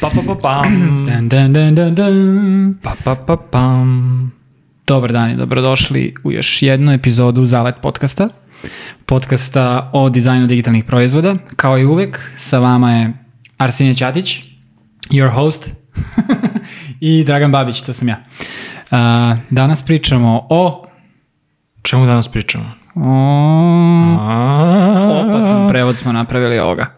Pa pa pa pam. Dan, dan, dan, dan, dan. Pa pa pa pam. Dobar dan i dobrodošli u još jednu epizodu Zalet podcasta. Podcasta o dizajnu digitalnih proizvoda. Kao i uvek, sa vama je Arsenije Ćatić, your host, i Dragan Babić, to sam ja. A, danas pričamo o... Čemu danas pričamo? o opasan prevod smo napravili ovoga.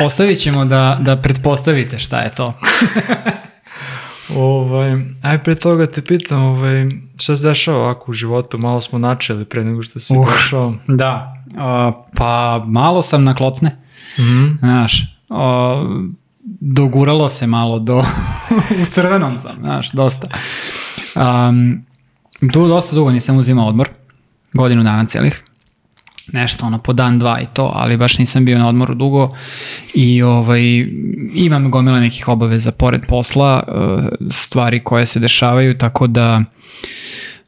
Ostavit ćemo da, da pretpostavite šta je to. Ovaj, aj pre toga te pitam, ovaj, šta se dešava ovako u životu? Malo smo načeli pre nego što si Uh. došao. Da, a, pa malo sam na klocne, Mhm. znaš, a, doguralo se malo do, u crvenom sam, znaš, dosta. Um, du, dosta dugo nisam uzimao odmor, godinu dana celih, nešto ono po dan dva i to, ali baš nisam bio na odmoru dugo i ovaj, imam gomile nekih obaveza pored posla, uh, stvari koje se dešavaju, tako da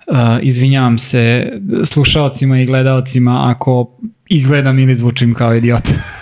uh, izvinjavam se slušaocima i gledaocima ako izgledam ili zvučim kao idiot.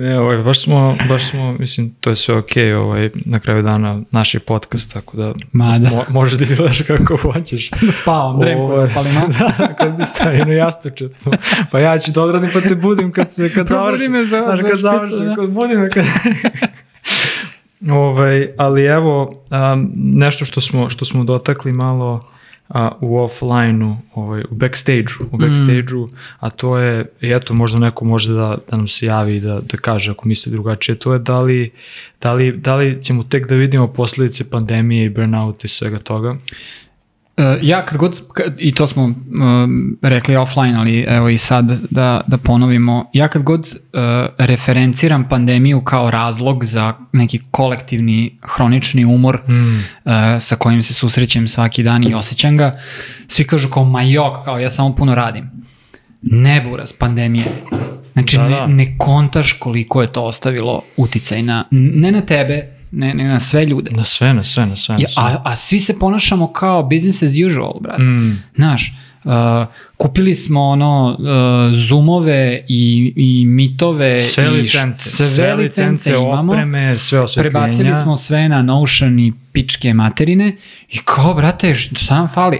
Ne, ovaj, baš smo, baš smo, mislim, to je sve okej, ovaj, na kraju dana naš je podcast, tako da Ma da. mo, možeš da izgledaš kako hoćeš. Spavam, dremku, Ovo- palima. da, kad ti stavi na jastuče to. Pa ja ću da odradim pa te budim kad se kad završim. me za- Znaš, za kad špicu, završim, da. kad budi me kad... ovaj, ali evo, um, nešto što smo, što smo dotakli malo a, u offline-u, ovaj, u backstage-u, u backstage-u, a to je, eto, možda neko može da, da nam se javi i da, da kaže ako misli drugačije, to je da li, da li, da li ćemo tek da vidimo posljedice pandemije i burnout i svega toga. E, ja kad god, kad, i to smo um, rekli offline, ali evo i sad da, da ponovimo, ja kad god uh, referenciram pandemiju kao razlog za neki kolektivni hronični umor Mm. uh, sa kojim se susrećem svaki dan i osjećam ga, svi kažu kao ma jok, kao ja samo puno radim. Ne buraz, pandemija. Znači Da, ne, da. ne kontaš koliko je to ostavilo uticaj na, ne na tebe, ne, ne na sve ljude. Na sve, na sve, na sve. Na sve. a, a svi se ponašamo kao business as usual, brate. Mm. Znaš, uh, kupili smo ono uh, zoomove i, i mitove Sve i licence, sve, licence imamo. opreme, sve osvetljenja. Prebacili smo sve na Notion i pičke materine i kao, brate, šta nam fali?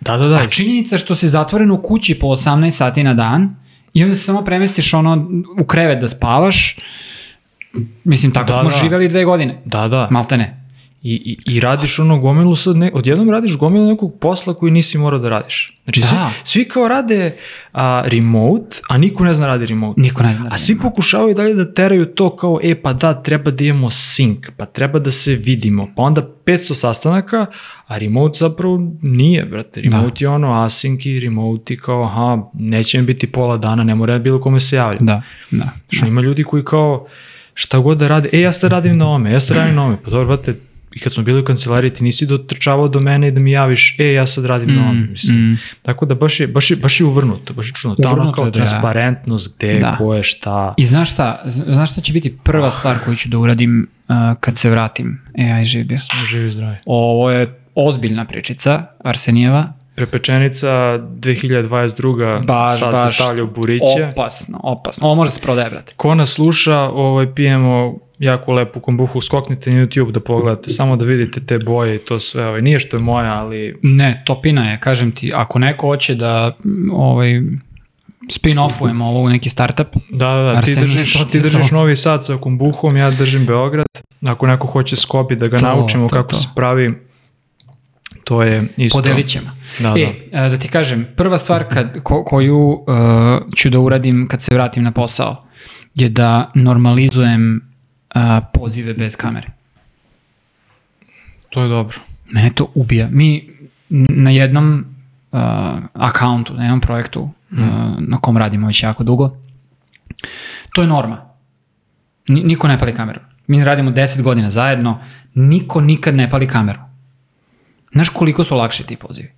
Da, da, da. A činjenica što si zatvoren u kući po 18 sati na dan i onda se samo premestiš ono u krevet da spavaš, mislim, tako Da, smo da. živeli dve godine, Da, da. malte ne. I, i, I radiš ono gomilu sad, ne, odjednom radiš gomilu nekog posla koji nisi morao da radiš. Znači, Da. svi, svi kao rade a, remote, a niko ne zna radi remote. Niko ne zna. A svi pokušavaju dalje da teraju to kao, e pa da, treba da imamo sync, pa treba da se vidimo, pa onda 500 sastanaka, a remote zapravo nije, brate. Remote je ono async i remote i kao, aha, neće mi biti pola dana, ne mora bilo kome se javlja. Da, da. Što ima ljudi koji kao šta god da rade, e ja sad radim na ome, ja sad radim na ome, pa dobro, brate, i kad smo bili u kancelariji ti nisi dotrčavao do mene i da mi javiš, e ja sad radim na ome, mislim. mm. Tako da baš je, baš je, baš je uvrnuto, baš je čudno. Ta ono Uvrnuto kao da. transparentnost, gde, Da. ko je, šta. I znaš šta, znaš šta će biti prva stvar koju ću da uradim uh, kad se vratim AI živio? Smo živi zdravi. Ovo je ozbiljna pričica, Arsenijeva. Prepečenica 2022. Baš, sad baš. se stavlja u buriće. Opasno, opasno. Ovo može se prodaje, brate. Ko nas sluša, ovaj, pijemo jako lepu kombuhu, skoknite na YouTube da pogledate, samo da vidite te boje i to sve. Ovaj. Nije što je moja, ali Ne, topina je, kažem ti, ako neko hoće da ovaj, spin-offujemo ovo u neki startup, Da, da, da, ti držiš, to ti držiš to. Novi Sad sa kombuhom, ja držim Beograd. Ako neko hoće skobi da ga To, naučimo to, kako to. se pravi, to je isto. podelit ćemo. Da, e, da. da ti kažem, prva stvar kad, ko, koju uh, ću da uradim kad se vratim na posao je da normalizujem uh, pozive bez kamere. To je dobro. Mene to ubija. Mi na jednom uh, akauntu, na jednom projektu uh, na kom radimo već jako dugo, to je norma. Ni- Niko ne pali kameru. Mi radimo 10 godina zajedno, niko nikad ne pali kameru. Znaš koliko su lakši ti pozivi?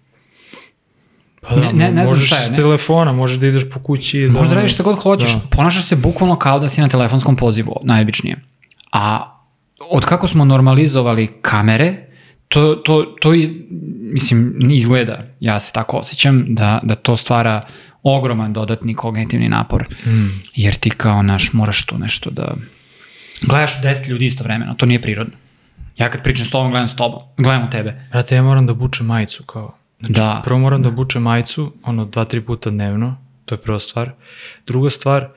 Pa da, Ne- ne- ne možeš šta je, s telefona, možeš da ideš po kući. Da, Možda radiš šta god hoćeš, Da. ponašaš se bukvalno kao da si na telefonskom pozivu, najobičnije. A od kako smo normalizovali kamere, to, to, to i, mislim, izgleda, ja se tako osjećam, da, da to stvara ogroman dodatni kognitivni napor. Mm. Jer ti kao naš moraš tu nešto da... Gledaš 10 ljudi istovremeno, to nije prirodno. Ja kad pričam s tobom, gledam s tobom, gledam u tebe. Brate, ja moram da bučem majicu kao. Znači, Da. Prvo moram da bučem majicu, ono, dva, tri puta dnevno, to je prva stvar. Druga stvar,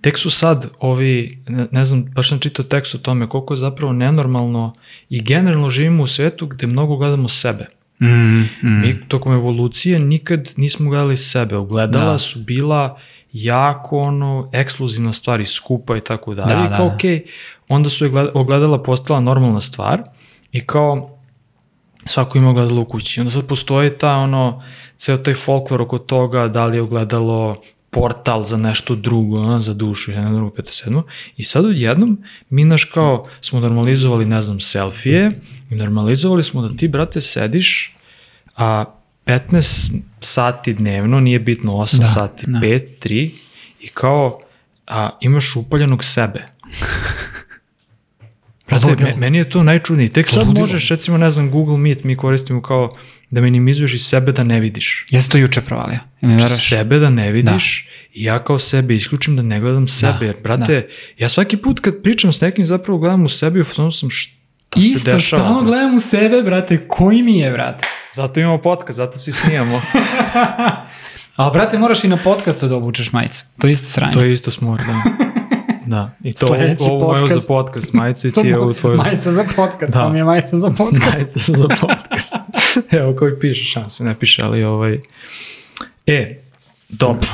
tek su sad ovi, ne, ne znam, baš sam čitao tekst o tome koliko je zapravo nenormalno i generalno živimo u svetu gde mnogo gledamo sebe. Mm, mm. Mi tokom evolucije nikad nismo gledali sebe. Ogledala Da. su bila jako ono, ekskluzivna stvar i skupa i tako dalje. Da, kao, da. okej, onda su ogledala postala normalna stvar i kao svako ima ogledalo u kući. Onda sad postoji ta ono, ceo taj folklor oko toga da li je ogledalo portal za nešto drugo, a, za dušu, jedna drugo, peto, sedmo. I sad odjednom mi naš kao smo normalizovali, ne znam, selfije i normalizovali smo da ti, brate, sediš a 15 sati dnevno, nije bitno 8 Da, sati, da. 5, 3 i kao a, imaš upaljenog sebe. Brate, me- meni je to najčudnije. Tek sad Ludilo. možeš, recimo, ne znam, Google Meet mi koristimo kao da minimizuješ i sebe da ne vidiš. Jesi to juče provalio? Mi Znači, sebe da ne vidiš i ja kao sebe isključim da ne gledam sebe. Jer, brate, ja svaki put kad pričam s nekim zapravo gledam u sebi i u fazonu sam šta se Isto, dešava. stalno gledam u sebe, brate, koji mi je, brate? Zato imamo podcast, zato si snijamo. Ali, brate, moraš i na podcastu da obučeš majicu. To je isto sranje. to je isto smor, da. Da, i to Sledeći ovo moju za podcast. majicu i ti mo- ovu tvoju Majica za podcast, Da. to mi je majica za podcast. majicu za podcast. Evo koji piše, šam se ne piše, ali ovaj... E, dobro.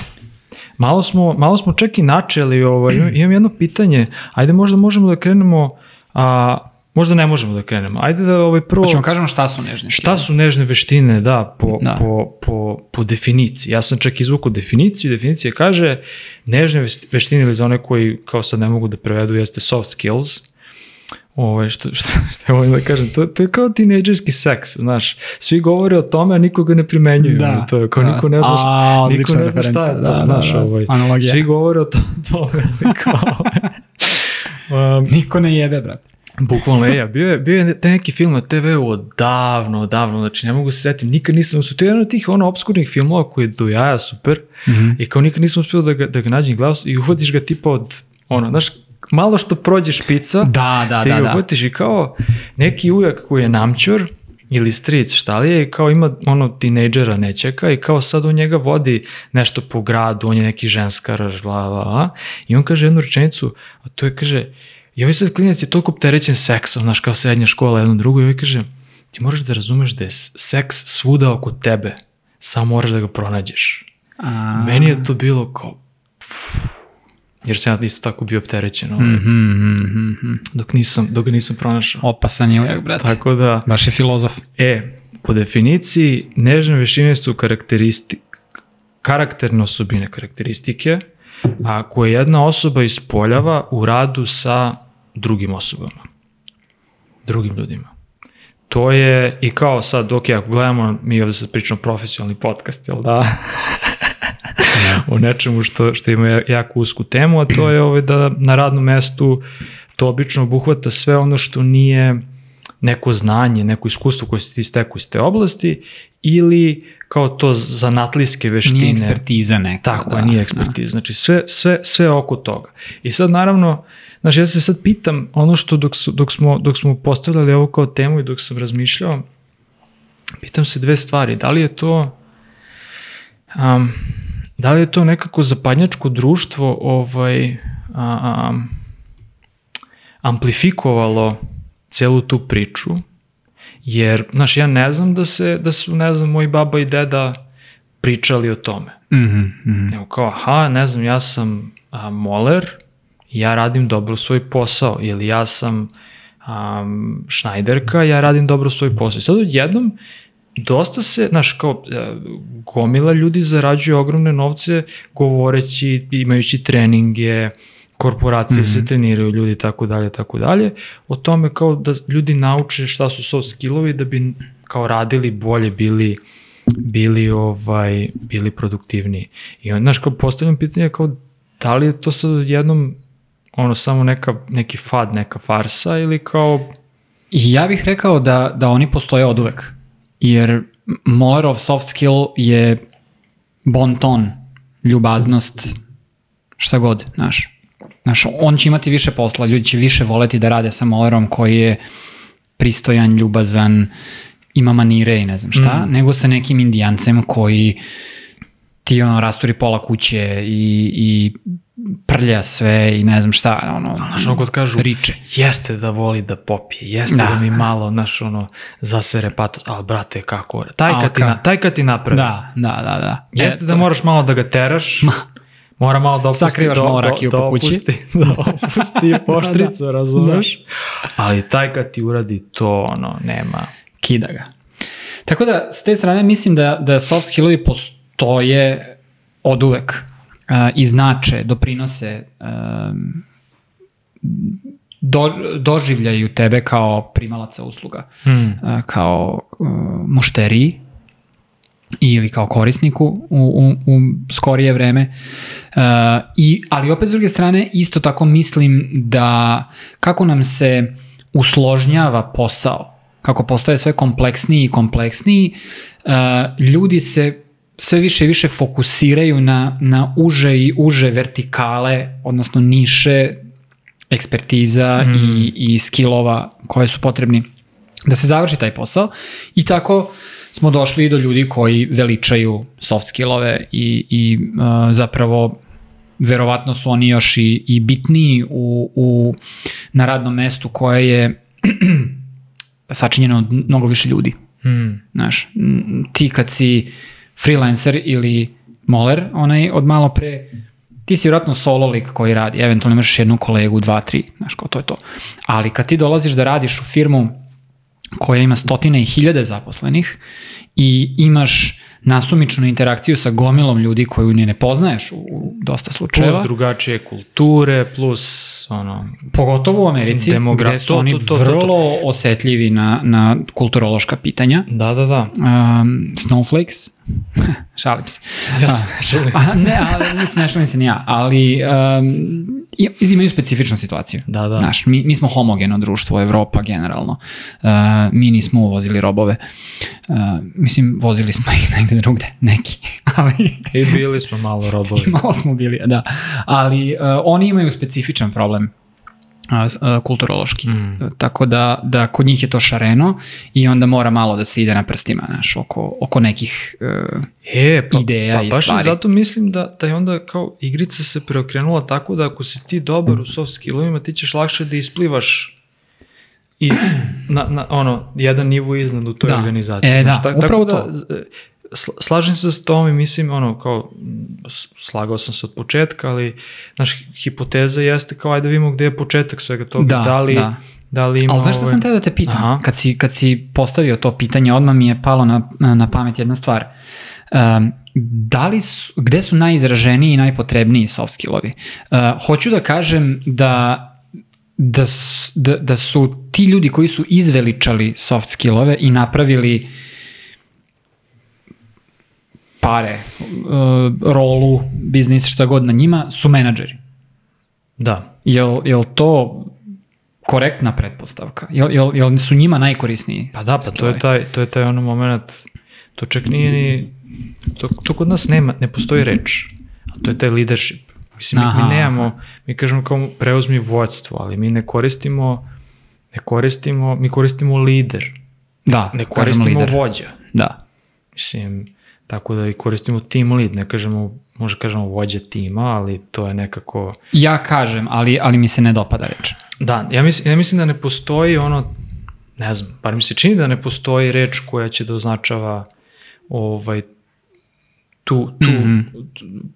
Malo smo, malo smo čak i načeli, ovaj, imam jedno pitanje, ajde možda možemo da krenemo, a, možda ne možemo da krenemo, ajde da ovaj prvo... Hoćemo kažemo šta su nežne Šta su nežne veštine, da, po, Da. Po, po, po definiciji. Ja sam čak izvukao definiciju, definicija kaže nežne veštine ili za one koji kao sad ne mogu da prevedu jeste soft skills, Ove, što, što, što volim da kažem, to, to je kao tinejdžerski seks, znaš, svi govore o tome, a niko ga ne primenjuju, Da, to je kao da. niko ne zna, šta, A, niko ne zna šta je to, da, da, znaš, da, ovaj, analogija. svi govore o to, tome, kao, um, Niko ne jebe, brate. Bukvalno je, ja, bio je, bio je taj neki film na TV-u odavno, odavno, znači ne mogu se setim, nikad nisam, to je jedan od tih ono obskurnih filmova koji je do jaja super Mhm. i kao nikad nisam uspio da ga, da ga nađem glas i uhvatiš ga tipa od, ono, znaš, malo što prođe špica, Da, da, ti da, ga da. uhvatiš i kao neki ujak koji je namćor ili stric, šta li je, i kao ima ono tinejdžera nečeka i kao sad on njega vodi nešto po gradu, on je neki ženskar, bla, bla, bla, i on kaže jednu rečenicu, a to je, kaže, i ovaj sad klinac je toliko opterećen seksom, znaš, kao srednja škola, jedno drugo, i ovaj kaže, ti moraš da razumeš da je seks svuda oko tebe, samo moraš da ga pronađeš. A, Meni je to bilo kao, pff, jer sam ja isto tako bio opterećen, ovaj, Mhm, mhm, mhm. dok, nisam, dok ga nisam pronašao. Opasan je uvijek, brate. Tako da, Baš je filozof. e, po definiciji, nežne veštine su karakteristi, karakterne osobine, karakteristike, a koje jedna osoba ispoljava u radu sa drugim osobama, drugim ljudima. To je i kao sad, ok, ako gledamo, mi ovde sad pričamo profesionalni podcast, jel da? o nečemu što, što ima jako usku temu, a to je ovaj da na radnom mestu to obično obuhvata sve ono što nije neko znanje, neko iskustvo koje se ti steku iz te oblasti ili kao to zanatlijske veštine. Nije ekspertiza neka. Tako da, je, nije ekspertiza. Znači sve, sve, sve oko toga. I sad naravno, znači ja se sad pitam ono što dok, su, dok, smo, dok smo postavljali ovo kao temu i dok sam razmišljao, pitam se dve stvari. Da li je to um, da li je to nekako zapadnjačko društvo ovaj, a, a, amplifikovalo celu tu priču, jer, znaš, ja ne znam da se, da su, ne znam, moji baba i deda pričali o tome. Mhm, mhm. Nego kao, aha, ne znam, ja sam a, moler, ja radim dobro svoj posao, ili ja sam um, šnajderka, ja radim dobro svoj posao. I sad odjednom, dosta se, znaš, kao, e, gomila ljudi zarađuje ogromne novce govoreći, imajući treninge, korporacije mm -hmm. se treniraju ljudi tako dalje, tako dalje, o tome kao da ljudi nauče šta su soft skillovi da bi kao radili bolje, bili bili ovaj bili produktivniji. I on, znaš, kao postavljam pitanje kao da li je to sad jednom ono samo neka, neki fad, neka farsa ili kao ja bih rekao da, da oni postoje od uvek. Jer Mollerov soft skill je bon ton, ljubaznost, šta god, znaš. Znaš, on će imati više posla, ljudi će više voleti da rade sa Mollerom koji je pristojan, ljubazan, ima manire i ne znam šta, mm. nego sa nekim indijancem koji ti ono rasturi pola kuće i, i prlja sve i ne znam šta, ono, Znaš, ono kod kažu, riče. jeste da voli da popije, jeste da, Da. da mi malo, znaš, ono, zasere patos, ali brate, kako, taj kad, ti, ka- na, taj kad ti napravi, Da, da, da, da. jeste E, da to- moraš malo da ga teraš, mora malo da opusti, Sakrivaš da, malo da, rakiju da po kući. opusti, da opusti poštricu, razumeš, ali taj kad ti uradi to, ono, nema, kida ga. Tako da, s te strane mislim da, da soft skillovi postoje od uvek uh, i znače, doprinose um, do, doživljaju tebe kao primalaca usluga, hmm. uh, kao uh, mušteriji ili kao korisniku u, u, u skorije vreme. Uh, i, ali opet s druge strane isto tako mislim da kako nam se usložnjava posao, kako postaje sve kompleksniji i kompleksniji, uh, ljudi se sve više i više fokusiraju na, na uže i uže vertikale, odnosno niše ekspertiza mm. i, i skillova koje su potrebni da se završi taj posao i tako smo došli do ljudi koji veličaju soft skillove i, i uh, zapravo verovatno su oni još i, i bitniji u, u, na radnom mestu koje je sačinjeno od mnogo više ljudi. Hmm. Znaš, ti kad si freelancer ili moler, onaj od malo pre, ti si vjerojatno solo lik koji radi, eventualno imaš jednu kolegu, dva, tri, znaš, kao to je to. Ali kad ti dolaziš da radiš u firmu koja ima stotine i hiljade zaposlenih i imaš nasumičnu interakciju sa gomilom ljudi koju ni ne poznaješ u, u dosta slučajeva. plus drugačije kulture, plus, ono, Pogotovo u Americi, Demogra- gde su to, oni to, to, to, to. vrlo osetljivi na, na kulturološka pitanja. da, da, da, Um, snowflakes? Šalim se. Ja se ne šalim. A, ne, ali mislim, ne šalim se ni ja, ali um, imaju specifičnu situaciju. Da, da. Znaš, mi, mi smo homogeno društvo, Evropa generalno. Uh, mi nismo uvozili robove. Uh, mislim, vozili smo ih negde drugde, neki. ali I bili smo malo robovi. malo smo bili, da. Ali uh, oni imaju specifičan problem a, kulturološki. Mm. Tako da, da kod njih je to šareno i onda mora malo da se ide na prstima, znaš, oko, oko nekih... Uh, E, pa, ideja pa i baš stvari. zato mislim da, da je onda kao igrica se preokrenula tako da ako si ti dobar u soft skillovima, ti ćeš lakše da isplivaš iz, na, na, ono, jedan nivo iznad u toj Da. organizaciji. E, znaš, da, ta- upravo tako to. da, z- sl- slažem se s tom i mislim, ono, kao, slagao sam se od početka, ali, znaš, hipoteza jeste kao, ajde da vidimo gde je početak svega toga, Da, da li, da. da li ima... Ali znaš ovaj- sam teo da te pitam? Aha. Kad si, kad si postavio to pitanje, odmah mi je palo na, na, pamet jedna stvar. Um, da li su, gde su najizraženiji i najpotrebniji soft skillovi? Uh, hoću da kažem da da, da, da su ti ljudi koji su izveličali soft skillove i napravili pare, uh, rolu, biznis, šta god na njima, su menadžeri. Da, Jel, jel to korektna pretpostavka? Jel, jel, jel su njima najkorisniji? Pa da, pa to je taj, to je taj ono moment, to čak nije ni, to, to kod nas nema, ne postoji reč, a to je taj leadership. Mislim, mi, Aha, mi nemamo, mi kažemo kao preuzmi vođstvo, ali mi ne koristimo, ne koristimo, mi koristimo lider, Da, ne koristimo vođa. Da. Mislim, tako da i koristimo team lead, ne kažemo, možda kažemo vođa tima, ali to je nekako... Ja kažem, ali, ali mi se ne dopada reč. Da, ja mislim, ja mislim da ne postoji ono, ne znam, bar mi se čini da ne postoji reč koja će da označava ovaj, tu, tu, mm. -hmm.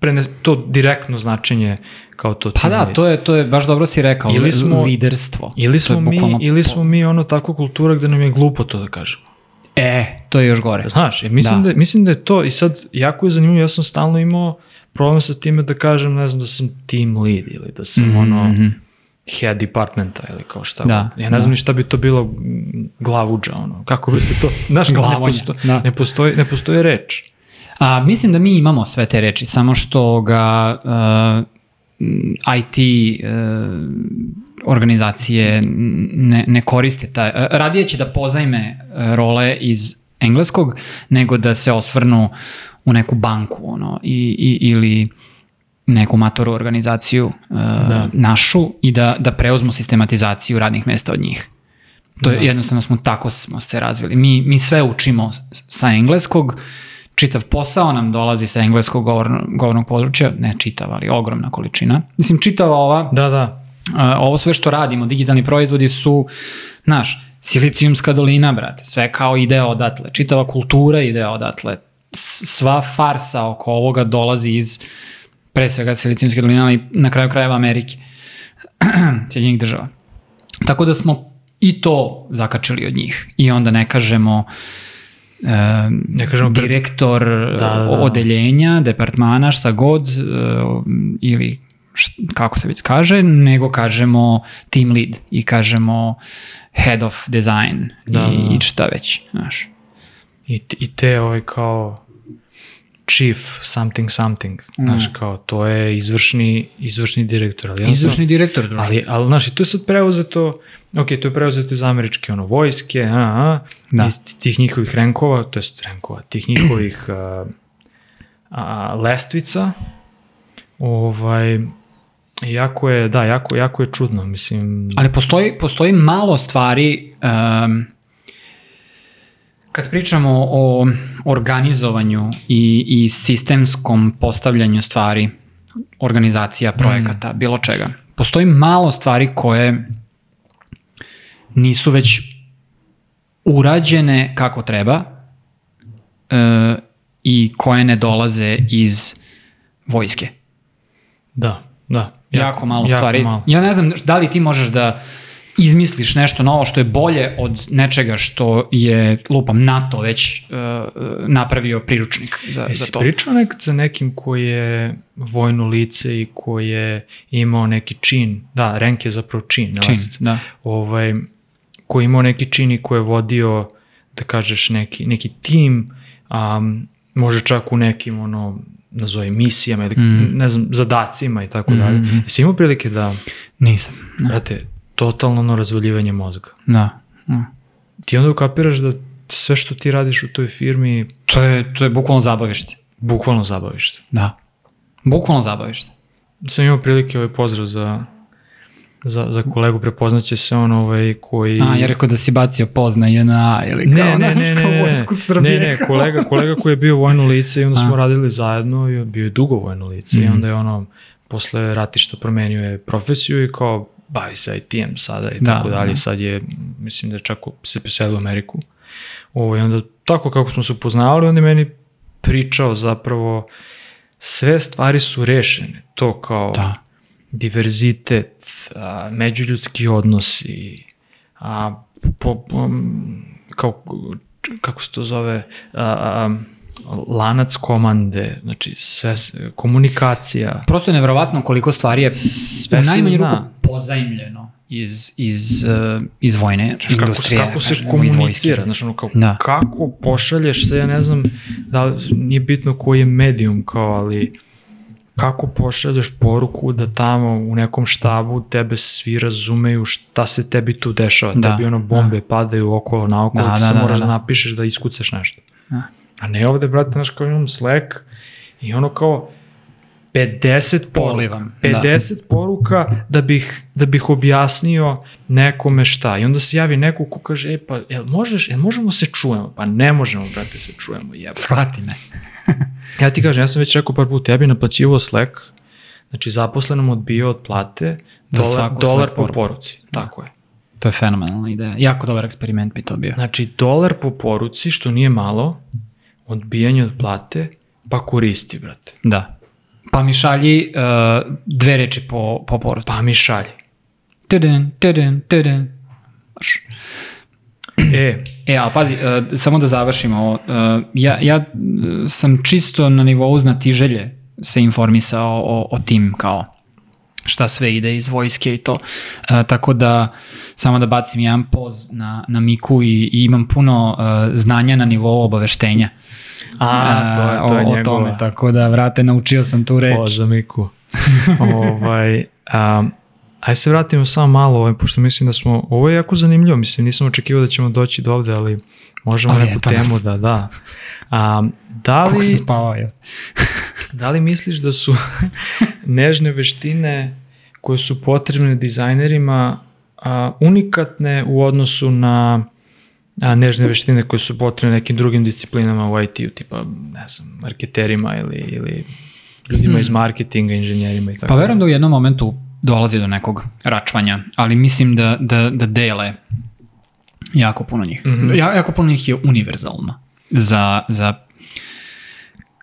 prene, to direktno značenje kao to Pa da, to je, to je baš dobro si rekao, Ili smo- liderstvo. Ili smo, mi, ili smo mi ono takva kultura gde nam je glupo to da kažemo. E, to je još gore. Znaš, ja mislim, da. Da. Mislim da je to, i sad jako je zanimljivo, ja sam stalno imao problem sa time da kažem, ne znam, da sam team lead ili da sam mm -hmm. ono, Mhm. head departmenta ili kao šta. Da, ja ne znam da. ni šta bi to bilo glavuđa, ono, kako bi se to, znaš, ne, posto, da. ne, postoji, ne postoji reč. A, mislim da mi imamo sve te reči, samo što ga uh, IT uh, organizacije ne, ne koriste. Taj, uh, radije će da pozajme uh, role iz engleskog nego da se osvrnu u neku banku ono, i, i, ili neku matoru organizaciju uh, Da. našu i da, da preuzmu sistematizaciju radnih mesta od njih. To je, Da. jednostavno smo tako smo se razvili. Mi, mi sve učimo sa engleskog, čitav posao nam dolazi sa engleskog govorno, govornog područja, ne čitav, ali ogromna količina. Mislim, čitava ova, Da, da. Ovo sve što radimo, digitalni proizvodi su, znaš, silicijumska dolina, brate, sve kao ide odatle, čitava kultura ide odatle, sva farsa oko ovoga dolazi iz pre svega silicijumske doline, ali na kraju krajeva Amerike, Sjedinjenih država. Tako da smo i to zakačili od njih. I onda ne kažemo e, Ne kažemo direktor Da, da, da. odeljenja, departmana, šta god, e, ili št, kako se već kaže, nego kažemo team lead i kažemo head of design Da, i, da, da. i šta već, znaš. I, i te ovaj kao chief something something, znaš, kao to je izvršni, izvršni direktor. Ali Izvršni direktor, druže. Ali, ali, znaš, i to je sad preuzeto, ok, to je preuzeto iz američke, ono, vojske, a, a, Da. iz tih njihovih renkova, to jest renkova, tih njihovih a, a, lestvica, ovaj, jako je, da, jako, jako je čudno, mislim, Ali postoji, postoji malo stvari, um, kad pričamo o organizovanju i, i sistemskom postavljanju stvari, organizacija, projekata, bilo čega, postoji malo stvari koje nisu već urađene kako treba e, i koje ne dolaze iz vojske. da, da. Jako, malo stvari. malo. Ja ne znam da li ti možeš da izmisliš nešto novo što je bolje od nečega što je, lupam, NATO već uh, napravio priručnik za, za Jesi to. pričao nekad sa nekim koji je vojno lice i koji je imao neki čin, da, renk je zapravo čin, Čin, da. ovaj, koji je imao neki čin i koji je vodio, da kažeš, neki, neki tim, um, može čak u nekim, ono, nazove misijama ili, Mm. ne znam, zadacima i tako Mhm, dalje. mhm. Jesi imao prilike da, Nisam. Da. brate, totalno ono razvaljivanje mozga. da. da. Ti onda ukapiraš da sve što ti radiš u toj firmi, To je, to je bukvalno zabavište. bukvalno zabavište. Da. Bukvalno zabavište. Sam imao prilike ovaj pozdrav za, za, za kolegu, prepoznaće se on ovaj koji... A, ja rekao da si bacio pozna JNA ili kao, ne, ne, ne, kao ne, vojsku ne, Srbije. ne, ne, kolega, kolega koji je bio vojno lice i onda smo A. radili zajedno i bio je dugo vojno lice i Mhm. onda je ono, posle ratišta promenio je profesiju i kao bavi se IT-em sada i Da, tako dalje, da. sad je, mislim da je čak se preselio u Ameriku. Ovo, i onda tako kako smo se upoznavali, on je meni pričao zapravo sve stvari su rešene, to kao Da. Diverzitet, a, međuljudski odnosi, a, po, um, kao, kako se to zove, a, a, lanac komande, znači sve, komunikacija, Prosto je nevjerovatno koliko stvari je Sve u se najmanju zna. ruku pozajmljeno iz, iz, uh, iz vojne kako, se- industrije. kako se kažemo, iz vojske. komunicira, znači ono kao, Da. kako pošalješ se, ja ne znam, da li, nije bitno koji je medijum kao, ali kako pošalješ poruku da tamo u nekom štabu tebe svi razumeju šta se tebi tu dešava, Da, tebi ono bombe padaju okolo naokolo, Da, ti da, se da, moraš da, da, da. napišeš da iskucaš nešto. Da. A ne ovde, brate, znaš kao imam Slack i ono kao 50 poruka, Polivam, da. 50 poruka da bih, da bih objasnio nekome šta. I onda se javi neko ko kaže, e pa, jel možeš, jel možemo se čujemo? Pa ne možemo, brate, se čujemo, jebe. Shvati me. Ja ti kažem, ja sam već rekao par puta, ja bi naplaćivao Slack, znači zaposlenom odbio od plate Za dolar, dolar po poruci. Tako je. To je fenomenalna ideja. Jako dobar eksperiment bi to bio. Znači, dolar po poruci, što nije malo, odbijanje od plate, pa koristi, brate. Da. Pa mi šalji uh, dve reči po, po poruci. Pa mi šalje. Tudun, tudun, tudun. Marš. E, E, a pazi, uh, samo da završimo ovo. Uh, ja, ja uh, sam čisto na nivou znatiželje se informisao o, o tim kao šta sve ide iz vojske i to. E, tako da, samo da bacim jedan poz na, na Miku i, i imam puno e, znanja na nivou obaveštenja. A, to je, to je o, o tome, tako da, vrate, naučio sam tu reč. Poza Miku. ovaj, um, aj se vratimo samo malo, ovaj, pošto mislim da smo, ovo je jako zanimljivo, mislim, nisam očekivao da ćemo doći do ovde, ali možemo Ali neku temu nas. da, da. Um, da, Kako sam li, spavao, je. da li misliš da su nežne veštine koje su potrebne dizajnerima a, unikatne u odnosu na a, nežne veštine koje su potrebne nekim drugim disciplinama u IT-u, tipa, ne znam, marketerima ili, ili ljudima Hmm. iz marketinga, inženjerima i tako. Pa verujem da u jednom momentu dolazi do nekog račvanja, ali mislim da, da, da dele jako puno njih. Mm. -hmm. ja, jako puno njih je univerzalno za, za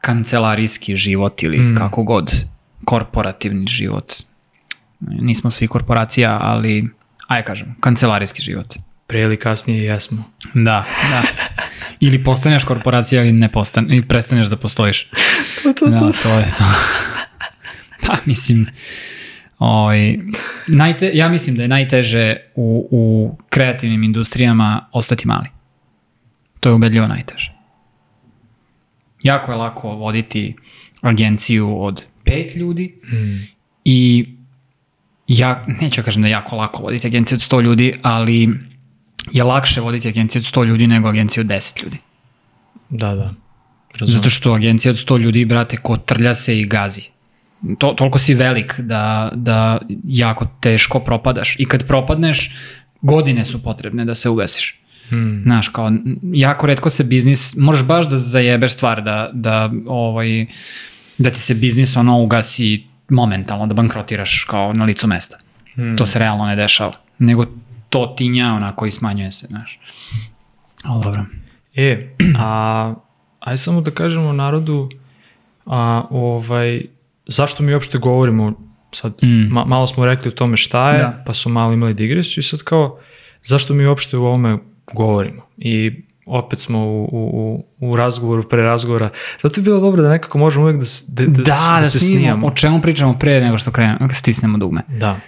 kancelarijski život ili Mm. kako god, korporativni život. Nismo svi korporacija, ali, aj kažem, kancelarijski život. Pre ili kasnije jesmo. Da, da. Ili postaneš korporacija ili ne postan, ili prestaneš da postojiš. Da, to je to. Pa mislim, ovaj, najte, ja mislim da je najteže u, u kreativnim industrijama ostati mali. To je ubedljivo najteže. Jako je lako voditi agenciju od pet ljudi Mm. i ja neću kažem da je jako lako voditi agenciju od 100 ljudi, ali je lakše voditi agenciju od 100 ljudi nego agenciju od 10 ljudi. Da, da. Razumem. Zato što agencija od 100 ljudi, brate, kotrlja se i gazi. To, toliko si velik da, da jako teško propadaš. I kad propadneš, godine su potrebne da se ugasiš. Mm. Znaš, kao, jako redko se biznis, moraš baš da zajebeš stvar, da, da, ovaj, da ti se biznis ono ugasi momentalno, da bankrotiraš kao na licu mesta. Mm. To se realno ne dešava. Nego to tinja onako i smanjuje se, znaš. Ali dobro. E, a, aj samo da kažemo narodu, a, ovaj, zašto mi uopšte govorimo, sad Mm. ma, malo smo rekli o tome šta je, Da. pa smo malo imali digresiju i sad kao, zašto mi uopšte u ovome govorimo? I opet smo u, u, u, razgovoru, pre razgovora. Zato je bilo dobro da nekako možemo uvek da, s- da, da, Da, da, se snimamo. O čemu pričamo pre nego što krenemo, stisnemo dugme. Da.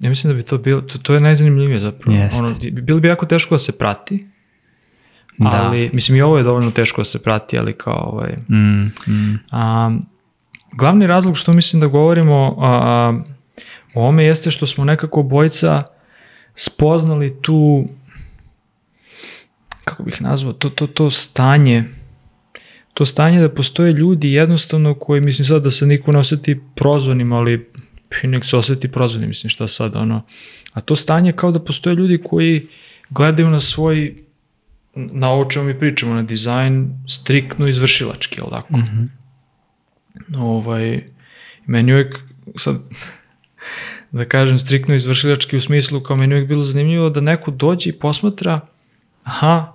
Ja mislim da bi to bilo, to, to je najzanimljivije zapravo. Jest. Ono, bilo bi jako teško da se prati, Da. ali, mislim i ovo je dovoljno teško da se prati, ali kao ovaj, Mm, mm. A, glavni razlog što mislim da govorimo a, o ovome jeste što smo nekako obojica spoznali tu kako bih nazvao, to, to, to stanje to stanje da postoje ljudi jednostavno koji, mislim sad da se niko ne osjeti prozvanim, ali nek se osjeti prozvanim, mislim šta sad, ono. A to stanje kao da postoje ljudi koji gledaju na svoj, na ovo čemu mi pričamo, na dizajn, striktno izvršilački, jel tako? Mhm. Ovaj, meni uvijek, sad, da kažem striktno izvršilački u smislu, kao meni uvijek bilo zanimljivo da neko dođe i posmatra, aha,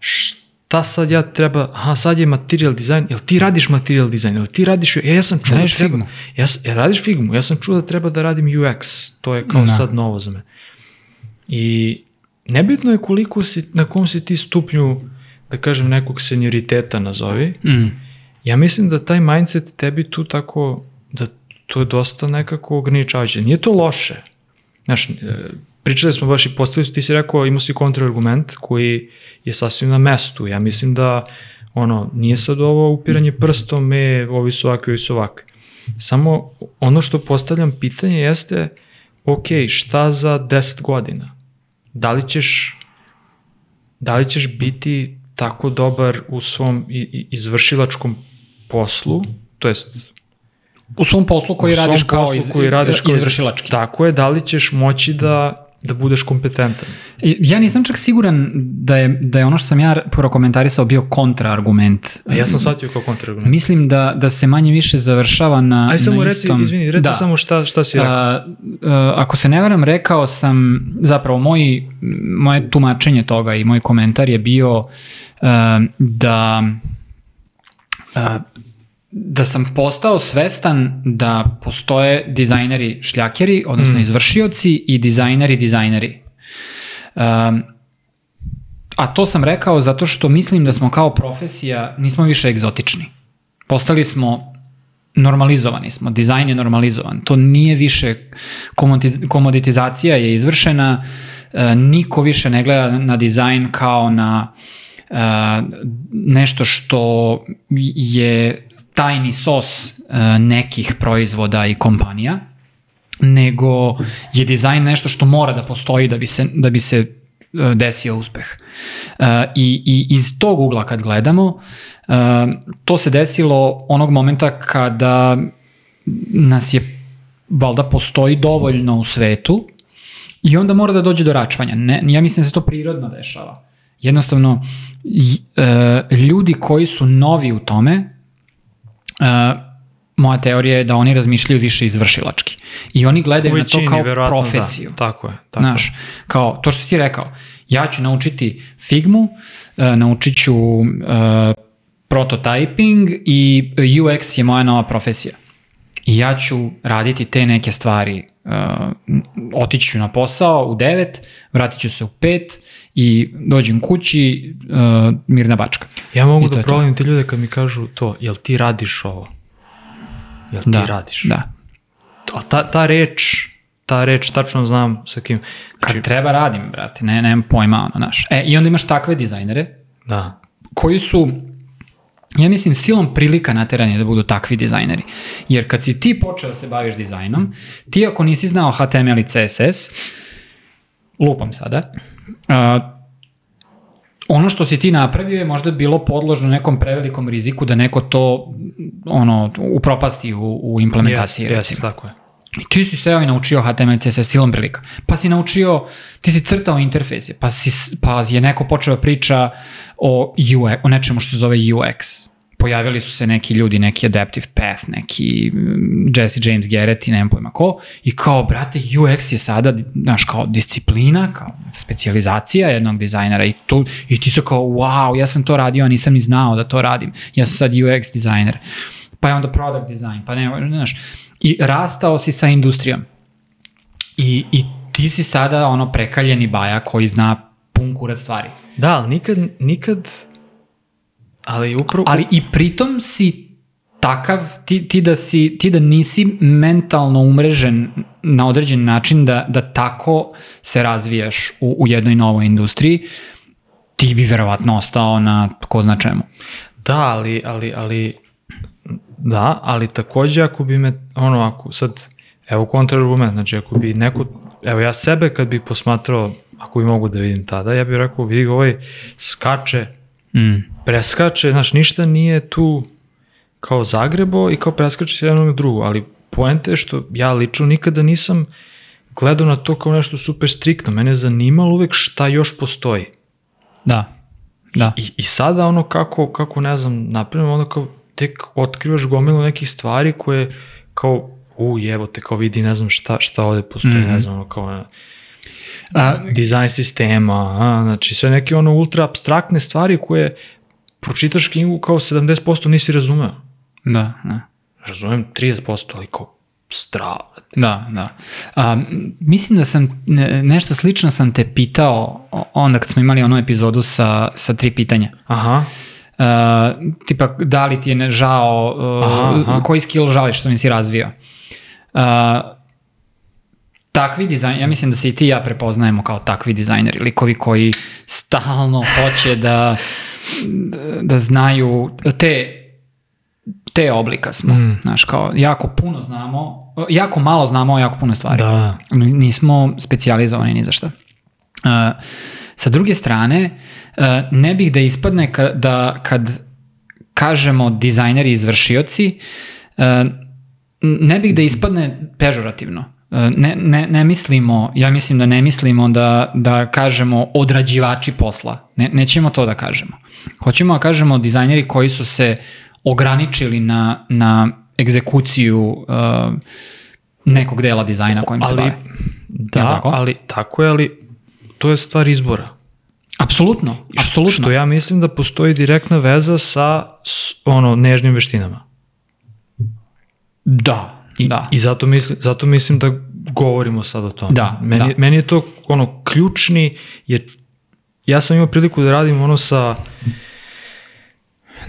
šta sad ja treba, aha, sad je material dizajn, jel ti radiš material dizajn, jel ti radiš, ja, ja sam čuo da treba, Figmu? ja, ja radiš Figmu, ja sam čuo da treba da radim UX, to je kao Da. sad novo za me. I nebitno je koliko si, na kom si ti stupnju, da kažem, nekog senioriteta nazovi, Mm. Ja mislim da taj mindset tebi tu tako, da to je dosta nekako ograničavajuće. Nije to loše. Znaš, e, pričali smo baš i postavili, ti si rekao, imao si kontraargument koji je sasvim na mestu. Ja mislim da ono, nije sad ovo upiranje prstom, e, ovi su ovakvi, ovi su ovakvi. Samo ono što postavljam pitanje jeste, ok, šta za 10 godina? Da li ćeš da li ćeš biti tako dobar u svom izvršilačkom poslu, to jest U svom poslu koji svom radiš kao poslu iz, koji radiš kao iz- izvršilački. Tako je, da li ćeš moći da, da budeš kompetentan? Ja nisam čak siguran da je, da je ono što sam ja prokomentarisao bio kontraargument. A ja sam shvatio kao kontraargument. Mislim da, da se manje više završava na, Aj samo na reci, istom... izvini, reci da. samo šta, šta si rekao. A, a, ako se ne varam, rekao sam, zapravo moj, moje tumačenje toga i moj komentar je bio a, da da sam postao svestan da postoje dizajneri šljakeri, odnosno Mm. izvršioci i dizajneri dizajneri. Um, a to sam rekao zato što mislim da smo kao profesija nismo više egzotični. Postali smo normalizovani smo, dizajn je normalizovan. To nije više, komodi- komoditizacija je izvršena, e, niko više ne gleda na dizajn kao na e, nešto što je tajni sos nekih proizvoda i kompanija, nego je dizajn nešto što mora da postoji da bi se, da bi se desio uspeh. I, I iz tog ugla kad gledamo, to se desilo onog momenta kada nas je, valjda postoji dovoljno u svetu i onda mora da dođe do račvanja. Ne, ja mislim da se to prirodno dešava. Jednostavno, e, ljudi koji su novi u tome, e, moja teorija je da oni razmišljaju više izvršilački. I oni gledaju U na to većini, kao verovatno, profesiju. Da. Tako je. Tako Znaš, kao to što ti rekao, ja ću naučiti Figmu, e, naučit ću prototyping i UX je moja nova profesija. I ja ću raditi te neke stvari. Uh, otići ću na posao u 9, vratit ću se u 5 i dođem kući, uh, mirna bačka. Ja mogu I da provalim te ljude kad mi kažu to, jel ti radiš ovo? Jel ti Da, radiš? Da. A ta, ta reč, ta reč, tačno znam sa kim. Kad Znači, treba radim, brate, ne, nemam pojma, ono, znaš. E, i onda imaš takve dizajnere da. koji su ja mislim silom prilika naterani da budu takvi dizajneri. Jer kad si ti počeo da se baviš dizajnom, ti ako nisi znao HTML i CSS, lupam sada, uh, ono što si ti napravio je možda bilo podložno nekom prevelikom riziku da neko to ono upropasti u, u implementaciji Jeste, recimo. jeste, tako je. I ti si seo i naučio HTML CSS silom prilika. Pa si naučio, ti si crtao interfejse, pa, si, pa je neko počeo priča o, UX, o nečemu što se zove UX. Pojavili su se neki ljudi, neki Adaptive Path, neki mm, Jesse James Garrett i nemam pojma ko. I kao, brate, UX je sada, znaš, kao disciplina, kao specializacija jednog dizajnera i, tu, i ti su kao, wow, ja sam to radio, a nisam ni znao da to radim. Ja sam sad UX dizajner. Pa je onda product design, pa ne, znaš, i rastao si sa industrijom. I, I ti si sada ono prekaljeni baja koji zna pun kurac stvari. Da, ali nikad, nikad, ali upravo... Ali i pritom si takav, ti, ti, da si, ti da nisi mentalno umrežen na određen način da, da tako se razvijaš u, u jednoj novoj industriji, ti bi verovatno ostao na ko zna čemu. Da, ali, ali, ali, da, ali takođe ako bi me, ono, ako sad, evo kontrargument, znači ako bi neko, evo ja sebe kad bih posmatrao, ako bi mogu da vidim tada, ja bih rekao, vidi ovaj skače, Mm. Preskače, znaš, ništa nije tu kao zagrebo i kao preskače se jedno na drugo, ali poenta je što ja lično nikada nisam gledao na to kao nešto super striktno, mene je zanimalo uvek šta još postoji. Da, da. I, I sada ono kako, kako ne znam, napravimo ono kao tek otkrivaš gomilu nekih stvari koje kao, u jevo te kao vidi ne znam šta, šta ovde postoji, mm -hmm. ne znam, ono kao na, A, dizajn sistema, a, znači sve neke ono ultra abstraktne stvari koje pročitaš knjigu kao 70% nisi razumeo. da, da. Razumem 30%, ali kao strava. Da, da. A, mislim da sam, ne, nešto slično sam te pitao onda kad smo imali onu epizodu sa, sa tri pitanja. Aha, Uh, tipa, da li ti je ne- žao, uh, Aha, aha. koji skill žališ što nisi razvio? Uh, takvi dizajn, ja mislim da se i ti i ja prepoznajemo kao takvi dizajneri, likovi koji stalno hoće da, da znaju te te oblika smo, mm. znaš, kao jako puno znamo, jako malo znamo jako puno stvari. da, Nismo specijalizovani ni za šta. Uh, sa druge strane, uh, ne bih da ispadne ka, da kad kažemo dizajneri i izvršioci, uh, ne bih da ispadne pežorativno. Uh, Ne, ne, ne mislimo, ja mislim da ne mislimo da, da kažemo odrađivači posla. Ne, nećemo to da kažemo. Hoćemo da kažemo dizajneri koji su se ograničili na, na egzekuciju uh, nekog dela dizajna kojim se ali, bave. da, tako? ali tako je, ali to je stvar izbora. Apsolutno, apsolutno. Što ja mislim da postoji direktna veza sa s, ono nežnim veštinama. Da, I, da. I zato mislim, zato mislim da govorimo sad o tome. Da, meni, da. meni je to ono ključni, jer ja sam imao priliku da radim ono sa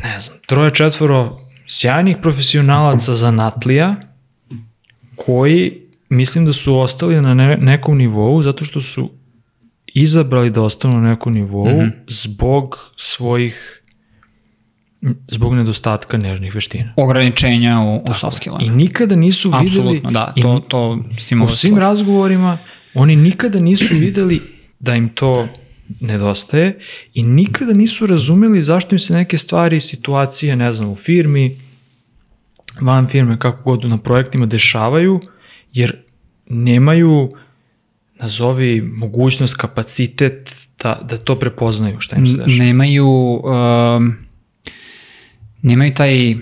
ne znam, troje, četvoro sjajnih profesionalaca zanatlija koji mislim da su ostali na ne, nekom nivou zato što su izabrali da ostanu na nekom nivou mm -hmm. zbog svojih zbog nedostatka nežnih veština. Ograničenja u, u soft skillama. I nikada nisu videli... Apsolutno, da, to, to s tim U svim razgovorima oni nikada nisu videli da im to nedostaje i nikada nisu razumeli zašto im se neke stvari, situacije, ne znam, u firmi, van firme, kako god na projektima dešavaju, jer nemaju, nazovi, mogućnost, kapacitet da, da to prepoznaju šta im se dešava. Nemaju, um, nemaju taj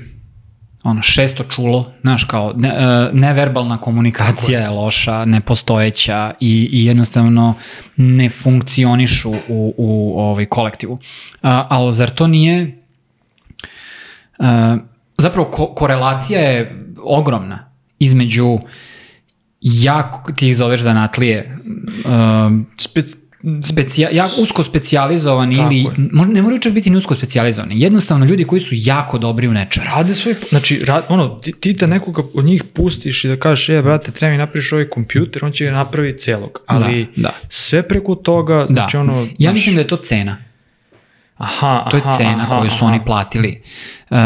ono šesto čulo, znaš kao ne, uh, neverbalna komunikacija je loša, nepostojeća i, i jednostavno ne funkcionišu u, u ovaj kolektivu. Uh, ali zar to nije uh, zapravo ko, korelacija je ogromna između jako ti ih zoveš zanatlije uh, specija, ja, usko specijalizovani ili, je. ne moraju čak biti ni usko specijalizovani, jednostavno ljudi koji su jako dobri u nečemu. rade svoj, znači, rad, ono, ti, ti da nekoga od njih pustiš i da kažeš, je, brate, treba mi napraviš ovaj kompjuter, on će ga napraviti celog, ali Da, da. sve preko toga, znači da. ono... ja znaš, mislim da je to cena. aha, To je aha, cena aha, koju su aha. oni platili. Uh,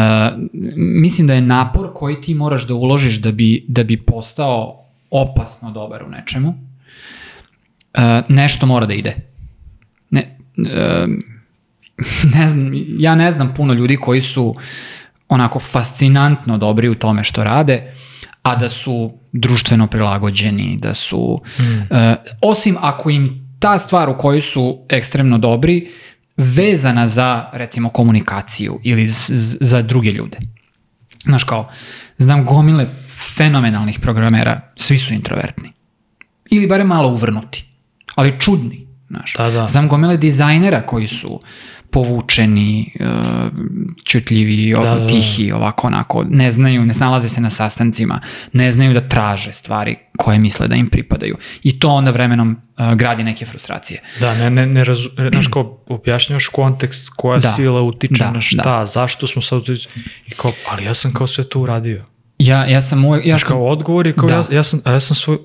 mislim da je napor koji ti moraš da uložiš da bi, da bi postao opasno dobar u nečemu. Uh, nešto mora da ide. Ne, uh, ne znam, ja ne znam puno ljudi koji su onako fascinantno dobri u tome što rade, a da su društveno prilagođeni, da su, mm. uh, osim ako im ta stvar u kojoj su ekstremno dobri, vezana za, recimo, komunikaciju ili z, z, za druge ljude. Znaš kao, znam gomile fenomenalnih programera, svi su introvertni. Ili bare malo uvrnuti, ali čudni. Znaš. Da, da. Znam gomile dizajnera koji su povučeni, uh, čutljivi, Da, da, da. tihi, ovako onako, ne znaju, ne snalaze se na sastancima, ne znaju da traže stvari koje misle da im pripadaju. I to onda vremenom uh, gradi neke frustracije. Da, ne, ne, ne razu, znaš kao, objašnjavaš kontekst, koja Da, sila utiče da, na šta, da. zašto smo sad, i kao, ali ja sam kao sve to uradio. Ja, ja sam uvek, ja Znaš, sam, kao odgovor je kao, Da. ja, ja, sam, ja sam svoj,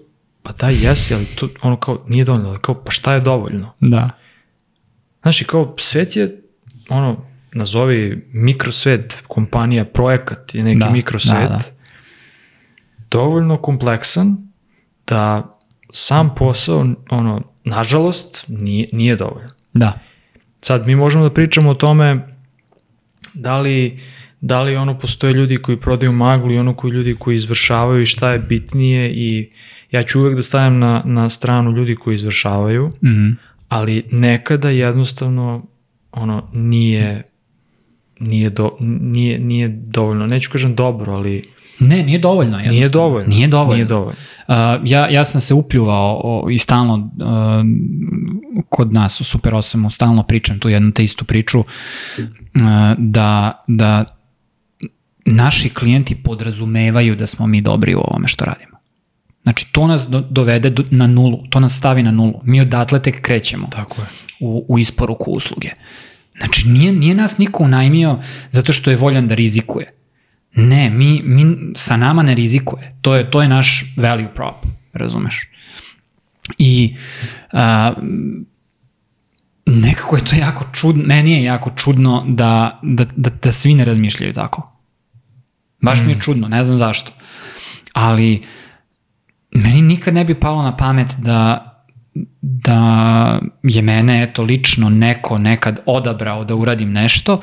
pa da, jesi, ali to, ono kao, nije dovoljno, ali kao, pa šta je dovoljno? da, Znaš, i kao, svet je, ono, nazovi mikrosvet, kompanija, projekat je neki Da, mikrosvet, da, da. dovoljno kompleksan da sam posao, ono, nažalost, nije, nije dovoljno. da, Sad, mi možemo da pričamo o tome da li, da li ono postoje ljudi koji prodaju maglu i ono koji ljudi koji izvršavaju i šta je bitnije i ja ću uvek da stavim na, na stranu ljudi koji izvršavaju, mhm. ali nekada jednostavno ono nije nije, do, nije, nije dovoljno. Neću kažem dobro, ali Ne, nije dovoljno. nije dovoljno. Nije dovoljno. Nije dovoljno. Uh, ja, ja sam se upljuvao o, i stalno uh, kod nas u Super 8 stalno pričam tu jednu te istu priču uh, da, da naši klijenti podrazumevaju da smo mi dobri u ovome što radimo. Znači, to nas do, dovede do, na nulu, to nas stavi na nulu. Mi odatle tek krećemo Tako je. u, u isporuku usluge. Znači, nije, nije nas niko unajmio zato što je voljan da rizikuje. Ne, mi, mi sa nama ne rizikuje. To je, to je naš value prop, razumeš? I a, nekako je to jako čudno, meni je jako čudno da, da, da, da svi ne razmišljaju tako. Baš mi je čudno, ne znam zašto. Ali meni nikad ne bi palo na pamet da da je mene eto lično neko nekad odabrao da uradim nešto,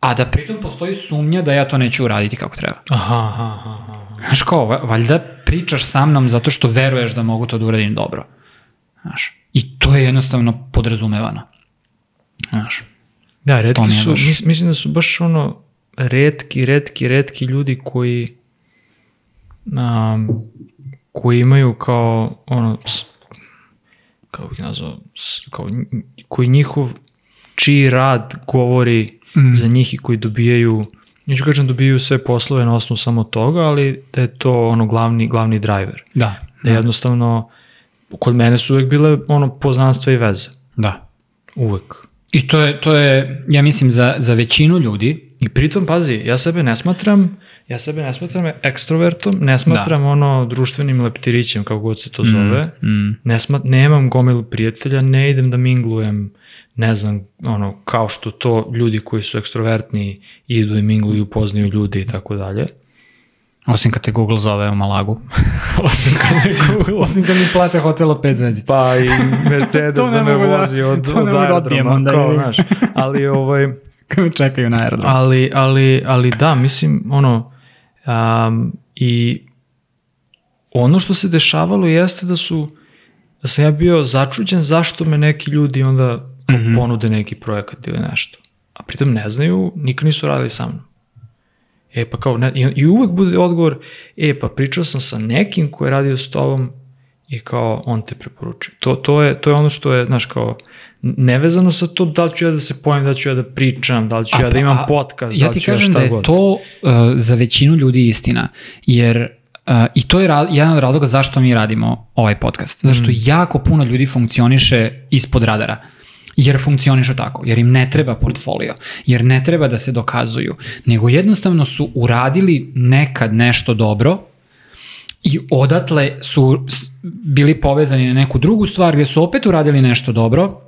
a da pritom postoji sumnja da ja to neću uraditi kako treba. Aha, aha, aha. Znaš kao, va- valjda pričaš sa mnom zato što veruješ da mogu to da uradim dobro. Znaš, i to je jednostavno podrazumevano. Znaš, Da, redki su, baš- mis, mislim da su baš ono redki, redki, redki ljudi koji um, koji imaju kao ono kako bih nazvao kao, koji njihov čiji rad govori Mm. za njih i koji dobijaju neću kažem dobijaju sve poslove na osnovu samo toga, ali da je to ono glavni, glavni driver. da, Da jednostavno kod mene su uvek bile ono poznanstva i veze. da. Uvek. I to je, to je ja mislim, za, za većinu ljudi i pritom, pazi, ja sebe ne smatram, ja sebe ne smatram ekstrovertom, ne smatram da. ono društvenim leptirićem, kako god se to zove. Mm, mm. Ne smat, nemam gomilu prijatelja, ne idem da minglujem, ne znam, ono, kao što to ljudi koji su ekstrovertni idu i mingluju, poznaju ljudi i tako dalje. Osim kad te Google zove u Malagu. Osim kad me Google... Osim kad mi plate hotelo 5 zvezdica. Pa i Mercedes da me da- vozi da, od, od da aerodroma. Onda kao, znaš, ali ovaj... Me čekaju na aerodromu. Ali, ali, ali da, mislim, ono, um, i ono što se dešavalo jeste da su, da sam ja bio začuđen zašto me neki ljudi onda mm -hmm. ponude neki projekat ili nešto. A pritom ne znaju, nikad nisu radili sa mnom. E pa kao, ne, i uvek bude odgovor, e pa pričao sam sa nekim ko je radio s tobom i kao on te preporučuje. To, to, je, to je ono što je, znaš, kao, nevezano sa to da li ću ja da se pojem, da ću ja da pričam, da li ću a, ja da imam podcast, ja da li ću ja šta god. Ja ti kažem da je to uh, za većinu ljudi istina, jer Uh, I to je ra jedan od razloga zašto mi radimo ovaj podcast. Zašto mm. jako puno ljudi funkcioniše ispod radara. Jer funkcionišu tako, jer im ne treba portfolio, jer ne treba da se dokazuju, nego jednostavno su uradili nekad nešto dobro i odatle su bili povezani na neku drugu stvar gde su opet uradili nešto dobro,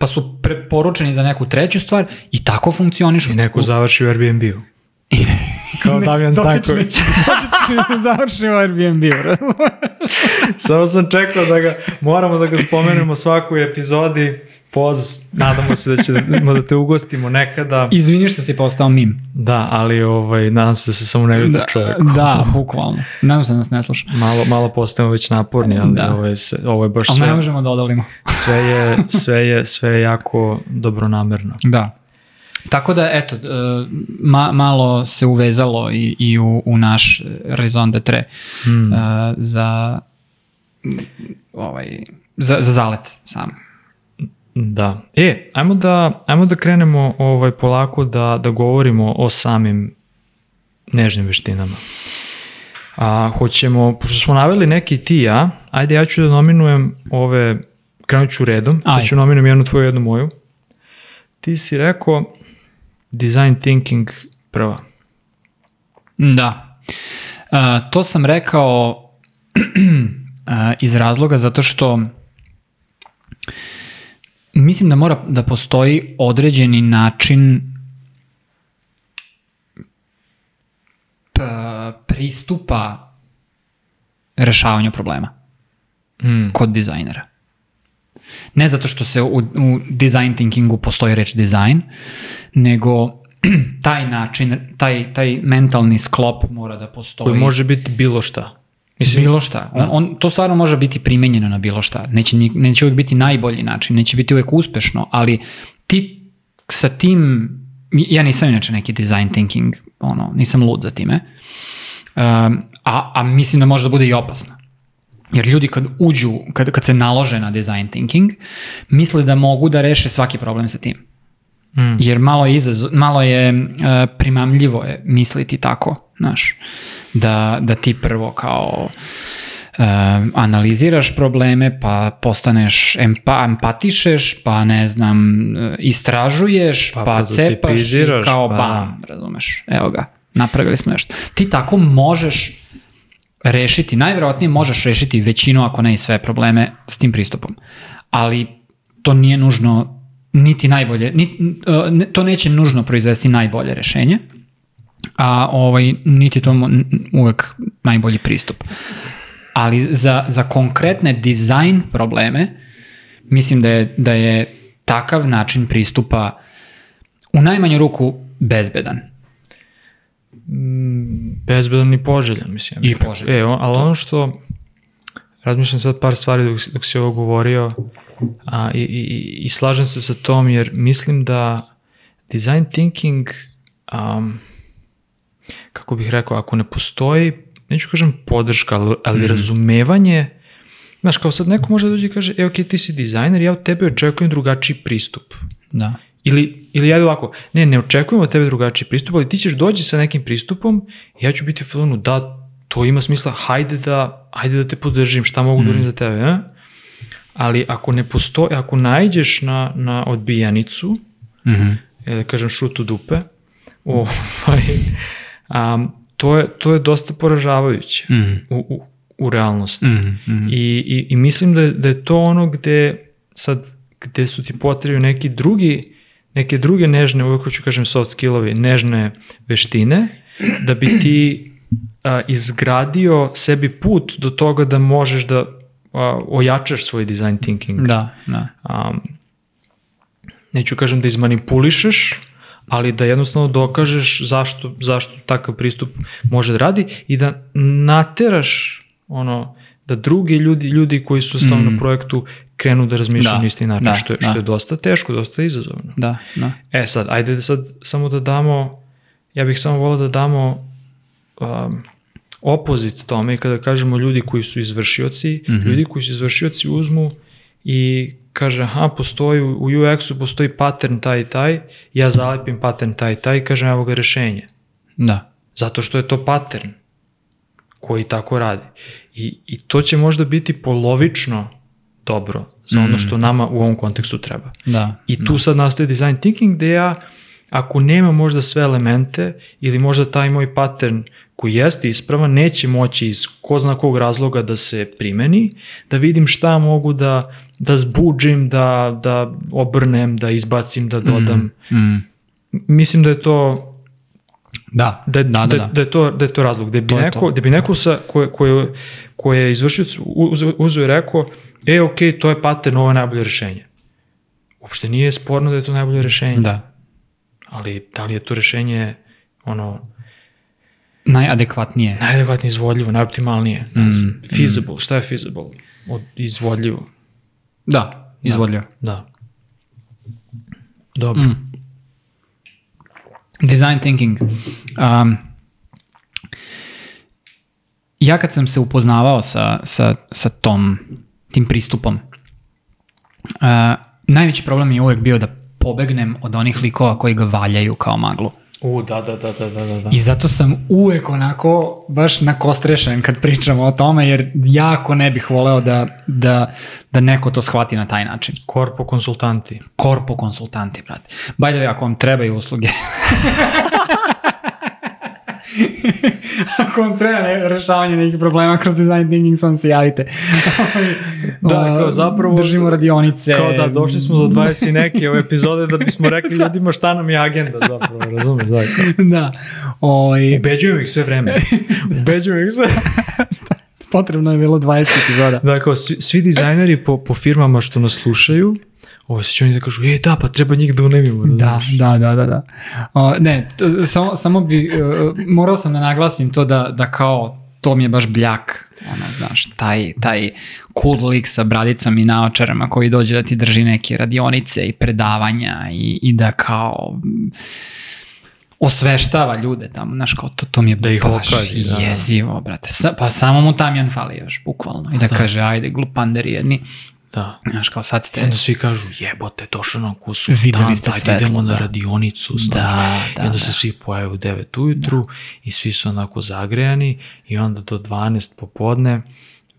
pa su preporučeni za neku treću stvar i tako funkcionišu. I neko završi u Airbnb-u. Kao Damjan Stanković. završi u Airbnb-u, Samo sam čekao da ga, moramo da ga spomenemo svaku epizodi poz, nadamo se da će da, te ugostimo nekada. Izvini što si postao mim. Da, ali ovaj, nadam se da se samo ne vidi da, čovjek. Da, bukvalno. Nadam se da nas ne sluša. Malo, malo postajemo već naporni, ali da. ovo, je, ovo je baš sve... Ali ne možemo da odalimo. sve, je, sve, je, sve je jako dobronamerno. Da. Tako da, eto, e, ma, malo se uvezalo i, i u, u naš raison d'etre hmm. uh, za, ovaj, za, za zalet sam. Da. E, ajmo da, ajmo da krenemo ovaj, polako da, da govorimo o samim nežnim veštinama. A, hoćemo, pošto smo naveli neki ti ja, ajde ja ću da nominujem ove, krenut ću redom, da Aj. da ću nominujem jednu tvoju, jednu moju. Ti si rekao design thinking prva. Da. A, to sam rekao a, iz razloga zato što Mislim da mora da postoji određeni način pristupa rešavanju problema mm. kod dizajnera. Ne zato što se u, u design thinkingu postoji reč dizajn, nego taj način, taj, taj mentalni sklop mora da postoji. Koji može biti bilo šta. Mislim, bilo šta. On, on, to stvarno može biti primenjeno na bilo šta. Neće, neće uvek biti najbolji način, neće biti uvek uspešno, ali ti sa tim, ja nisam inače neki design thinking, ono, nisam lud za time, um, a, a mislim da može da bude i opasno. Jer ljudi kad uđu, kad, kad se nalože na design thinking, misle da mogu da reše svaki problem sa tim. Mm. Jer malo je, izaz, malo je uh, primamljivo je misliti tako, znaš, da, da ti prvo kao uh, analiziraš probleme, pa postaneš empa, empatišeš, pa ne znam, istražuješ, pa, pa cepaš i kao pa... bam, razumeš, evo ga, napravili smo nešto. Ti tako možeš rešiti, najverovatnije možeš rešiti većinu, ako ne i sve probleme s tim pristupom. Ali to nije nužno niti najbolje, ni, uh, to neće nužno proizvesti najbolje rešenje, a ovaj, niti to uvek najbolji pristup. Ali za, za konkretne dizajn probleme, mislim da je, da je takav način pristupa u najmanju ruku bezbedan. Mm, bezbedan i poželjan, mislim. I poželjan. E, on, ali ono što, razmišljam sad par stvari dok, dok si ovo govorio, A, i, i, I slažem se sa tom jer mislim da design thinking, um, kako bih rekao, ako ne postoji, neću kažem podrška, ali, ali mm -hmm. razumevanje, znaš, kao sad neko može da dođe i kaže, e, ok, ti si dizajner, ja od tebe očekujem drugačiji pristup. Da. Ili, ili ja ovako, ne, ne očekujem od tebe drugačiji pristup, ali ti ćeš doći sa nekim pristupom ja ću biti u filmu, da, to ima smisla, hajde da, hajde da te podržim, šta mogu mm. da uradim mhm. za tebe, ne? ali ako ne postoji, ako najđeš na, na odbijanicu, mm -hmm. da kažem šut u dupe, ovaj, um, to, je, to je dosta poražavajuće Mm. u, u, u realnosti. Mm, mm. I, i, I mislim da je, da je to ono gde sad, gde su ti potrebi neki drugi, neke druge nežne, uvijek ću kažem soft skillovi, nežne veštine, da bi ti a, izgradio sebi put do toga da možeš da a, ojačaš svoj design thinking. Da, da. Um, neću kažem da izmanipulišeš, ali da jednostavno dokažeš zašto, zašto takav pristup može da radi i da nateraš ono, da drugi ljudi, ljudi koji su stavno Mm. na projektu krenu da razmišljaju Da, na isti način, da, što, je, da. što je dosta teško, dosta izazovno. Da, da. E sad, ajde da sad samo da damo, ja bih samo volao da damo um, opozit tome i kada kažemo ljudi koji su izvršioci, mm. -hmm. ljudi koji su izvršioci uzmu i kaže, aha, postoji u UX-u postoji pattern taj i taj, ja zalepim pattern taj i taj i kažem, evo ga rešenje. Da. Zato što je to pattern koji tako radi. I, i to će možda biti polovično dobro za ono Mm. što nama u ovom kontekstu treba. Da. I tu sad nastaje design thinking gde ja, ako nema možda sve elemente ili možda taj moj pattern koji jeste ispravan, neće moći iz ko zna kog razloga da se primeni, da vidim šta mogu da, da zbuđim, da, da obrnem, da izbacim, da dodam. Mm. Mislim da je to Da, da, da, da, da, da. da, je to, da je to razlog. Da bi To neko, to. da bi neko sa, koje, koje, koje je izvršio, uzeo i rekao, e, ok, to je pattern, ovo je najbolje rešenje. Uopšte nije sporno da je to najbolje rešenje. Da. Ali da li je to rešenje ono, Najadekvatnije. najadekvatnije izvodljivo, najoptimalnije? Ne Mm, znam. feasible, šta je feasible? Od, izvodljivo. Da, izvodljivo. Da. Dobro. Mm. Design thinking. Um, ja kad sam se upoznavao sa, sa, sa tom, tim pristupom, uh, najveći problem je uvek bio da pobegnem od onih likova koji ga valjaju kao maglu. U, da, da, da, da, da, da. I zato sam uvek onako baš nakostrešen kad pričamo o tome, jer jako ne bih voleo da, da, da neko to shvati na taj način. Korpo konsultanti. Korpo konsultanti, brate. By the way, ako vam trebaju usluge. ako vam treba ne, rešavanje nekih problema kroz design thinking, sam se javite. Da, kao zapravo- Držimo radionice. Kao da, došli smo do 20 i neke ove epizode da bismo rekli ljudima šta nam je agenda zapravo, razumeš? Da, kao. da. Oj, Ubeđujem ih sve vreme. Ubeđujem ih sve. potrebno je bilo 20 epizoda. Da, kao svi, svi dizajneri po, po firmama što nas slušaju, ovo se će oni da kažu, e da, pa treba njih da unemimo, Da, razumeš? da, da, da. da. O, ne, to, samo, samo bi, uh, morao sam da naglasim to da, da kao to mi je baš bljak, ono, znaš, taj, taj cool lik sa bradicom i naočarama koji dođe da ti drži neke radionice i predavanja i, i da kao osveštava ljude tamo, znaš, kao to, to mi je Da ih baš okadi, da. jezivo, brate. Sa, pa samo mu tamjan fali još, bukvalno. I da, kaže, ajde, glupanderi jedni. Da. Znaš, kao sad ste... Onda svi kažu, jebote, došao nam kusu, Videli ste svetlo, idemo na da. radionicu. znaš. Da, da, I onda da. se svi pojave u 9 ujutru i svi su onako zagrejani i onda do 12 popodne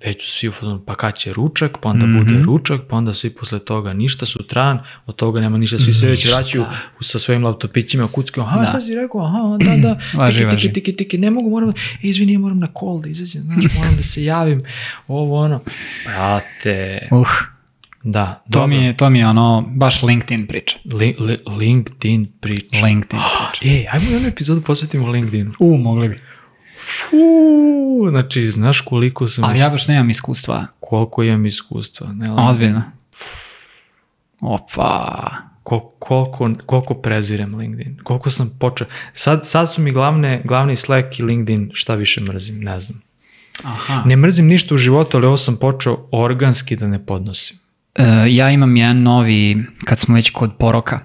već su svi u fazonu, pa kad će ručak, pa onda Mhm. bude ručak, pa onda svi posle toga ništa sutran, od toga nema ništa, svi se već Ništa. vraćaju sa svojim laptopićima, kuckaju, aha, Da. šta si rekao, aha, da, da, Važi, tiki, tiki, tiki, tiki, ne mogu, moram, e, izvini, ja moram na call da izađem, znaš, moram da se javim, ovo, ono. Brate, Uh, da, to, dobro. mi je, to mi je ono, baš LinkedIn priča. Li, li, LinkedIn priča. LinkedIn priča. E, ajmo jednu epizodu posvetimo LinkedInu. U, mogli bi. Fuu, znači, znaš koliko sam, Ali ja baš nemam iskustva. koliko imam iskustva. Ne. Ozbiljno. Opa. Ko, koliko, koliko prezirem LinkedIn. Koliko sam počeo. Sad, sad su mi glavne, glavni Slack i LinkedIn šta više mrzim, ne znam. Aha. Ne mrzim ništa u životu, ali ovo sam počeo organski da ne podnosim. E, ja imam jedan novi, kad smo već kod poroka,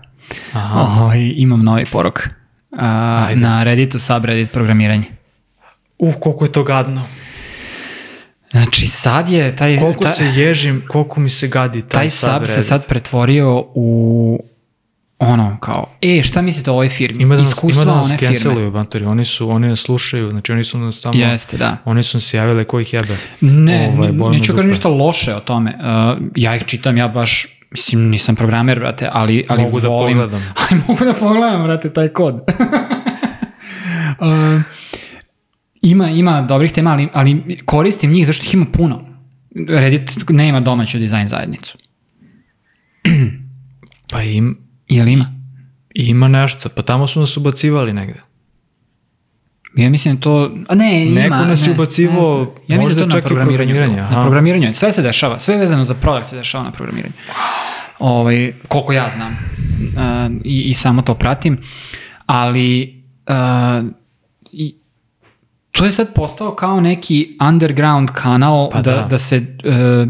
Aha. ovaj, imam novi porok. A, Ajde. na Redditu, subreddit programiranje. Uh, koliko je to gadno. Znači sad je taj, Koliko taj, se ježim, koliko mi se gadi taj, taj sub se sad pretvorio u ono kao, e šta mislite o ovoj firmi? Ima da nas, Iskustva ima da nas canceluju, Bantori. Oni su, oni nas slušaju, znači oni su nas samo... Jeste, da. Oni su se javili ko ih jebe. Ne, Ovaj, neću kažem ništa loše o tome. Uh, ja ih čitam, ja baš, mislim, nisam programer, brate, ali, ali Mogu da volim... pogledam. Ali mogu da pogledam, brate, taj kod. ima, ima dobrih tema, ali, ali koristim njih zašto ih ima puno. Reddit nema domaću dizajn zajednicu. Pa im, Jel ima? ima nešto, pa tamo su nas ubacivali negde. Ja mislim da to... A ne, ima. Neko nas je znam. ja možda da to čak i na programiranju. programiranje, Na programiranju. Sve se dešava. Sve vezano za produkt se dešava na programiranju. Ovaj, koliko ja znam. Uh, i, I samo to pratim. Ali... Uh, to je sad postao kao neki underground kanal Pa da, da. da. se uh,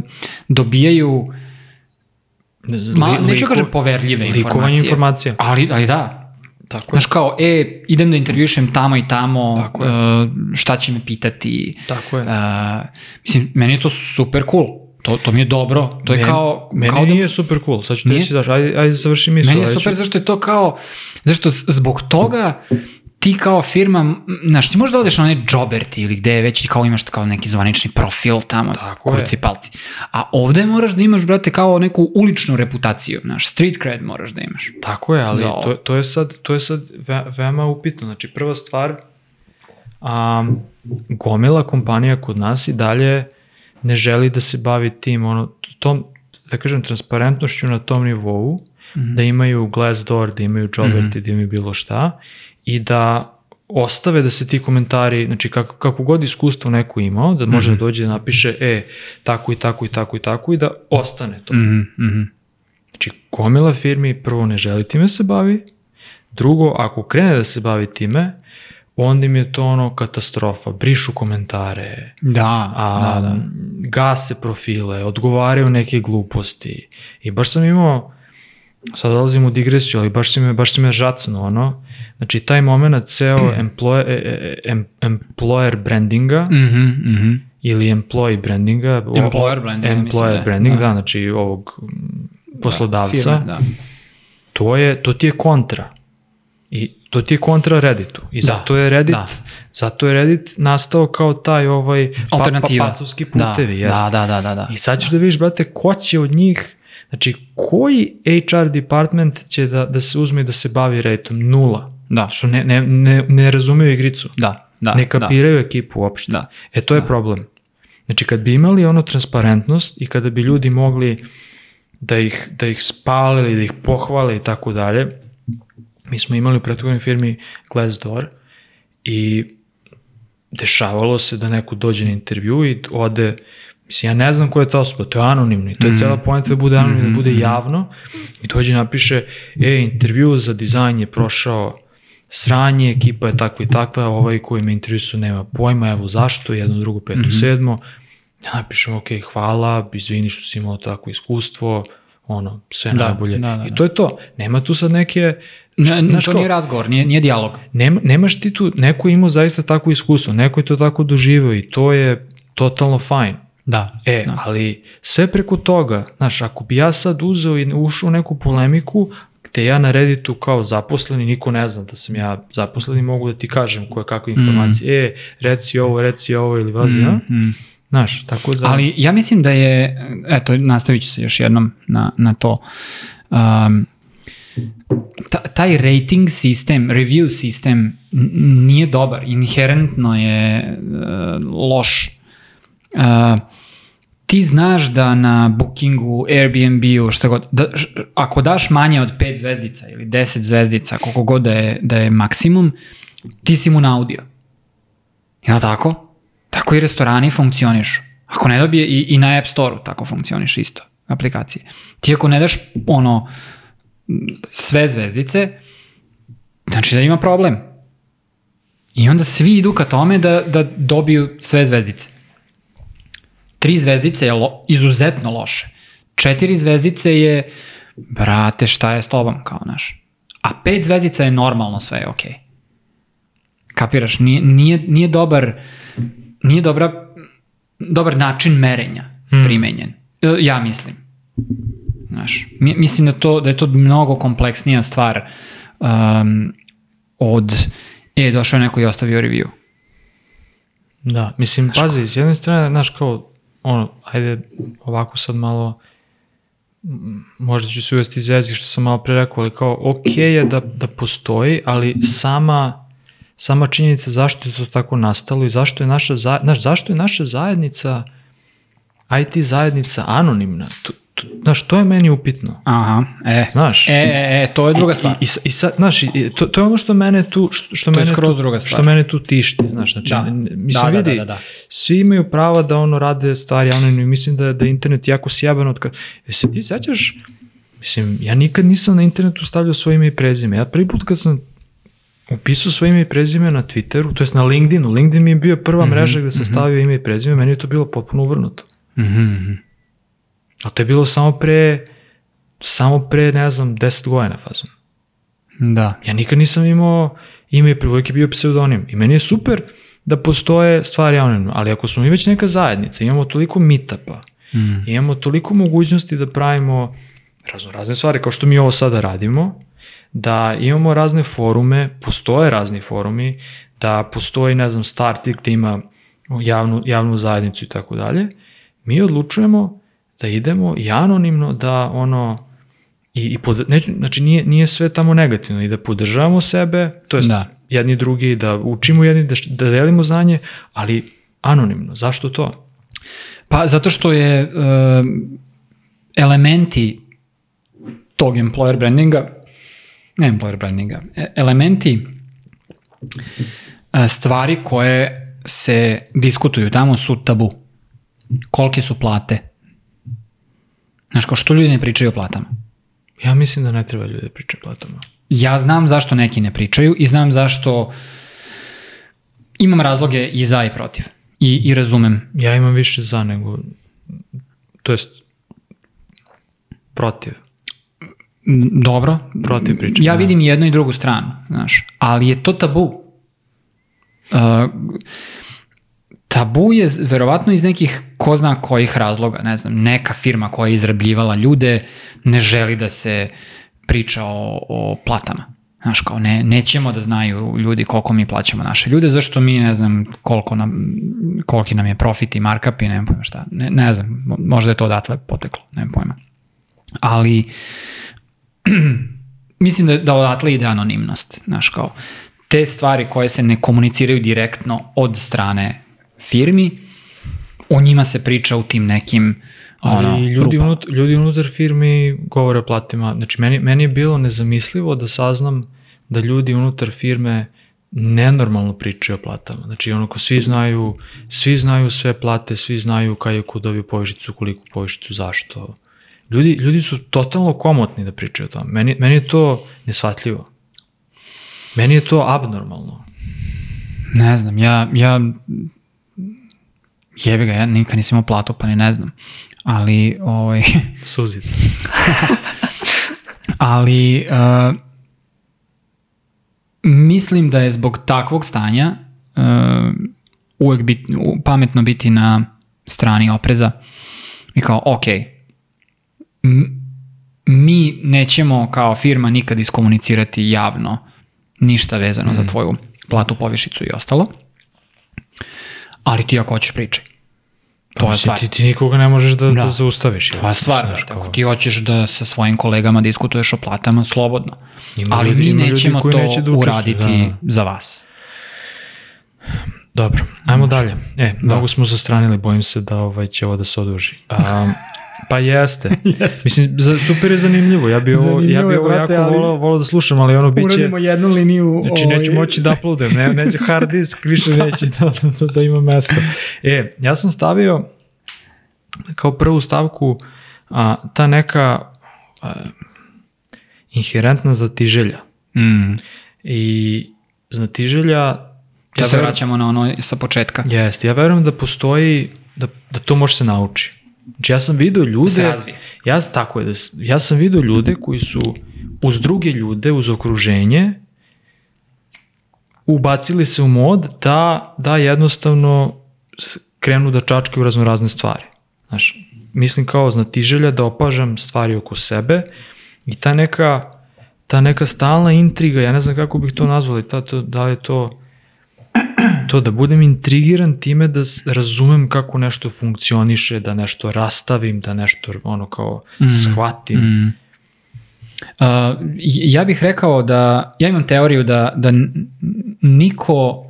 dobijaju Ma, Li- neću kažem poverljive informacije. informacija. Ali, ali da, Tako je. Znaš kao, e, idem da intervjušem tamo i tamo, Tako je. e, šta će me pitati. Tako je. E, mislim, meni je to super cool. To, to mi je dobro. To je Meni- kao... Meni kao da- nije super cool, sad ću Nije? reći daš, ajde, ajde završi misle. Meni je super zašto je to kao, zašto zbog toga ti kao firma, znaš, ti možda odeš na onaj Joberti ili gde je već kao imaš kao neki zvanični profil tamo, Tako je. kurci palci. A ovde moraš da imaš, brate, kao neku uličnu reputaciju, znaš, street cred moraš da imaš. Tako je, ali to, to je sad, to je sad ve, veoma upitno. Znači, prva stvar, a, gomila kompanija kod nas i dalje ne želi da se bavi tim, ono, tom, da kažem, transparentnošću na tom nivou, mm -hmm. da imaju Glassdoor, da imaju Joberti, mm -hmm. da imaju bilo šta, i da ostave da se ti komentari, znači kako, kako god iskustvo neko imao, da može mm -hmm. da dođe da napiše, e, tako i tako i tako i tako i da ostane to. Mhm, mhm. Znači, gomila firmi prvo ne želi time se bavi, drugo, ako krene da se bavi time, onda im je to ono katastrofa, brišu komentare, Da, a, da, da. gase profile, odgovaraju neke gluposti. I baš sam imao, sad dolazim u digresiju, ali baš si me, baš si me žacno, ono, znači taj moment ceo employer, e, e, em, employer brandinga, Mhm, mhm. ili employee brandinga, o- Employer brandinga, employer mislim da branding, da. da, znači ovog mm, poslodavca, Firme, da. to je to ti je kontra. I to ti je kontra Redditu. I zato je Reddit, da. zato je Reddit nastao kao taj ovaj pa. Pa, pacovski putevi, da, jeste. da, da, da, da. I sad ćeš da vidiš, brate, ko će od njih, znači, koji HR department će da, da se uzme i da se bavi Redditom? Nula. Da. Što ne, ne, ne, ne razumiju igricu. Da, da. ne kapiraju ekipu uopšte. Da. E to je problem. Znači kad bi imali ono transparentnost i kada bi ljudi mogli da ih, da ih spale ili da ih pohvale i tako dalje, mi smo imali u prethodnoj firmi Glassdoor i dešavalo se da neko dođe na intervju i ode, mislim ja ne znam ko je ta osoba, to je anonimno i to je cela poenta da bude anonimno, da bude javno i dođe napiše, e, intervju za dizajn je prošao sranje, ekipa je takva i takva, ovaj koji me intervjusu nema pojma, evo zašto, jedno, drugo, peto, mm -hmm. sedmo. Ja napišem, ok, hvala, izvini što si imao takvo iskustvo, ono, sve Da, najbolje. da, da, I to je to. Nema tu sad neke... Ne, znaš to nije razgovor, nije, nije dijalog. nema, nemaš ti tu, neko je imao zaista takvo iskustvo, neko je to tako doživeo i to je totalno fajn. Da. E, da. ali sve preko toga, znaš, ako bi ja sad uzeo i ušao u neku polemiku, gde ja na Redditu kao zaposleni, niko ne zna da sam ja zaposleni, mogu da ti kažem koje kakve informacije, mm. e, reci ovo, reci ovo ili vazi, mm. ja? Mm. Znaš, tako da... Ali ja mislim da je, eto, nastavit ću se još jednom na, na to. Um, ta, taj rating sistem, review sistem nije dobar, inherentno je uh, loš. Uh, ti znaš da na Bookingu, Airbnb-u, šta god, da, š- ako daš manje od 5 zvezdica ili 10 zvezdica, koliko god da je, da je maksimum, ti si mu na audio. Jel tako? Tako i restorani funkcionišu. Ako ne dobije, i, i na App Store-u tako funkcioniš isto, aplikacije. Ti ako ne daš ono, sve zvezdice, znači da ima problem. I onda svi idu ka tome da, da dobiju sve zvezdice. Tri zvezdice je lo, izuzetno loše. Četiri zvezdice je, brate, šta je s tobom, kao naš. A pet zvezdica je normalno, sve je okej. Kapiraš, nije, nije, nije dobar, nije dobra, dobar način merenja primenjen. E, Ja mislim. Znaš, mi- mislim da, to, da je to mnogo kompleksnija stvar um, od, e, došao je neko i ostavio review. Da, mislim, pazi, s jedne strane, znaš, kao, ono, ajde, ovako sad malo, možda ću se uvesti iz što sam malo pre rekao, ali kao, ok je da, da postoji, ali sama, sama činjenica zašto je to tako nastalo i zašto je naša, znaš, zašto je naša zajednica, IT zajednica anonimna. To, znaš, to je meni upitno. Aha, e. Znaš, E, e, e, to je druga stvar. I, i, i sad, znaš, i, to, to je ono što mene tu, što, što To mene tu, druga stvar. što mene tu tišti, znaš, znači, Da. mislim, Da, da, vidi, da, da, da. svi imaju prava da ono rade stvari anonimno i mislim da, da je internet jako sjeban od kad, e se ti sećaš, mislim, ja nikad nisam na internetu stavljao svoje ime i prezime, ja prvi put kad sam upisao svoje ime i prezime na Twitteru, to jest na LinkedInu, LinkedIn mi je bio prva Mhm, mreža gde sam stavio ime i prezime, meni je to bilo potpuno uvrnuto. Mhm, mhm. A to je bilo samo pre, samo pre, ne znam, 10 godina fazom. Da. Ja nikad nisam imao ime i uvijek je bio pseudonim. I meni je super da postoje stvari anonimno, ali ako smo mi već neka zajednica, imamo toliko meetupa, Mm. imamo toliko mogućnosti da pravimo razno razne stvari, kao što mi ovo sada radimo, da imamo razne forume, postoje razni forumi, da postoji, ne znam, Startik gde ima javnu, javnu zajednicu i tako dalje, mi odlučujemo da idemo i anonimno da ono i, i pod, neću, znači nije, nije sve tamo negativno i da podržavamo sebe, to jest Da. jedni drugi, da učimo jedni, da, da delimo znanje, ali anonimno. Zašto to? Pa zato što je e, elementi tog employer brandinga, ne employer brandinga, e- elementi e, stvari koje se diskutuju tamo su tabu. Kolike su plate? Znaš, kao što ljudi ne pričaju o platama? Ja mislim da ne treba ljudi da pričaju o platama. Ja znam zašto neki ne pričaju i znam zašto imam razloge i za i protiv. I, i razumem. Ja imam više za nego, to jest, protiv. Dobro. Protiv pričanja, Ja vidim jednu i drugu stranu, znaš. Ali je to tabu. Uh, tabu je verovatno iz nekih ko zna kojih razloga, ne znam, neka firma koja je izrabljivala ljude ne želi da se priča o, o platama. Znaš, kao ne, nećemo da znaju ljudi koliko mi plaćamo naše ljude, zašto mi ne znam koliko nam, koliki nam je profit i markup i nemam pojma šta. Ne, ne znam, mo- možda je to odatle poteklo, nemam pojma. Ali mislim da, da odatle ide anonimnost, znaš, kao te stvari koje se ne komuniciraju direktno od strane firmi, o njima se priča u tim nekim Ali ono, ljudi, rupama. unut, ljudi unutar firmi govore o platima. Znači, meni, meni je bilo nezamislivo da saznam da ljudi unutar firme nenormalno pričaju o platama. Znači, ono ko svi znaju, svi znaju sve plate, svi znaju kada je ko dobio povišicu, koliko povišicu, zašto. Ljudi, ljudi su totalno komotni da pričaju o tome. Meni, meni je to nesvatljivo. Meni je to abnormalno. Ne znam, ja, ja jebi ga, ja nikad nisam imao platu, pa ni ne znam. Ali, ovaj, Suzica. ali uh, mislim da je zbog takvog stanja uh, uvek bit, pametno biti na strani opreza i kao, ok, m- mi nećemo kao firma nikad iskomunicirati javno ništa vezano za tvoju platu, povišicu i ostalo, ali ti ako hoćeš pričaj. To je stvar. Ti, ti nikoga ne možeš da, da. Da. zaustaviš. Tvoja stvar, Znaš. Ako ti hoćeš da sa svojim kolegama diskutuješ o platama, slobodno. Ima Ali ljudi- mi nećemo to neće da uraditi da. za vas. Dobro, ajmo dalje. E, mnogo smo zastranili, bojim se da ovaj, će ovo da se oduži. A, pa jeste. Mislim, za, super je zanimljivo. Ja bi ovo, ja bi ovo brate, jako ali- volao, volao da slušam, ali ono biće... jednu liniju. Znači, neću moći da uploadem, ne, neće hard disk, više neće da, da, da ima mesta. E, ja sam stavio kao prvu stavku a, ta neka a, inherentna zatiželja. Mm, I znatiželja... to se verujem- vraćamo na ono sa početka. Jeste, ja verujem da postoji, da, da to može se nauči. Ja sam video ljude... se razvije. Ja, tako je, da, ja sam video ljude koji su uz druge ljude, uz okruženje, ubacili se u mod da, da jednostavno krenu da čačkaju razno razne stvari. Znaš, mislim kao znatiželja da opažam stvari oko sebe i ta neka, ta neka stalna intriga, ja ne znam kako bih to nazvali, ta, to, da je to to da budem intrigiran time da razumem kako nešto funkcioniše, da nešto rastavim, da nešto ono kao shvatim. Mm. Uh, ja bih rekao da, ja imam teoriju da, da niko,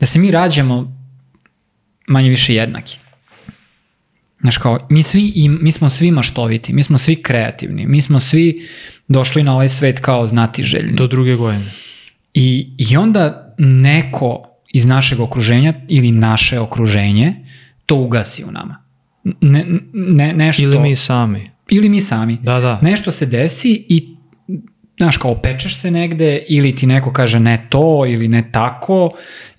da se mi rađamo manje više jednaki. Znaš kao, mi, svi, im, mi smo svi maštoviti, mi smo svi kreativni, mi smo svi došli na ovaj svet kao znati željni. Do druge godine. I, I onda neko iz našeg okruženja ili naše okruženje to ugasi u nama. Ne, ne, nešto, Ili mi sami. ili mi sami. Da, da. Nešto se desi i znaš kao pečeš se negde ili ti neko kaže ne to ili ne tako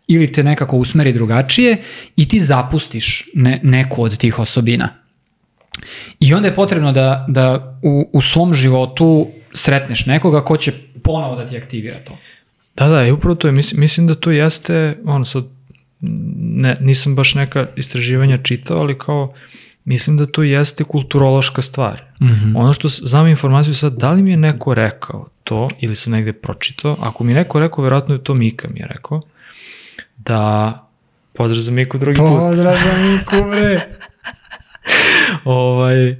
ili te nekako usmeri drugačije i ti zapustiš ne, neku od tih osobina. I onda je potrebno da, da u, u svom životu sretneš nekoga ko će ponovo da ti aktivira to. Da, da, i upravo to je, mislim, mislim da to jeste, ono sad, ne, nisam baš neka istraživanja čitao, ali kao, mislim da to jeste kulturološka stvar. Mm -hmm. Ono što znam informaciju sad, da li mi je neko rekao to, ili sam negde pročitao, ako mi je neko rekao, verovatno je to Mika mi je rekao, da, pozdrav za Miku drugi put, Pozdrav za Miku, bre. ovaj,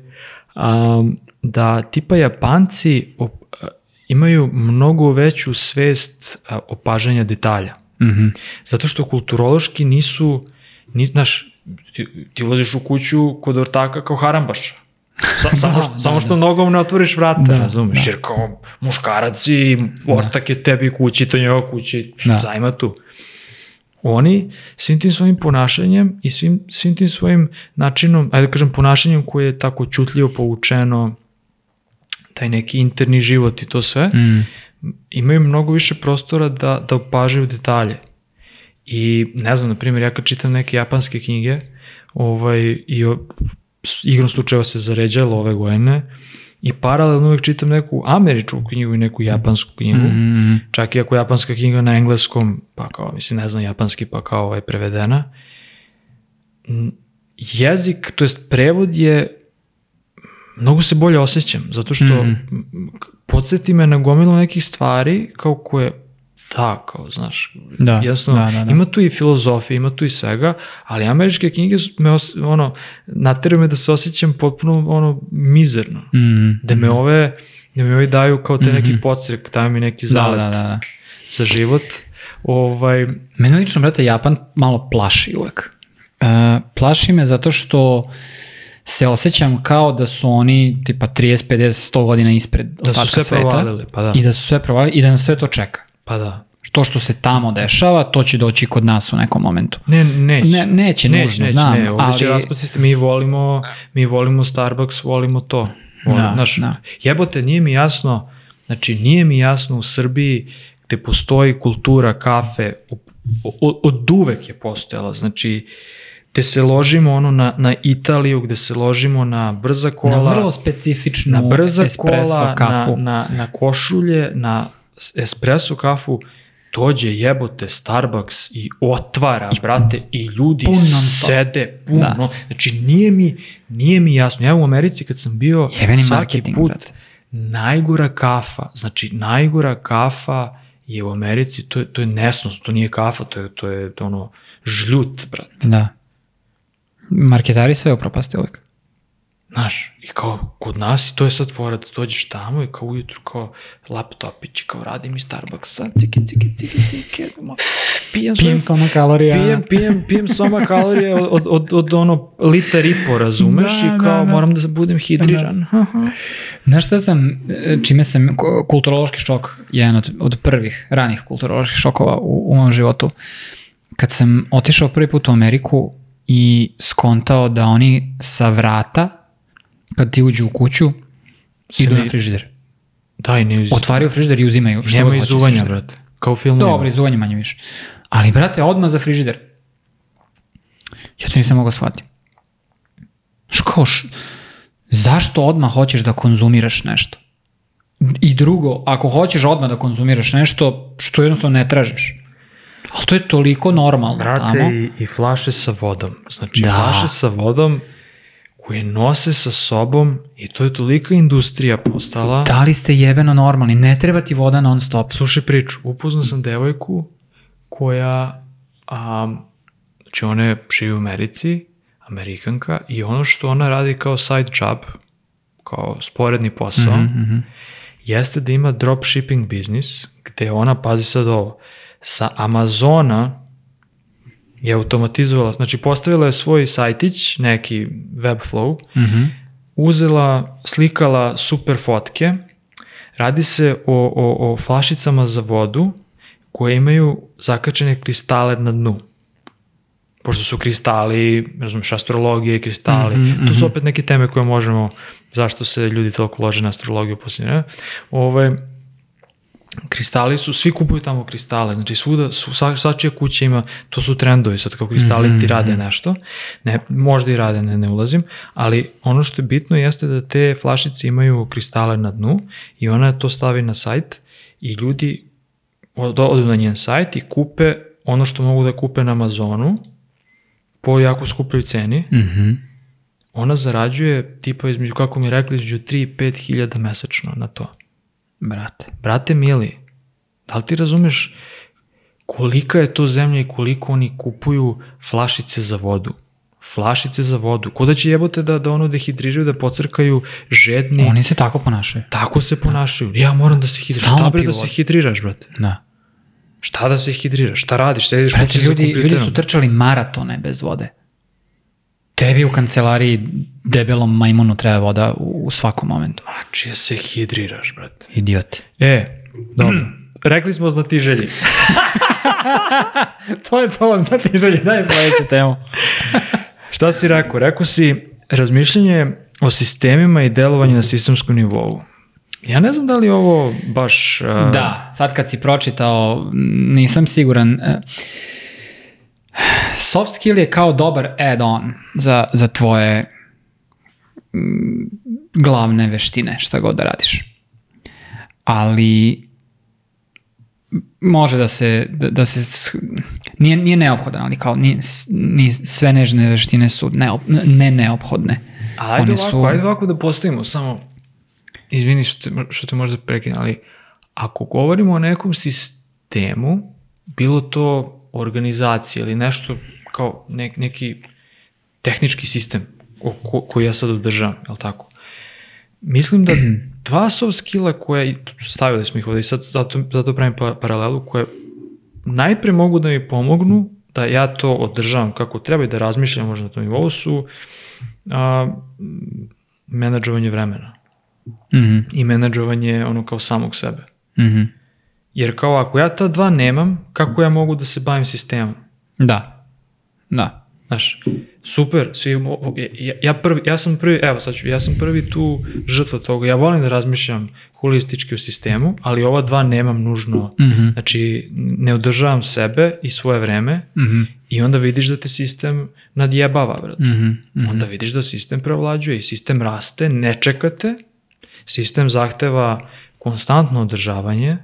um, da tipa Japanci op, imaju mnogo veću svest a, opažanja detalja. Mhm. Zato što kulturološki nisu, ni, znaš, ti, ti ulaziš u kuću kod ortaka kao harambaša. Sa, samo, što, da, samo što da. nogom ne otvoriš vrata, Da, razumeš, da. jer kao muškarac i ortak je tebi kući, to njegova kući, Da. šta ima tu? Oni svim tim svojim ponašanjem i svim, svim tim svojim načinom, ajde da kažem ponašanjem koje je tako čutljivo povučeno, taj neki interni život i to sve, Mm. imaju mnogo više prostora da, da opažaju detalje. I ne znam, na primjer, ja kad čitam neke japanske knjige, ovaj, i o, s- igrom slučajeva se zaređalo ove godine, i paralelno uvek čitam neku američku knjigu i neku japansku knjigu, Mm. čak i ako je japanska knjiga na engleskom, pa kao, mislim, ne znam japanski, pa kao ovaj prevedena, jezik, to jest prevod je mnogo se bolje osjećam, zato što Mhm. mm. podsjeti me na gomilu nekih stvari kao koje da, kao, znaš, Da, jednostavno, da, da, da. ima tu i filozofije, ima tu i svega, ali američke knjige su me, os, ono, nateraju me da se osjećam potpuno, ono, mizerno. Mm. Da me ove, da mi ovi daju kao te neki podstrek, daju mi neki Da, zalet da, da, da. za život. Ovaj, Mene lično, brate, Japan malo plaši uvek. E, plaši me zato što se osjećam kao da su oni tipa 30, 50, 100 godina ispred da su ostatka sve sveta. provalili, pa da. I da su sve provalili i da nas sve to čeka. Pa da. To što se tamo dešava, to će doći kod nas u nekom momentu. Ne, neće. Ne- neće nužno, znam, ne, ovdje će ali- raspad sistem, mi volimo, mi volimo Starbucks, volimo to. Volimo, Da, znaš, da. jebote, nije mi jasno, znači nije mi jasno u Srbiji gde postoji kultura kafe, od, od uvek je postojala, znači gde se ložimo ono na, na Italiju, gde se ložimo na brza kola, Na vrlo specifičnu na brza espresso kola, kafu. Na, na, na košulje, na espresso kafu, dođe jebote Starbucks i otvara, brate, i ljudi Pun sede puno. Da. Znači, nije mi, nije mi jasno. Ja u Americi kad sam bio Jebeni svaki put, brate. najgora kafa, znači najgora kafa je u Americi, to je, to je nesnost, to nije kafa, to je, to je ono žljut, brate. Da. Marketari sve upropaste uvek. Znaš, i kao, kod nas i to je sad fora da dođeš tamo i kao ujutru kao laptopić i kao radi mi Starbucks sad, cike, cike, cike, cike, pijem, Pijem svojim- samo kalorija. pijem, pijem, pijem soma kalorije od, od, od, ono litar i po, razumeš, Da, i kao da, da. moram da budem hidriran. Aha. Znaš šta sam, čime sam, kulturološki šok, jedan od, od prvih ranih kulturoloških šokova u, u mom životu. Kad sam otišao prvi put u Ameriku i skontao da oni sa vrata, kad ti uđu u kuću, idu Svi- na frižider. Daj, ne iz... Otvaraju frižider i uzimaju što Nema izuvanja, brate. Kao u filmu. Dobro, izuvanje manje više. Ali, brate, odmah za frižider. Ja to nisam mogao shvatiti. Što kao, š- zašto odmah hoćeš da konzumiraš nešto? I drugo, ako hoćeš odmah da konzumiraš nešto, što jednostavno ne tražiš. Ali to je toliko normalno Brate, tamo. i, i flaše sa vodom. Znači, Da. flaše sa vodom koje nose sa sobom i to je tolika industrija postala. Da li ste jebeno normalni? Ne treba ti voda non stop. Slušaj priču, upoznao sam devojku koja, a, znači ona živi u Americi, Amerikanka, i ono što ona radi kao side job, kao sporedni posao, Mhm, jeste da ima dropshipping biznis, gde ona, pazi sad ovo, sa Amazona je automatizovala, znači postavila je svoj sajtić, neki Webflow, mm -hmm. uzela, slikala super fotke, radi se o, o, o flašicama za vodu koje imaju zakačene kristale na dnu pošto su kristali, razumiješ, astrologije, kristali, mm -hmm, to su mhm. opet neke teme koje možemo, zašto se ljudi toliko lože na astrologiju posljednje? Ove, kristali su, svi kupuju tamo kristale, znači svuda, su, sva, svačija kuća ima, to su trendovi, sad kao kristali mm -hmm. ti rade mhm. nešto, ne, možda i rade, ne, ne ulazim, ali ono što je bitno jeste da te flašice imaju kristale na dnu i ona to stavi na sajt i ljudi odu na njen sajt i kupe ono što mogu da kupe na Amazonu, po jako skupljoj ceni, mm -hmm. ona zarađuje tipa između, kako mi rekli, između 3 i 5 hiljada mesečno na to. Brate. Brate mili, da li ti razumeš kolika je to zemlja i koliko oni kupuju flašice za vodu? Flašice za vodu. Ko da će jebote da, da ono dehidriraju, da pocrkaju žedni. Oni se tako ponašaju. Tako se ponašaju. Da. Ja moram da se hidriraš. Šta bre da se hidriraš, brate? Da. Šta da se hidriraš? Šta radiš? Sediš Prati, ljudi, ljudi su trčali maratone bez vode. Tebi u kancelariji debelom majmunu treba voda u, svakom momentu. A čije se hidriraš, brate? Idioti. E, dobro. Mm. Rekli smo znatiželji. to je to, znatiželji. Daj sledeću temu. Šta si rekao? Rekao si razmišljanje o sistemima i delovanje na sistemskom nivou. Ja ne znam da li ovo baš... Uh... Da, sad kad si pročitao, nisam siguran. E, soft skill je kao dobar add-on za, za tvoje glavne veštine, šta god da radiš. Ali može da se, da, da se nije, nije neophodan, ali kao nije, nije, sve nežne veštine su neop, ne neophodne. Ajde One ovako, su... ajde ovako da postavimo samo izvini što te, što te možda prekinem, ali ako govorimo o nekom sistemu, bilo to organizacija ili nešto kao ne, neki tehnički sistem ko, koji ja sad održavam, je li tako? Mislim da dva soft skilla koje, stavili smo ih ovde i sad zato, zato pravim pa, paralelu, koje najpre mogu da mi pomognu da ja to održavam kako treba i da razmišljam možda na tom nivou su a, menadžovanje vremena mm -hmm. i menadžovanje ono kao samog sebe. Mm -hmm. Jer kao ako ja ta dva nemam, kako ja mogu da se bavim sistemom? Da, da. Znaš, super, svi, ja, ja, prvi, ja sam prvi, evo sad ću, ja sam prvi tu žrtva toga, ja volim da razmišljam holistički u sistemu, ali ova dva nemam nužno, mm -hmm. znači ne održavam sebe i svoje vreme mm -hmm. i onda vidiš da te sistem nadjebava, brate. Mm -hmm. Onda vidiš da sistem prevlađuje i sistem raste, ne čekate, Sistem zahteva konstantno održavanje.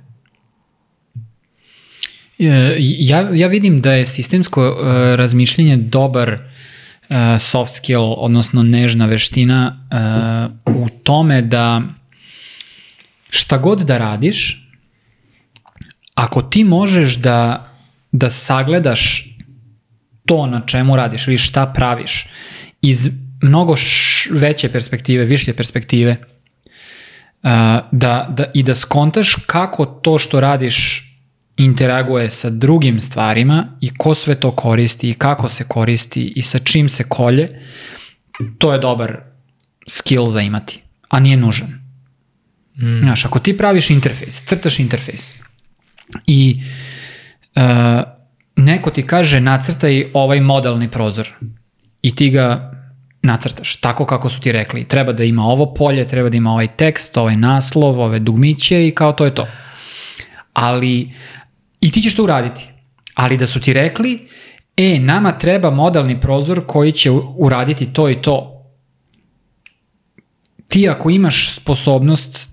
E, ja, ja vidim da je sistemsko uh, razmišljanje dobar uh, soft skill, odnosno nežna veština u tome da šta god da radiš, ako ti možeš da, da sagledaš to na čemu radiš ili šta praviš iz mnogo veće perspektive, više perspektive, da, da, i da skontaš kako to što radiš interaguje sa drugim stvarima i ko sve to koristi i kako se koristi i sa čim se kolje, to je dobar skill za imati, a nije nužan. Mm. Znaš, ako ti praviš interfejs, crtaš interfejs i uh, neko ti kaže nacrtaj ovaj modelni prozor i ti ga nacrtaš, tako kako su ti rekli. Treba da ima ovo polje, treba da ima ovaj tekst, ovaj naslov, ove dugmiće i kao to je to. Ali, i ti ćeš to uraditi. Ali da su ti rekli, e, nama treba modelni prozor koji će uraditi to i to. Ti ako imaš sposobnost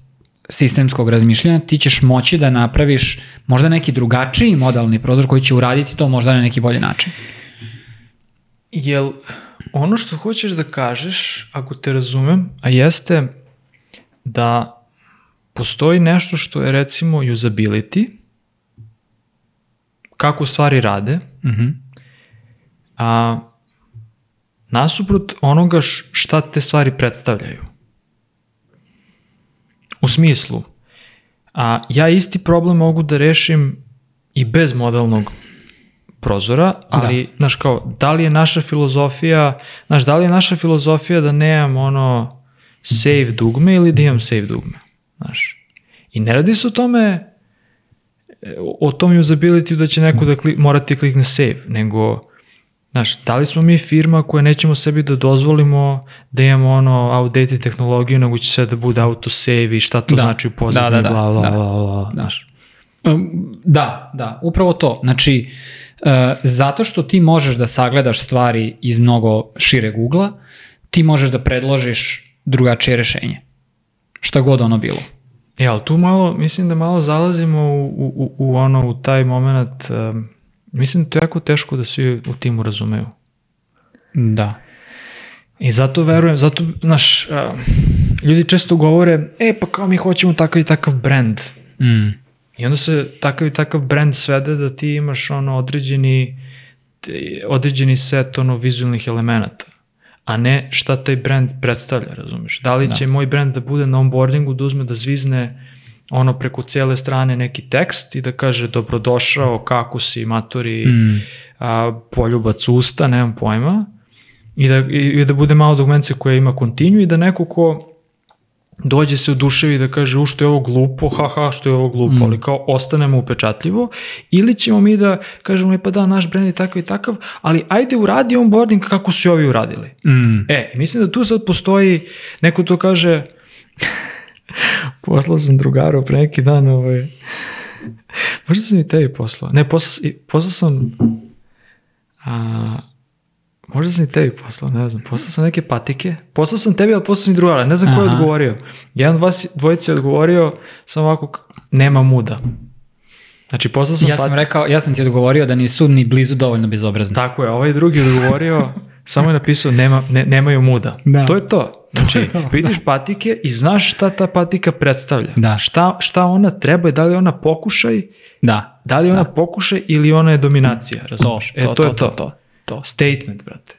sistemskog razmišljanja, ti ćeš moći da napraviš možda neki drugačiji modelni prozor koji će uraditi to možda na neki bolji način. Jel, ono što hoćeš da kažeš, ako te razumem, a jeste da postoji nešto što je recimo usability, kako stvari rade, mm -hmm. a nasuprot onoga šta te stvari predstavljaju. U smislu, a ja isti problem mogu da rešim i bez modalnog prozora, ali, da. znaš, kao, da li je naša filozofija, znaš, da li je naša filozofija da nemam ono save dugme ili da imam save dugme, znaš. I ne radi se o tome, o tom usability da će neko da kli, morati klikne save, nego, znaš, da li smo mi firma koja nećemo sebi da dozvolimo da imamo ono outdated tehnologiju, nego će sve da bude autosave i šta to da. znači u pozadnju, da, da, da, bla, bla, da. bla, bla, bla, znaš. Da, da, upravo to. Znači, uh, zato što ti možeš da sagledaš stvari iz mnogo šireg ugla, ti možeš da predložiš drugačije rešenje. Šta god ono bilo. E, ali tu malo, mislim da malo zalazimo u, u, u ono, u taj moment, um, mislim da to je jako teško da svi u timu razumeju. Da. I zato verujem, zato, znaš, uh, ljudi često govore, e, pa kao mi hoćemo takav i takav brand. Mm. I onda se takav i takav brand svede da ti imaš ono određeni, određeni set ono vizualnih elemenata a ne šta taj brand predstavlja, razumeš? Da li da. će moj brand da bude na onboardingu, da uzme da zvizne ono preko cele strane neki tekst i da kaže dobrodošao, kako si, matori, mm. a, poljubac usta, nemam pojma, i da, i, i da bude malo dogmence koja ima kontinju i da neko ko dođe se u duševi da kaže u što je ovo glupo, haha, što je ovo glupo, mm. ali kao ostanemo upečatljivo, ili ćemo mi da kažemo, e pa da, naš brand je takav i takav, ali ajde uradi onboarding kako su ovi uradili. Mm. E, mislim da tu sad postoji, neko to kaže, poslao sam drugaru pre neki dan, ovaj, možda sam i tebi poslao, ne, poslao, poslao sam, a, Možda sam i tebi poslao, ne znam. Poslao sam neke patike. Poslao sam tebi, ali poslao sam i drugara. Ne znam Aha. ko je odgovorio. Jedan od vas dvojice je odgovorio samo ovako, nema muda. Znači, poslao sam... Ja sam pat... rekao, ja sam ti odgovorio da nisu ni blizu dovoljno bezobrazni. Tako je, ovaj drugi odgovorio, samo je napisao nema, ne, nemaju muda. Da. To je to. Znači, to je to. vidiš patike i znaš šta ta patika predstavlja. Da. Šta, šta ona treba i da li ona pokušaj, da. da li ona da. pokušaj ili ona je dominacija, razumiješ? To, to, e, to, to, je to. to, to. Statement, brate.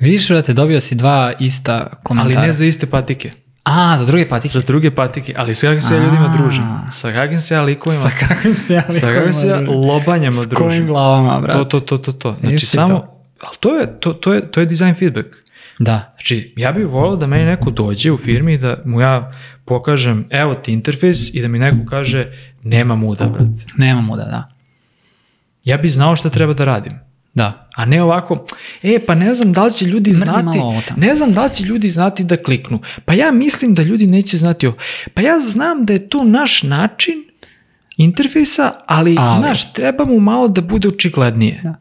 Vidiš, brate, dobio si dva ista komentara. Ali ne za iste patike. A, za druge patike. Za druge patike, ali sa kakvim se ja ljudima družim. Sa kakvim se ja likovima. Sa kakvim se ja likovima. Sa kakvim se ja lobanjama družim. S kojim glavama, brate. To, to, to, to, to. Znači, samo, to? ali to je, to, to, je, to je design feedback. Da. Znači, ja bih volao da meni neko dođe u firmi i da mu ja pokažem, evo ti interfejs i da mi neko kaže, nema muda, brate. Nema muda, da. Ja bih znao šta treba da radim. Da. A ne ovako, e, pa ne znam da li će ljudi znati, ne znam da li će ljudi znati da kliknu. Pa ja mislim da ljudi neće znati ovo. Pa ja znam da je to naš način interfejsa, ali, ali. znaš, treba mu malo da bude očiglednije. Da.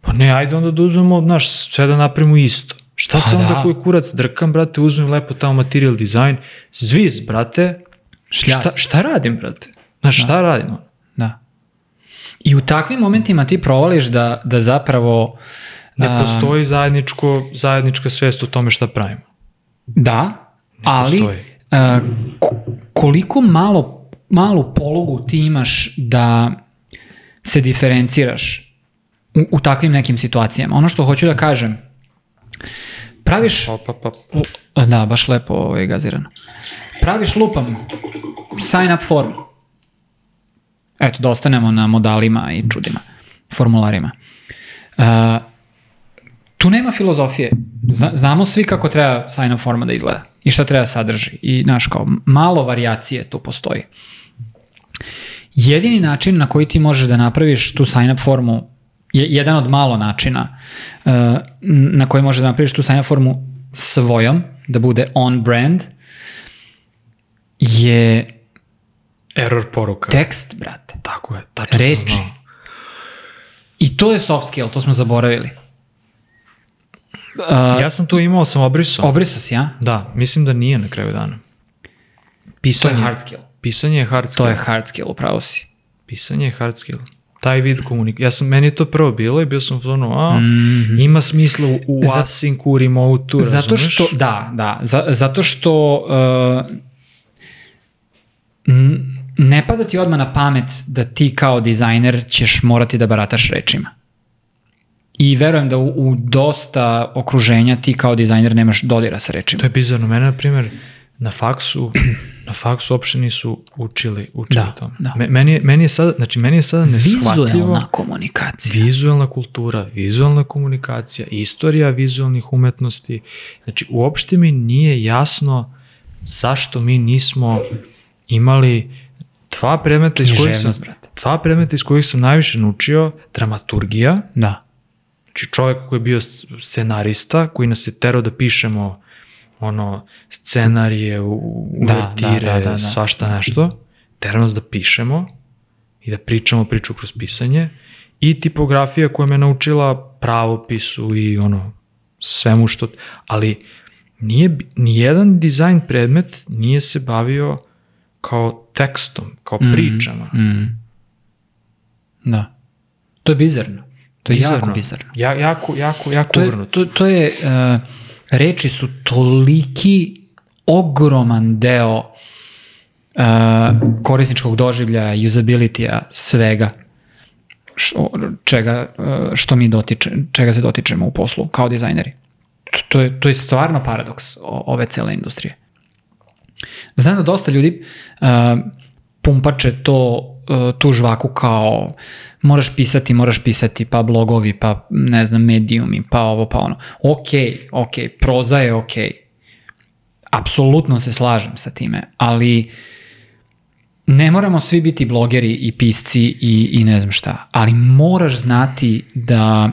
Pa ne, ajde onda da uzmemo, znaš, sve da napravimo isto. Šta pa se onda da. koji kurac drkam, brate, uzmem lepo tamo material design, zviz, brate, šta, šta radim, brate? Znaš, da. šta radim? Da. I u takvim momentima ti provališ da, da zapravo... Ne a, postoji zajedničko, zajednička svest o tome šta pravimo. Da, ne ali a, koliko malo, malu pologu ti imaš da se diferenciraš u, u takvim nekim situacijama. Ono što hoću da kažem, praviš... Pa, pa, pa. Da, baš lepo ovaj, gazirano. Praviš lupam sign up form Eto, da ostanemo na modalima i čudima, formularima. Uh, tu nema filozofije. Zna, znamo svi kako treba sign up forma da izgleda i šta treba sadrži. I, znaš, kao, malo variacije tu postoji. Jedini način na koji ti možeš da napraviš tu sign up formu je jedan od malo načina uh, na koji možeš da napraviš tu sign up formu svojom, da bude on brand, je Error poruka. Tekst, brate. Tako je, tačno Reči. sam znao. I to je soft skill, to smo zaboravili. Uh, ja sam to imao, sam obrisao. Obrisao si, ja? Da, mislim da nije na kraju dana. Pisanje, to je hard skill. Pisanje je hard skill. To je hard skill, upravo si. Pisanje je hard skill. Taj vid komunikacije. Ja sam, meni je to prvo bilo i bio sam ono, a, mm -hmm. ima smisla u, u Za, async, u remote Zato što, da, da, za, zato što uh, ne pada ti odmah na pamet da ti kao dizajner ćeš morati da barataš rečima. I verujem da u, u dosta okruženja ti kao dizajner nemaš dodira sa rečima. To je bizarno. Mene, na primjer, na faksu, na faksu uopšte nisu učili, učili Da, to. da. Me- Meni, je- meni je sada, znači meni je sada neshvatljivo Vizualna komunikacija. vizualna kultura, vizualna komunikacija, istorija vizualnih umetnosti. Znači, uopšte mi nije jasno zašto mi nismo imali dva predmeta iz kojih sam, brate. dva predmeta iz kojih sam najviše naučio, dramaturgija, Da. Znači čovjek koji je bio scenarista, koji nas je terao da pišemo ono, scenarije, u- Da, uvertire, da, da, da, da. svašta nešto, terao nas da pišemo i da pričamo priču kroz pisanje i tipografija koja me naučila pravopisu i ono, svemu što, ali nije, nijedan dizajn predmet nije se bavio kao tekstom, kao pričama. Mm. Da. To je bizarno. To je jako bizarno. Ja, jako, jako, jako To je, uvrnuto. to, to je uh, reči su toliki ogroman deo uh, korisničkog doživljaja, usability-a, svega što, čega, uh, što mi dotiče, čega se dotičemo u poslu kao dizajneri. To- To je, to je stvarno paradoks ove cele industrije. Znam da dosta ljudi uh, pumpače to, uh, tu žvaku kao moraš pisati, moraš pisati, pa blogovi, pa ne znam, medijumi, pa ovo, pa ono. Ok, ok, proza je ok. Apsolutno se slažem sa time, ali ne moramo svi biti blogeri i pisci i, i ne znam šta, ali moraš znati da,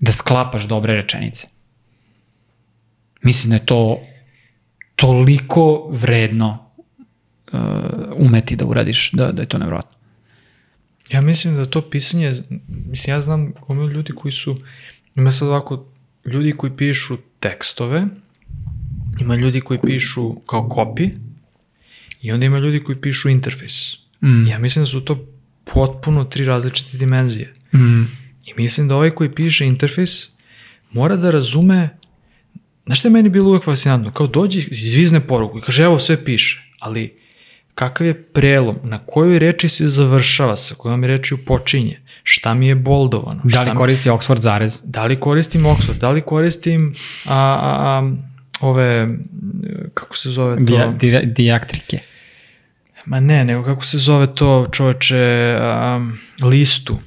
da sklapaš dobre rečenice. Mislim da je to toliko vredno uh, umeti da uradiš, da, da je to nevjerojatno. Ja mislim da to pisanje, mislim ja znam gomilu ljudi koji su, ima sad ovako ljudi koji pišu tekstove, ima ljudi koji pišu kao copy i onda ima ljudi koji pišu interfejs. Mm. Ja mislim da su to potpuno tri različite dimenzije. Mm. I mislim da ovaj koji piše interfejs mora da razume, znaš što je meni bilo uvek fascinantno, kao dođe, izvizne poruku i kaže evo sve piše, ali kakav je prelom, na kojoj reči se završava, sa kojom rečju počinje, šta mi je boldovano, Da li mi- koristi Oxford zarez? da li koristim Oxford, da li koristim a, a, a, ove, kako se zove to? Dija, dija, dijaktrike. Ma ne, nego kako se zove to čoveče, a, listu.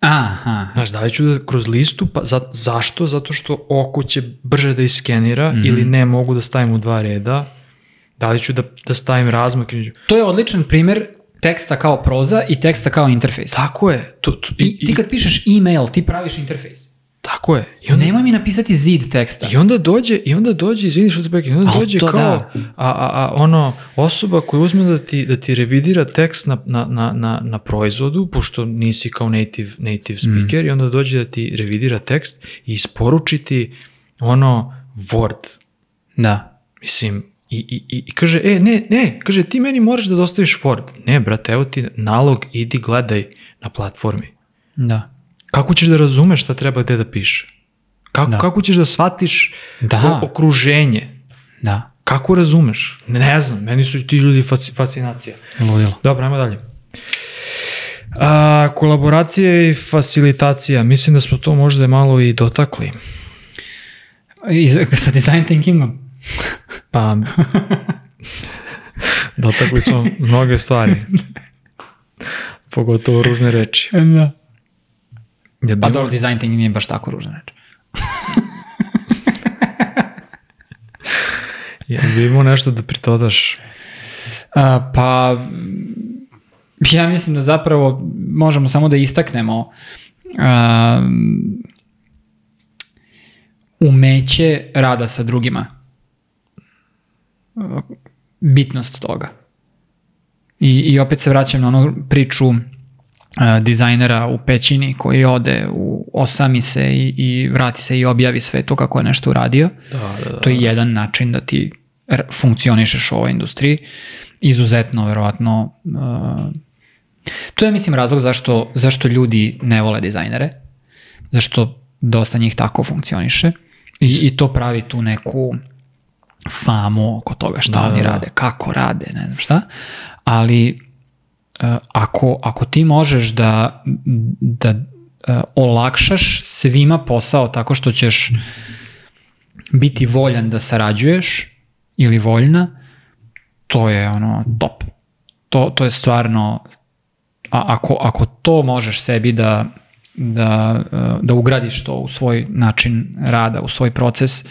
Aha. Znaš, da li ću da kroz listu, pa za, zašto? Zato što oko će brže da iskenira Mhm. ili ne mogu da stavim u dva reda. Da li ću da, da stavim razmak. To je odličan primer teksta kao proza i teksta kao interfejs. Tako je. To, to, I, ti kad pišeš e-mail, ti praviš interfejs. Tako je. I onda, Nemoj mi napisati zid teksta. I onda dođe, i onda dođe, izvini što te onda Al dođe to kao da. a, a, a, ono, osoba koja uzme da ti, da ti revidira tekst na, na, na, na, na proizvodu, pošto nisi kao native, native speaker, i onda dođe da ti revidira tekst i isporuči ti ono Word. Da. Mislim, i, i, i, i kaže, e, ne, ne, kaže, ti meni moraš da dostaviš Word. Ne, brate, evo ti nalog, idi gledaj na platformi. Da. Kako ćeš da razumeš šta treba gde da piše? Kako, Da. kako ćeš da shvatiš Da. okruženje? Da. Kako razumeš? Ne znam, meni su ti ljudi faci, fascinacija. Ludilo. Dobro, ajmo dalje. A, kolaboracija i facilitacija, mislim da smo to možda malo i dotakli. I sa design thinkingom. Pa, dotakli smo mnoge stvari. Pogotovo ružne reči. Da. Ja Pa dobro, design thinking nije baš tako ružna reč. Ja bi imao nešto da pritodaš. A, pa, ja mislim da zapravo možemo samo da istaknemo a, umeće rada sa drugima. Bitnost toga. I, I opet se vraćam na onu priču dizajnera u pećini koji ode u osami se i, i vrati se i objavi sve to kako je nešto uradio. Da, da, da. To je jedan način da ti funkcionišeš u ovoj industriji. Izuzetno, verovatno, uh, to je, mislim, razlog zašto, zašto ljudi ne vole dizajnere, zašto dosta njih tako funkcioniše i, i to pravi tu neku famu oko toga šta Da, oni da, da. rade, kako rade, ne znam šta, ali ako, ako ti možeš da, da uh, olakšaš svima posao tako što ćeš biti voljan da sarađuješ ili voljna, to je ono top. To, to je stvarno, a ako, ako to možeš sebi da, da, e, da ugradiš to u svoj način rada, u svoj proces,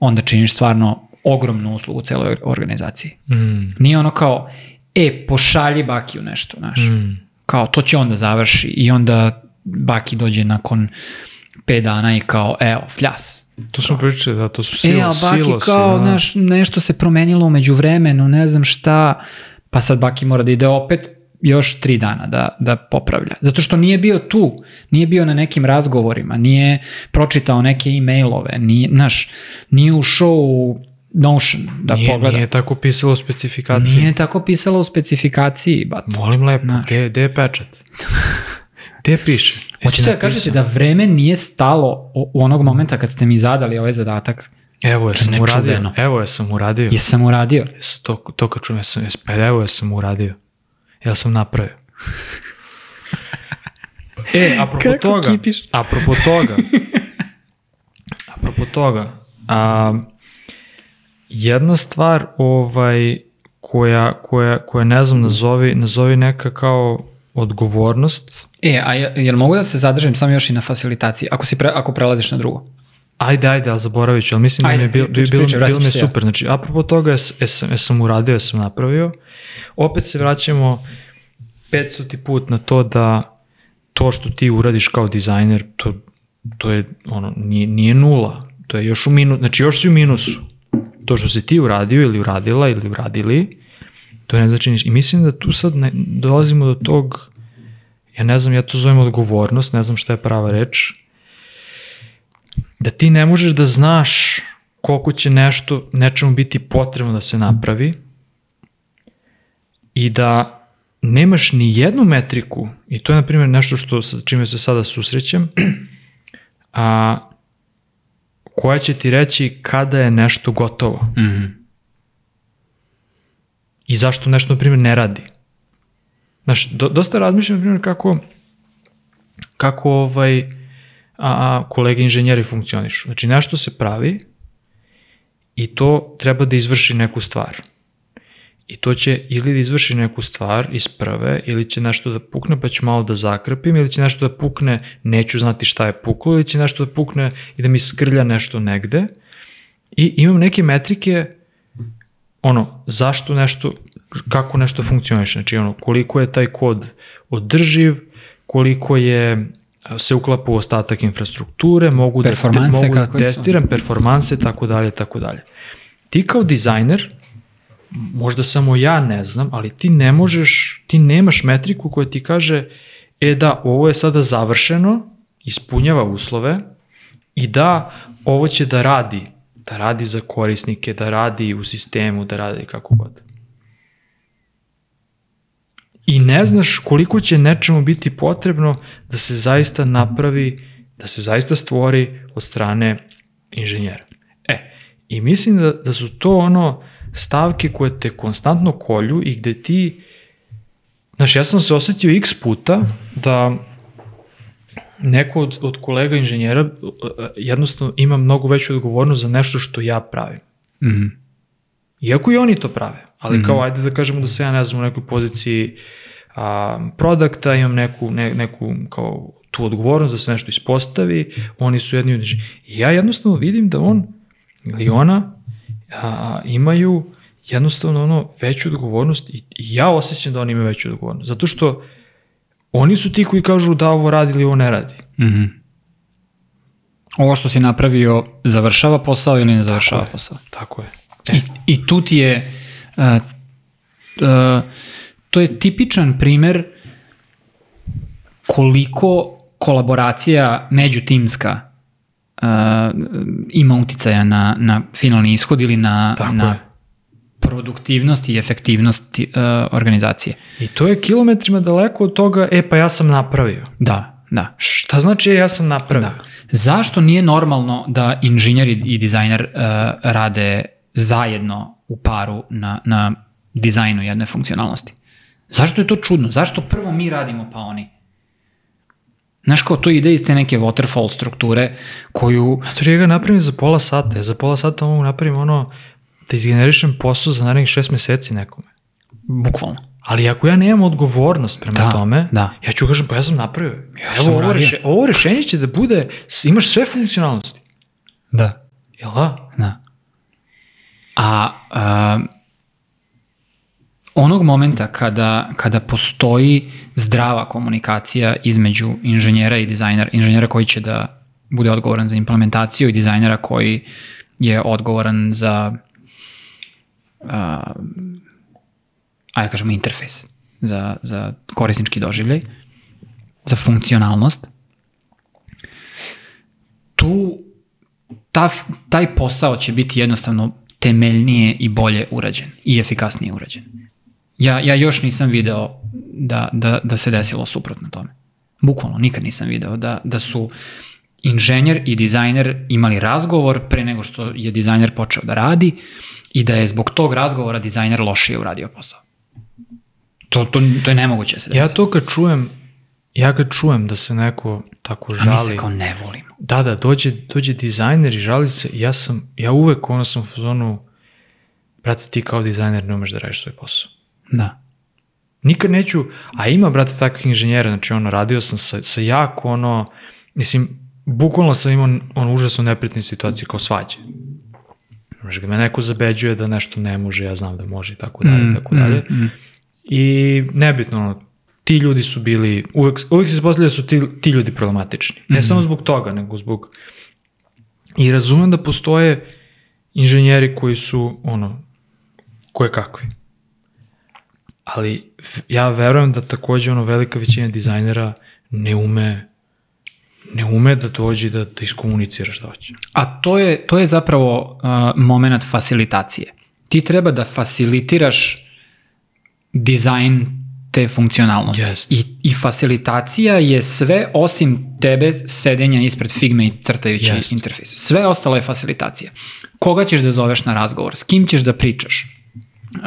onda činiš stvarno ogromnu uslugu celoj organizaciji. Mm. Nije ono kao, e, pošalji Bakiju nešto, znaš. Mm. Kao, to će onda završi i onda Baki dođe nakon 5 dana i kao, evo, fljas. To smo pričali, da, to su E, silo, a Baki silosi, kao, da. znaš, nešto se promenilo umeđu vremenu, ne znam šta, pa sad Baki mora da ide opet još tri dana da, da popravlja. Zato što nije bio tu, nije bio na nekim razgovorima, nije pročitao neke e-mailove, nije, znaš, nije ušao u Notion da nije, pogleda. Nije tako pisalo u specifikaciji. Nije tako pisalo u specifikaciji, bat. Molim lepo, gde, gde je pečat? Gde piše? Hoćete da kažete da vreme nije stalo u onog momenta kad ste mi zadali ovaj zadatak? Evo je sam uradio. Evo je sam uradio. Jesam uradio? Jesam to, to kad čujem, jesam, jesam, pa evo je sam uradio. Ja sam napravio. e, apropo Kako toga, kipiš? apropo toga, apropo toga, a, jedna stvar ovaj, koja, koja, koja ne znam, nazovi, nazovi neka kao odgovornost, E, a je- jel mogu da se zadržim samo još i na facilitaciji, ako, si pre, ako prelaziš na drugo? Ajde, ajde, ali zaboravit ću, ali mislim Ajde, da mi je bil, bilo, pričaj, bilo, mi se ja. super. Znači, apropo toga, jes, jesam, jesam uradio, jesam napravio. Opet se vraćamo 500 put na to da to što ti uradiš kao dizajner, to, to je, ono, nije, nije nula. To je još u minu, znači još si u minusu. To što si ti uradio ili uradila ili uradili, to ne znači ništa. I mislim da tu sad ne, dolazimo do tog, ja ne znam, ja to zovem odgovornost, ne znam šta je prava reč, da ti ne možeš da znaš koliko će nešto, nečemu biti potrebno da se napravi i da nemaš ni jednu metriku, i to je na primjer nešto što sa čime se sada susrećem, a, koja će ti reći kada je nešto gotovo Mhm. i zašto nešto, na primjer, ne radi. Znaš, do, dosta razmišljam, na primjer, kako, kako ovaj, a, a, kolege inženjeri funkcionišu. Znači, nešto se pravi i to treba da izvrši neku stvar. I to će ili da izvrši neku stvar iz prve, ili će nešto da pukne pa ću malo da zakrpim, ili će nešto da pukne, neću znati šta je puklo, ili će nešto da pukne i da mi skrlja nešto negde. I imam neke metrike ono, zašto nešto, kako nešto funkcioniše, znači ono, koliko je taj kod održiv, koliko je se uklapa u ostatak infrastrukture, mogu da, mogu da testiram performanse, tako dalje, tako dalje. Ti kao dizajner, možda samo ja ne znam, ali ti ne možeš, ti nemaš metriku koja ti kaže, e da, ovo je sada završeno, ispunjava uslove i da, ovo će da radi, da radi za korisnike, da radi u sistemu, da radi kako god. I ne znaš koliko će nečemu biti potrebno da se zaista napravi, da se zaista stvori od strane inženjera. E, i mislim da, da su to ono stavke koje te konstantno kolju i gde ti, znaš, ja sam se osetio x puta da neko od, od kolega inženjera uh, jednostavno ima mnogo veću odgovornost za nešto što ja pravim. Mhm. Iako i oni to prave, ali mm -hmm. kao ajde da kažemo da se ja ne znam u nekoj poziciji a, produkta, imam neku, ne, neku kao tu odgovornost da se nešto ispostavi, oni su jedni od ja jednostavno vidim da on ili ona a, imaju jednostavno ono veću odgovornost i, i ja osjećam da oni imaju veću odgovornost. Zato što oni su ti koji kažu da ovo radi ili ovo ne radi. Mhm. Ovo što si napravio završava posao ili ne završava je. posao? Tako je. I, I tu ti je, uh, uh, to je tipičan primer koliko kolaboracija međutimska ima uticaja na, na finalni ishod ili na, Tako na je. produktivnost i efektivnost uh, organizacije. I to je kilometrima daleko od toga, e pa ja sam napravio. Da, da. Šta znači e, ja sam napravio? Da. Zašto nije normalno da inženjer i i dizajner uh, rade zajedno u paru na, na dizajnu jedne funkcionalnosti? Zašto je to čudno? Zašto prvo mi radimo pa oni? Znaš kao to ide iz te neke waterfall strukture koju... Zato ja ga napravim za pola sata. Za pola sata mogu napravim ono da izgenerišem posao za narednih šest meseci nekome. Bukvalno. Ali ako ja nemam odgovornost prema Da, tome, da. ja ću kažem, pa ja sam napravio. Ja sam Evo, ovo, uradio. reše, ovo rešenje će da bude, imaš sve funkcionalnosti. Da. Jel da? Da. A, a onog momenta kada, kada postoji zdrava komunikacija između inženjera i dizajnera, inženjera koji će da bude odgovoran za implementaciju i dizajnera koji je odgovoran za a, ajde kažemo interfejs, za, za korisnički doživljaj, za funkcionalnost, tu ta, taj posao će biti jednostavno temeljnije i bolje urađen i efikasnije urađen. Ja, ja još nisam video da, da, da se desilo suprotno tome. Bukvalno, nikad nisam video da, da su inženjer i dizajner imali razgovor pre nego što je dizajner počeo da radi i da je zbog tog razgovora dizajner lošije uradio posao. To, to, to je nemoguće da se desi. Ja to kad čujem, ja kad čujem da se neko tako A mi žali, se kao ne volimo. da, da, dođe, dođe dizajner i žali se, ja sam, ja uvek ono sam u fazonu, brate, ti kao dizajner ne umeš da radiš svoj posao. Da. Nikad neću, a ima, brate, takvih inženjera, znači ono, radio sam sa, sa jako ono, mislim, bukvalno sam imao ono užasno neprijatne situacije kao svađe. Znači, kad me neko zabeđuje da nešto ne može, ja znam da može i tako dalje, Mm, tako dalje. mm, mm. I nebitno, ono, ti ljudi su bili, uvek, uvek se ispostavlja da su ti, ti ljudi problematični. Ne Mhm. samo zbog toga, nego zbog... I razumem da postoje inženjeri koji su, ono, koje kakvi. Ali ja verujem da takođe ono velika većina dizajnera ne ume ne ume da dođe da, da iskomunicira šta hoće. A to je, to je zapravo uh, moment facilitacije. Ti treba da facilitiraš dizajn te funkcionalnosti. Jeste. I, I facilitacija je sve osim tebe sedenja ispred Figme i crtajući Jeste. interfejse. Sve ostalo je facilitacija. Koga ćeš da zoveš na razgovor? S kim ćeš da pričaš? Uh,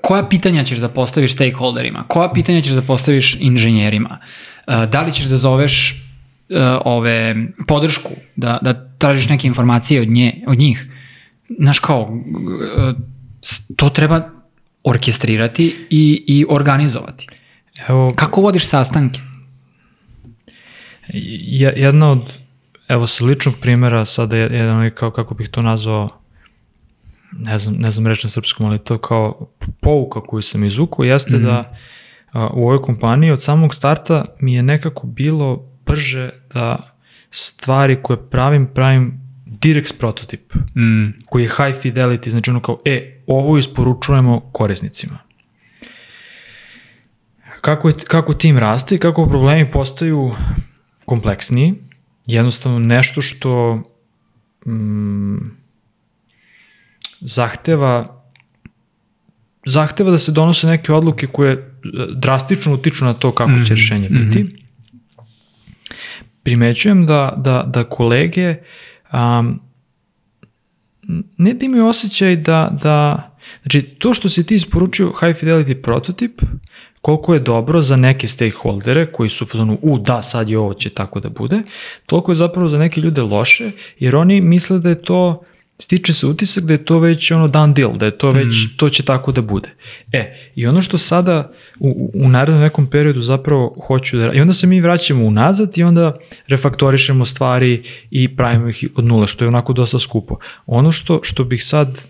koja pitanja ćeš da postaviš stakeholderima, koja pitanja ćeš da postaviš inženjerima, E, da li ćeš da zoveš e, ove podršku, da, da tražiš neke informacije od, nje, od njih. Znaš kao, e, to treba orkestrirati i, i organizovati. Evo, Kako vodiš sastanke? je- jedna od, evo sa ličnog primjera, sada je jedan kao, kako bih to nazvao, ne znam, ne znam reći na srpskom, ali to kao pouka koju sam izvukao, jeste mm -hmm. da a, u ovoj kompaniji od samog starta mi je nekako bilo brže da stvari koje pravim, pravim direct prototip, Mm. koji je high fidelity, znači ono kao, e, ovo isporučujemo korisnicima. Kako, je, kako tim raste i kako problemi postaju kompleksniji, jednostavno nešto što mm, zahteva zahteva da se donose neke odluke koje e, drastično utiču na to kako će Mhm, rešenje biti. Primećujem da, da, da kolege um, ne da imaju osjećaj da, da znači to što si ti isporučio high fidelity prototip koliko je dobro za neke stakeholdere koji su u fazonu, u da sad je ovo će tako da bude, toliko je zapravo za neke ljude loše jer oni misle da je to stiče se utisak da je to već ono done deal, da je to već, mm. to će tako da bude. E, i ono što sada u, u narednom nekom periodu zapravo hoću da... I onda se mi vraćamo unazad i onda refaktorišemo stvari i pravimo ih od nula, što je onako dosta skupo. Ono što, što bih sad...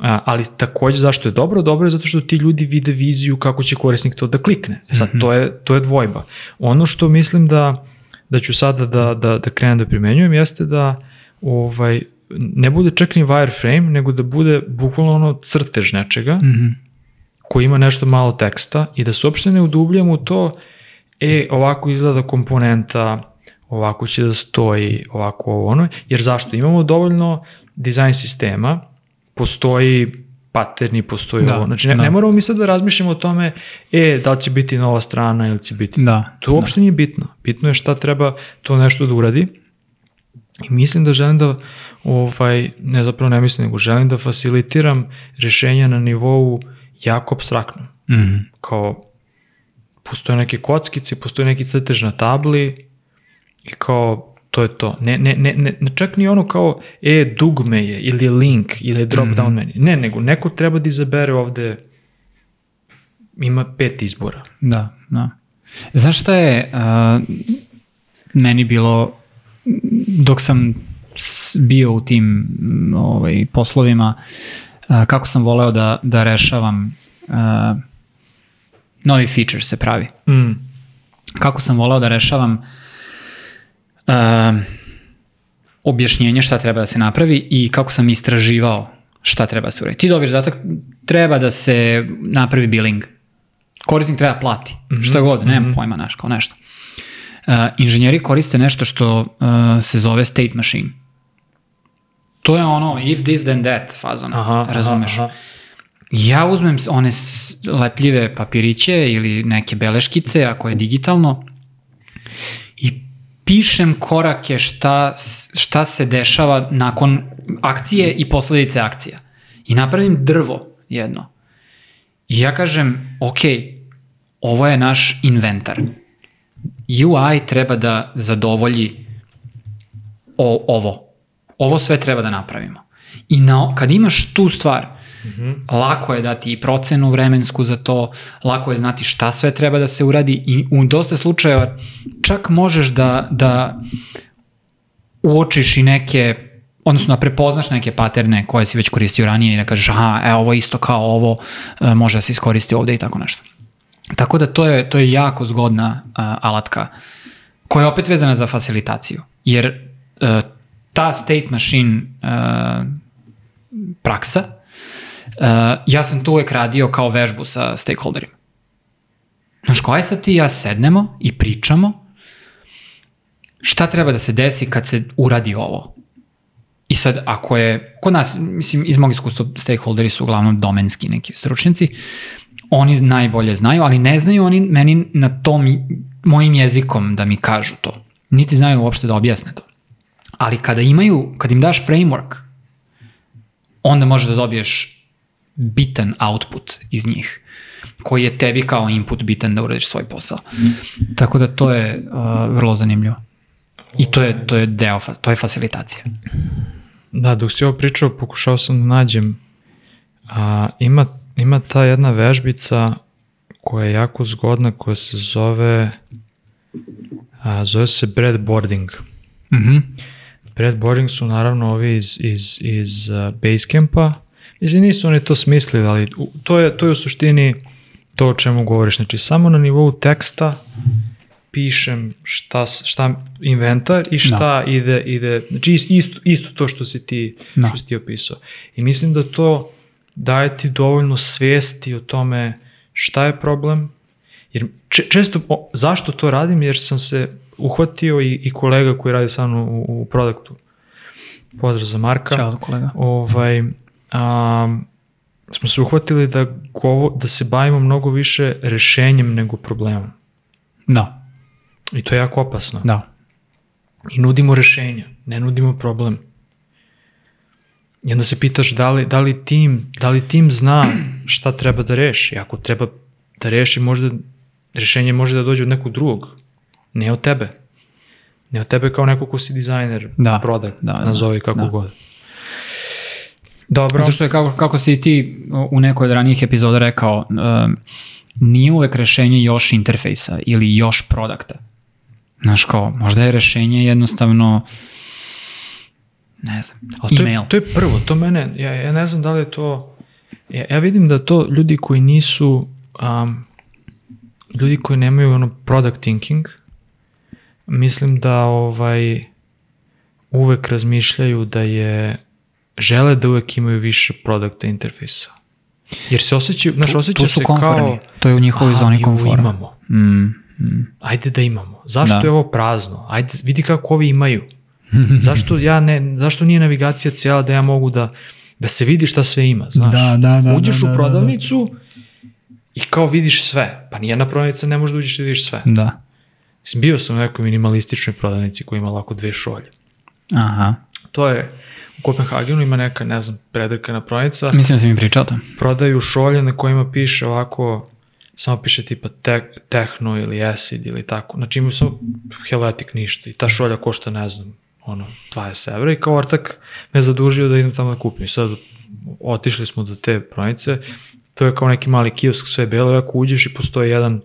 A, ali takođe zašto je dobro? Dobro je zato što ti ljudi vide viziju kako će korisnik to da klikne. E Sad, mm -hmm. to, je, to je dvojba. Ono što mislim da, da ću sada da, da, da krenem da primenjujem jeste da ovaj, ne bude čak ni wireframe, nego da bude bukvalno ono crtež nečega, mm Mhm. koji ima nešto malo teksta i da se uopšte ne udubljamo u to, e, ovako izgleda komponenta, ovako će da stoji, ovako ovo ono, jer zašto? Imamo dovoljno dizajn sistema, postoji paterni, postoji Da, ovo. Znači, ne, da. ne moramo mi sad da razmišljamo o tome, e, da li će biti nova strana ili će biti... Da. To uopšte nije bitno. Bitno je šta treba to nešto da uradi. I mislim da želim da, ovaj, ne zapravo ne mislim, nego želim da facilitiram rešenja na nivou jako abstraktnom. Da. Mm. Kao, postoje neke kockice, postoje neki crtež na tabli i kao, To je to. Ne, ne, ne, ne, ne čak ni ono kao, e, dugme je, ili je link, ili je drop down menu. Ne, nego neko treba da izabere ovde, ima pet izbora. Da, da. Znaš šta je uh, meni bilo, dok sam bio u tim ovaj, poslovima, kako sam voleo da, da rešavam uh, novi feature se pravi. Mm. Kako sam voleo da rešavam uh, objašnjenje šta treba da se napravi i kako sam istraživao šta treba se uredi. Ti dobiješ zadatak, treba da se napravi billing. Korisnik treba da plati. Mm -hmm. Šta god, nemam mm -hmm. pojma, znaš, kao nešto. Uh, inženjeri koriste nešto što uh, se zove state machine. To je ono, if this then that fazon, Aha, razumeš? aha, aha. Ja uzmem one lepljive papiriće ili neke beleškice, ako je digitalno, i pišem korake šta, šta se dešava nakon akcije i posledice akcija. I napravim drvo jedno. I ja kažem, ok, ovo je naš inventar. UI treba da zadovolji o, ovo. Ovo sve treba da napravimo. I na, kad imaš tu stvar, mm -hmm. lako je dati i procenu vremensku za to, lako je znati šta sve treba da se uradi i u dosta slučajeva čak možeš da, da uočiš i neke odnosno da prepoznaš neke paterne koje si već koristio ranije i da kažeš aha, e, ovo isto kao ovo, e, može da se iskoristi ovde i tako nešto. Tako da to je, to je jako zgodna a, alatka koja je opet vezana za facilitaciju. Jer e, ta state machine e, praksa, e, ja sam tu uvek radio kao vežbu sa stakeholderima. Znaš, koja je sad ti ja sednemo i pričamo šta treba da se desi kad se uradi ovo. I sad, ako je, kod nas, mislim, iz mog iskustva, stakeholderi su uglavnom domenski neki stručnjaci, oni najbolje znaju, ali ne znaju oni meni na tom mojim jezikom da mi kažu to. Niti znaju uopšte da objasne to. Ali kada imaju, kad im daš framework, onda možeš da dobiješ bitan output iz njih koji je tebi kao input bitan da uradiš svoj posao. Tako da to je uh, vrlo zanimljivo. I to je, to je deo, to je facilitacija. Da, dok si ovo pričao, pokušao sam da nađem, a, ima, ima ta jedna vežbica koja je jako zgodna, koja se zove, a, zove se breadboarding. Mhm. Breadboarding su naravno ovi iz, iz, iz uh, Basecampa, mislim nisu oni to smislili, ali to je, to je u suštini to o čemu govoriš, znači samo na nivou teksta pišem šta, šta inventar i šta da. ide, ide, znači is- isto, isto to što si ti, Da. što si ti opisao. I mislim da to daje ti dovoljno svesti o tome šta je problem, jer če, često, zašto to radim, jer sam se uhvatio i, i kolega koji radi sa mnom u, u produktu, pozdrav za Marka, Ćao kolega. ovaj, a, smo se uhvatili da, govo, da se bavimo mnogo više rešenjem nego problemom. Da, I to je jako opasno. da. I nudimo rešenja, ne nudimo problem. I onda se pitaš da li, da li, tim, da li tim zna šta treba da reši. Ako treba da reši, možda rešenje može da dođe od nekog drugog, ne od tebe. Ne od tebe kao neko ko si dizajner, Da, product, da, da, nazovi kako da. god. Dobro. Zato što je kako, kako si ti u nekoj od ranijih epizoda rekao, um, nije uvek rešenje još interfejsa ili još produkta. Znaš kao, možda je rešenje jednostavno ne znam, Ali to email. je, to je prvo, to mene, ja, ja ne znam da li je to, ja, ja vidim da to ljudi koji nisu, um, ljudi koji nemaju ono product thinking, mislim da ovaj uvek razmišljaju da je, žele da uvek imaju više produkta interfejsa. Jer se osjećaju, znaš, tu, osjeća tu su se komforni. kao, to je u njihovoj "Aha, zoni komfora. imamo, Mm, mm. ajde da imamo. Zašto Da. je ovo prazno? Ajde, vidi kako ovi imaju. zašto, ja ne, zašto nije navigacija cijela da ja mogu da, da se vidi šta sve ima, znaš? Da, da, da, Uđeš da, da, u da, prodavnicu i kao vidiš sve. Pa nijedna prodavnica ne može da uđeš i da vidiš sve. Da. Mislim, bio sam u nekoj minimalističnoj prodavnici koja ima lako dve šolje. Aha. To je, u Kopenhagenu ima neka, ne znam, predrkana prodavnica, Mislim da si mi pričao to. prodaju šolje na kojima piše ovako samo piše tipa te, tehno ili acid ili tako. Znači imaju samo Helvetic ništa i ta šolja košta, ne znam, ono, 20 evra i kao ortak me zadužio da idem tamo da kupim. I sad otišli smo do te prodavnice, to je kao neki mali kiosk, sve belo, i ako uđeš i postoji jedan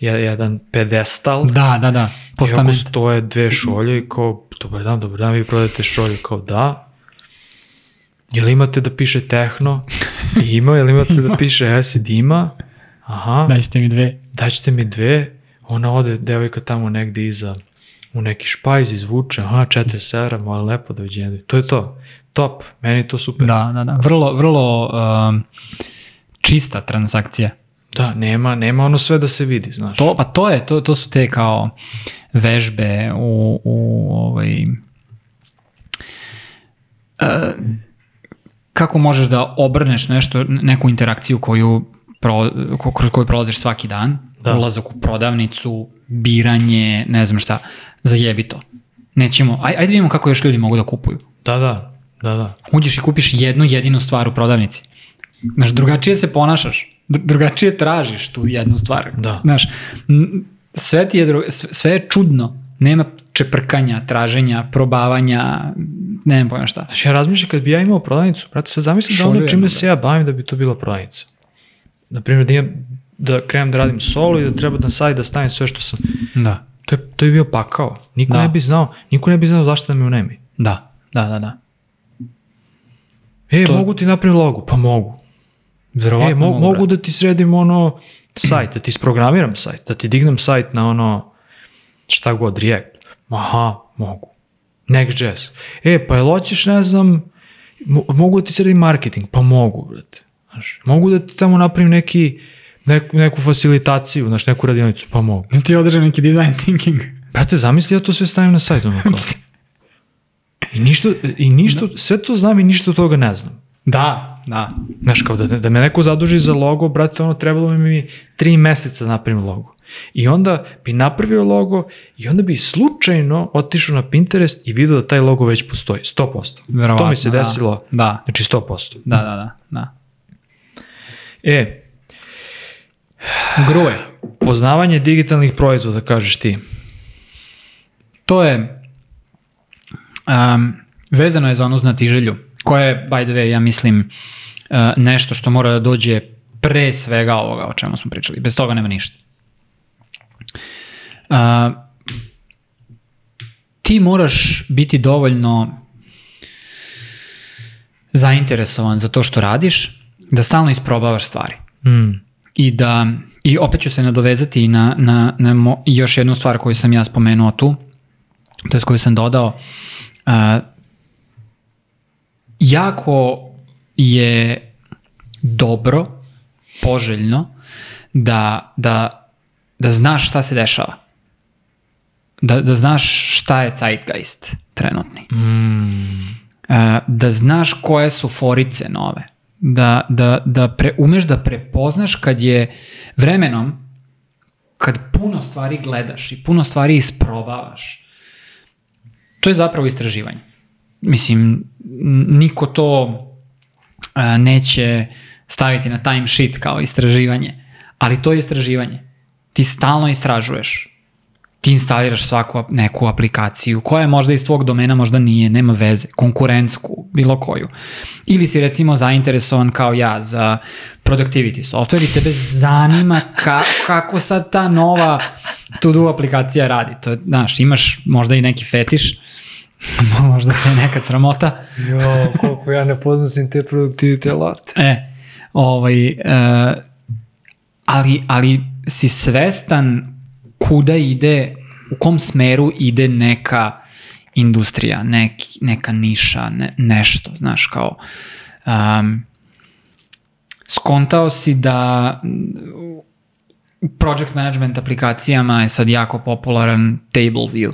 jedan pedestal. Da, da, da. Postament. I ako stoje dve šolje i kao, dobar dan, dobar dan, vi prodajete šolje, kao da. Jel imate da piše tehno? Ima, jel imate da piše acid? Ima. Aha. Daćete mi dve. Daćete mi dve. Ona ode, devojka tamo negde iza u neki špajz izvuče, aha, četiri sera, malo lepo da uđe. To je to. Top, meni to super. Da, da, da. Vrlo, vrlo um, čista transakcija. Da, nema, nema ono sve da se vidi, znaš. To, pa to je, to, to su te kao vežbe u, u ovaj, uh, kako možeš da obrneš nešto, neku interakciju koju pro, kroz koju prolaziš svaki dan, da. ulazak u prodavnicu, biranje, ne znam šta, zajebi to. Nećemo, aj, ajde vidimo kako još ljudi mogu da kupuju. Da, da, da, da. Uđeš i kupiš jednu jedinu stvar u prodavnici. Znaš, drugačije se ponašaš, drugačije tražiš tu jednu stvar. Da. Znaš, sve, ti je, sve je čudno, nema čeprkanja, traženja, probavanja, ne znam pojma šta. Znaš, ja razmišljam kad bi ja imao prodavnicu, brate, sad zamislim da ono čime se ja bavim da bi to bila prodavnica. Naprimjer, da, imam, da krenem da radim solo i da treba na sajt da stavim sve što sam... Da. To je, to je bio pakao. Niko da. ne bi znao, niko ne bi znao zašto da me unemi. Da, da, da, da. E, to... mogu ti napraviti logo? Pa mogu. Verovatno e, mo mogu, mogu da ti sredim ono sajt, da ti isprogramiram sajt, da ti dignem sajt na ono šta god, React. Aha, mogu. Next.js. E, pa jel hoćeš, ne znam, mogu da ti sredim marketing? Pa mogu, brate. Znaš, mogu da ti tamo napravim neki, neku, neku facilitaciju, znaš, neku radionicu? Pa mogu. Da ti održam neki design thinking. Brate, zamisli da to sve stavim na sajt, ono kao. I ništa, i ništa, da. sve to znam i ništa od toga ne znam. Da, da. Znaš, kao da, da me neko zaduži za logo, brate, ono, trebalo mi mi tri meseca da napravim logo. I onda bi napravio logo i onda bi slučajno otišao na Pinterest i vidio da taj logo već postoji, 100%. Verovatno, to mi se da. desilo, da. znači 100%. Da, da, da. da. E, Gruje. Poznavanje digitalnih proizvoda, kažeš ti. To je um, vezano je za onu znatiželju, koja je, by the way, ja mislim, uh, nešto što mora da dođe pre svega ovoga o čemu smo pričali. Bez toga nema ništa. Uh, ti moraš biti dovoljno zainteresovan za to što radiš, da stalno isprobavaš stvari. Mm. I da, i opet ću se nadovezati na, na, na mo, još jednu stvar koju sam ja spomenuo tu, to je koju sam dodao, uh, jako je dobro, poželjno, da, da, da znaš šta se dešava. Da, da znaš šta je zeitgeist trenutni. Mm. Uh, da znaš koje su forice nove da, da, da pre, umeš da prepoznaš kad je vremenom, kad puno stvari gledaš i puno stvari isprobavaš, to je zapravo istraživanje. Mislim, niko to a, neće staviti na time sheet kao istraživanje, ali to je istraživanje. Ti stalno istražuješ ti instaliraš svaku neku aplikaciju koja je možda iz tvog domena, možda nije, nema veze, konkurentsku, bilo koju. Ili si recimo zainteresovan kao ja za productivity software i tebe zanima ka, kako sad ta nova to-do aplikacija radi. To je, znaš, imaš možda i neki fetiš, možda te je nekad sramota. jo, koliko ja ne podnosim te productivity alate. E, ovaj, uh, ali, ali si svestan kuda ide, u kom smeru ide neka industrija, nek, neka niša, ne, nešto, znaš, kao... Um, skontao si da project management aplikacijama je sad jako popularan table view.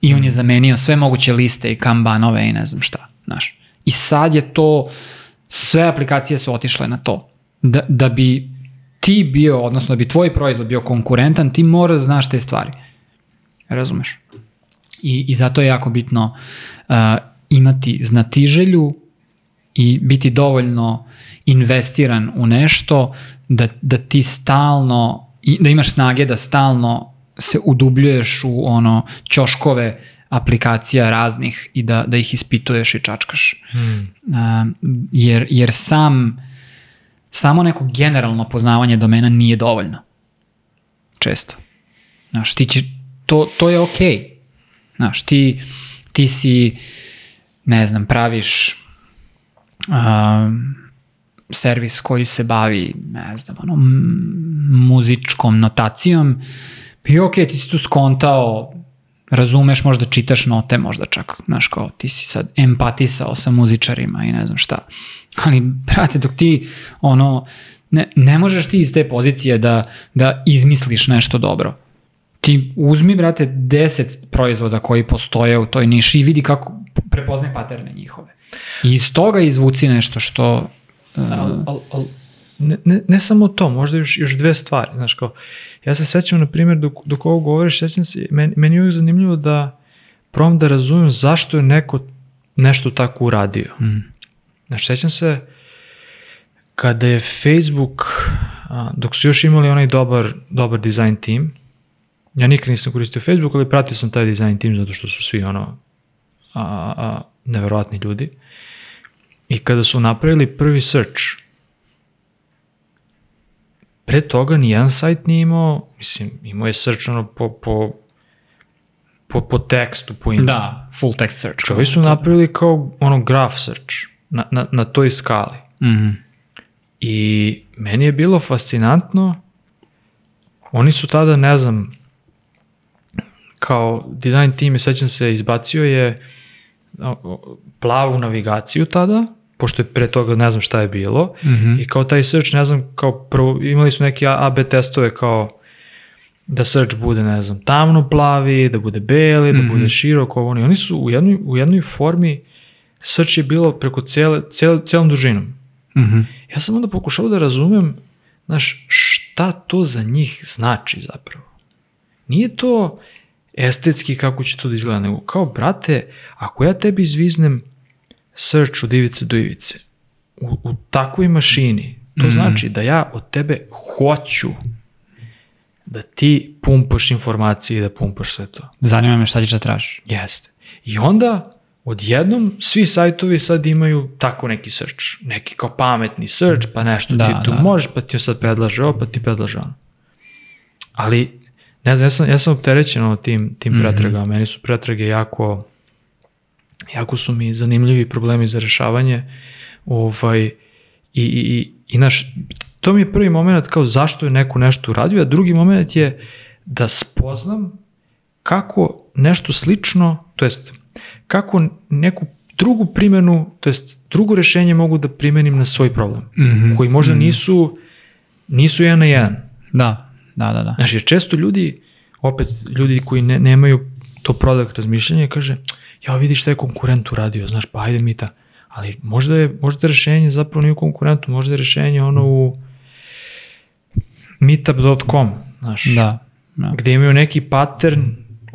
I on je zamenio sve moguće liste i kanbanove i ne znam šta, znaš. I sad je to, sve aplikacije su otišle na to. Da, da bi ti bio, odnosno da bi tvoj proizvod bio konkurentan, ti mora da znaš te stvari. Razumeš? I, i zato je jako bitno uh, imati znatiželju i biti dovoljno investiran u nešto da, da ti stalno, da imaš snage da stalno se udubljuješ u ono ćoškove aplikacija raznih i da, da ih ispituješ i čačkaš. Hmm. A, jer, jer sam, samo neko generalno poznavanje domena nije dovoljno. Često. Znaš, ti će, to, to je okej. Okay. Znaš, ti, ti si, ne znam, praviš a, servis koji se bavi, ne znam, ono, muzičkom notacijom, i okej, okay, ti si tu skontao, razumeš, možda čitaš note, možda čak, znaš, kao ti si sad empatisao sa muzičarima i ne znam šta. Ali, brate, dok ti, ono, ne, ne možeš ti iz te pozicije da, da izmisliš nešto dobro. Ti uzmi, brate, 10 proizvoda koji postoje u toj niši i vidi kako prepoznaj paterne njihove. I iz toga izvuci nešto što... Uh, Al, al, al, ne, ne, ne samo to, možda još, još dve stvari. Znaš, kao, ja se sećam, na primjer, dok, dok ovo govoriš, sećam se, meni, meni je uvijek zanimljivo da probam da razumem zašto je neko nešto tako uradio. mm, Znaš, sećam se kada je Facebook, dok su još imali onaj dobar, dobar design tim, ja nikad nisam koristio Facebook, ali pratio sam taj design tim zato što su svi ono a, a, neverovatni ljudi. I kada su napravili prvi search, pre toga ni jedan sajt nije imao, mislim, imao je search ono po, po, po, po tekstu, po imenu. da, full text search. Ovi su napravili kao ono graph search na, na, na toj skali. Mhm. I meni je bilo fascinantno, oni su tada, ne znam, kao design team, sećam se, izbacio je plavu navigaciju tada, pošto je pre toga ne znam šta je bilo, Mhm. i kao taj search, ne znam, kao prvo, imali su neke AB testove kao da search bude, ne znam, tamno plavi, da bude beli, da Mhm. bude široko, ovo ono. I oni su u jednoj, u jednoj formi, search je bilo preko cele, cele, celom dužinom. Mhm. Ja sam onda pokušao da razumem, znaš, šta to za njih znači zapravo. Nije to estetski kako će to da izgleda, nego kao, brate, ako ja tebi izviznem search od ivice do ivice, u, u takvoj mašini, to Mhm. znači da ja od tebe hoću da ti pumpaš informacije i da pumpaš sve to. Zanima me šta ćeš da tražiš. Jeste. I onda odjednom svi sajtovi sad imaju tako neki search. Neki kao pametni search, pa nešto Da, ti tu da. možeš, pa ti sad predlaže ovo, pa ti predlaže ono. Ali, ne znam, ja sam, ja sam opterećen ono tim, tim Mhm. pretragama. Meni su pretrage jako, jako su mi zanimljivi problemi za rešavanje. Ovaj, i, i, i, i naš, to mi je prvi moment kao zašto je neko nešto uradio, a drugi moment je da spoznam kako nešto slično, to jest kako neku drugu primenu, to jest drugo rešenje mogu da primenim na svoj problem, Mhm. koji možda nisu, nisu jedan na jedan. Da, da, da, da. Znaš, jer često ljudi, opet ljudi koji ne, nemaju to product razmišljanje, kaže, ja vidi šta je konkurent uradio, znaš, pa ajde mi ta. Ali možda je, možda je rešenje zapravo nije u konkurentu, možda je rešenje ono u meetup.com, znaš, Da, da. gde imaju neki pattern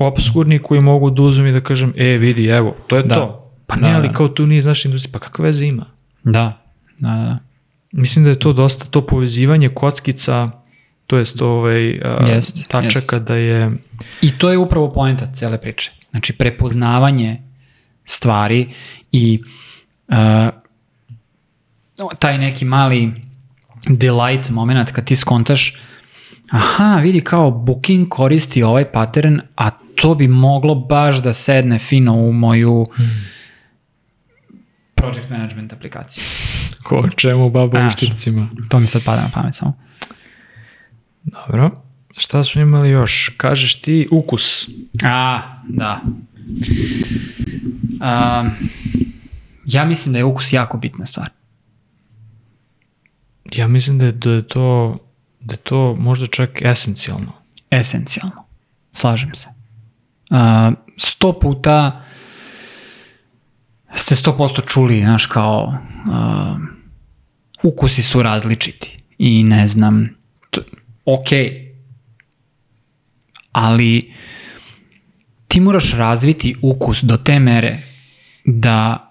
obskurni koji mogu da uzmem i da kažem, e, vidi, evo, to je Da. to. Pa Da, ne, ali da. kao tu nije iz naše industrije, pa kakve veze ima? Da, da, da. Mislim da je to dosta, to povezivanje kockica, to jest ovaj, a, Jest, tačaka jest. da je, I to je upravo poenta cele priče. Znači, prepoznavanje stvari i uh, taj neki mali delight moment kad ti skontaš aha, vidi kao Booking koristi ovaj pattern, a to bi moglo baš da sedne fino u moju project management aplikaciju. ko čemu baba Znaš. štipcima. To mi sad pada na pamet samo. Dobro. Šta su imali još? Kažeš ti ukus. A, da. Um, ja mislim da je ukus jako bitna stvar. Ja mislim da je, da je to da je to možda čak esencijalno. Esencijalno. Slažem se. Uh, sto puta ste sto posto čuli, znaš, kao uh, ukusi su različiti i ne znam, t- ok, ali ti moraš razviti ukus do te mere da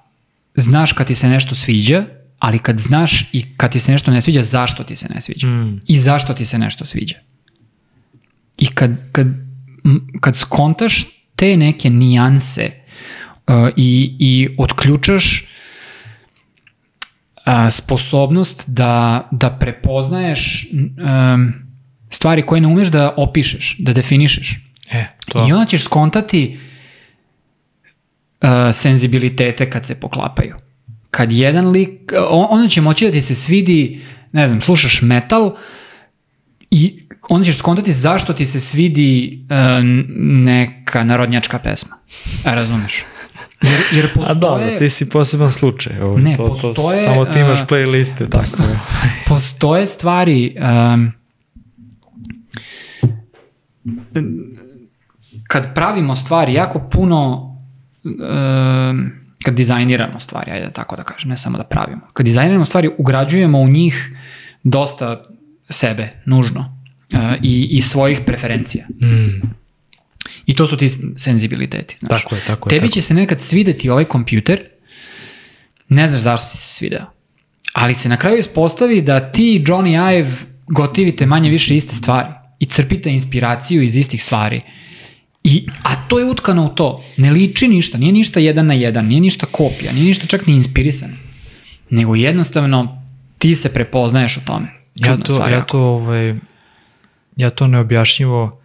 znaš kad ti se nešto sviđa, ali kad znaš i kad ti se nešto ne sviđa, zašto ti se ne sviđa. Mm. I zašto ti se nešto sviđa. I kad, kad, kad skontaš te neke nijanse uh, i, i otključaš a, sposobnost da, da prepoznaješ um, stvari koje ne umeš da opišeš, da definišeš. E, to. I onda ćeš skontati uh, senzibilitete kad se poklapaju. Kad jedan lik, on, onda će moći da ti se svidi, ne znam, slušaš metal i onda ćeš skontati zašto ti se svidi uh, neka narodnjačka pesma. A razumeš? Jer, jer A postoje... dobro, ti si poseban slučaj. Ovo, Ne, to, to, postoje, samo ti imaš a, playliste, tako je. postoje stvari um, kad pravimo stvari jako puno um, kad dizajniramo stvari, ajde tako da kažem, ne samo da pravimo. Kad dizajniramo stvari, ugrađujemo u njih dosta sebe, nužno, uh, i, i svojih preferencija. Mm, I to su ti senzibiliteti, znaš. tako je, tako je. Tebi tako. će se nekad svideti ovaj kompjuter, ne znaš zašto ti se svideo. Ali se na kraju ispostavi da ti i Johnny Ive gotivite manje više iste stvari i crpite inspiraciju iz istih stvari. I, a to je utkano u to. Ne liči ništa, nije ništa jedan na jedan, nije ništa kopija, nije ništa čak ni inspirisano. Nego jednostavno ti se prepoznaješ u tome. Ja to, stvar ja to, ovaj, ja to neobjašnjivo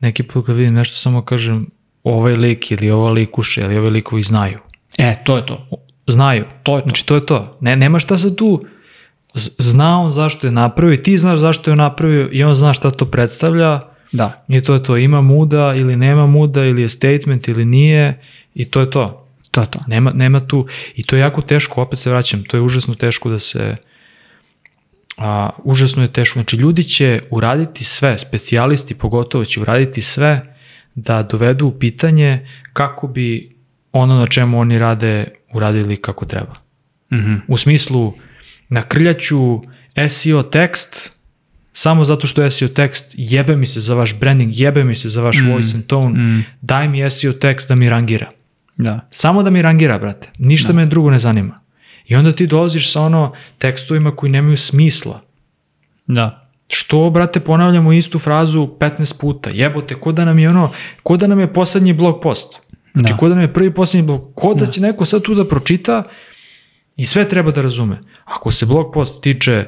neki put kad vidim nešto samo kažem ovaj lik ili ova likuša ili ovaj likovi znaju. E, to je to. Znaju. To je to. Znači to je to. Ne, nema šta se tu zna on zašto je napravio i ti znaš zašto je napravio i on zna šta to predstavlja Da. i to je to. Ima muda ili nema muda ili je statement ili nije i to je to. To je to. Nema, nema tu, i to je jako teško, opet se vraćam, to je užasno teško da se, a, užasno je teško, znači ljudi će uraditi sve, specijalisti pogotovo će uraditi sve da dovedu u pitanje kako bi ono na čemu oni rade uradili kako treba. Mhm. U smislu, nakrljaću SEO tekst samo zato što je SEO tekst jebe mi se za vaš branding, jebe mi se za vaš voice and tone, mm. daj mi SEO tekst da mi rangira. Da. Samo da mi rangira, brate. Ništa me drugo ne zanima. I onda ti dolaziš sa ono tekstovima koji nemaju smisla. Da. Što, brate, ponavljamo istu frazu 15 puta. Jebote, ko da nam je ono, ko da nam je poslednji blog post. Znači, Da. ko da nam je prvi poslednji blog. Ko da će neko sad tu da pročita i sve treba da razume. Ako se blog post tiče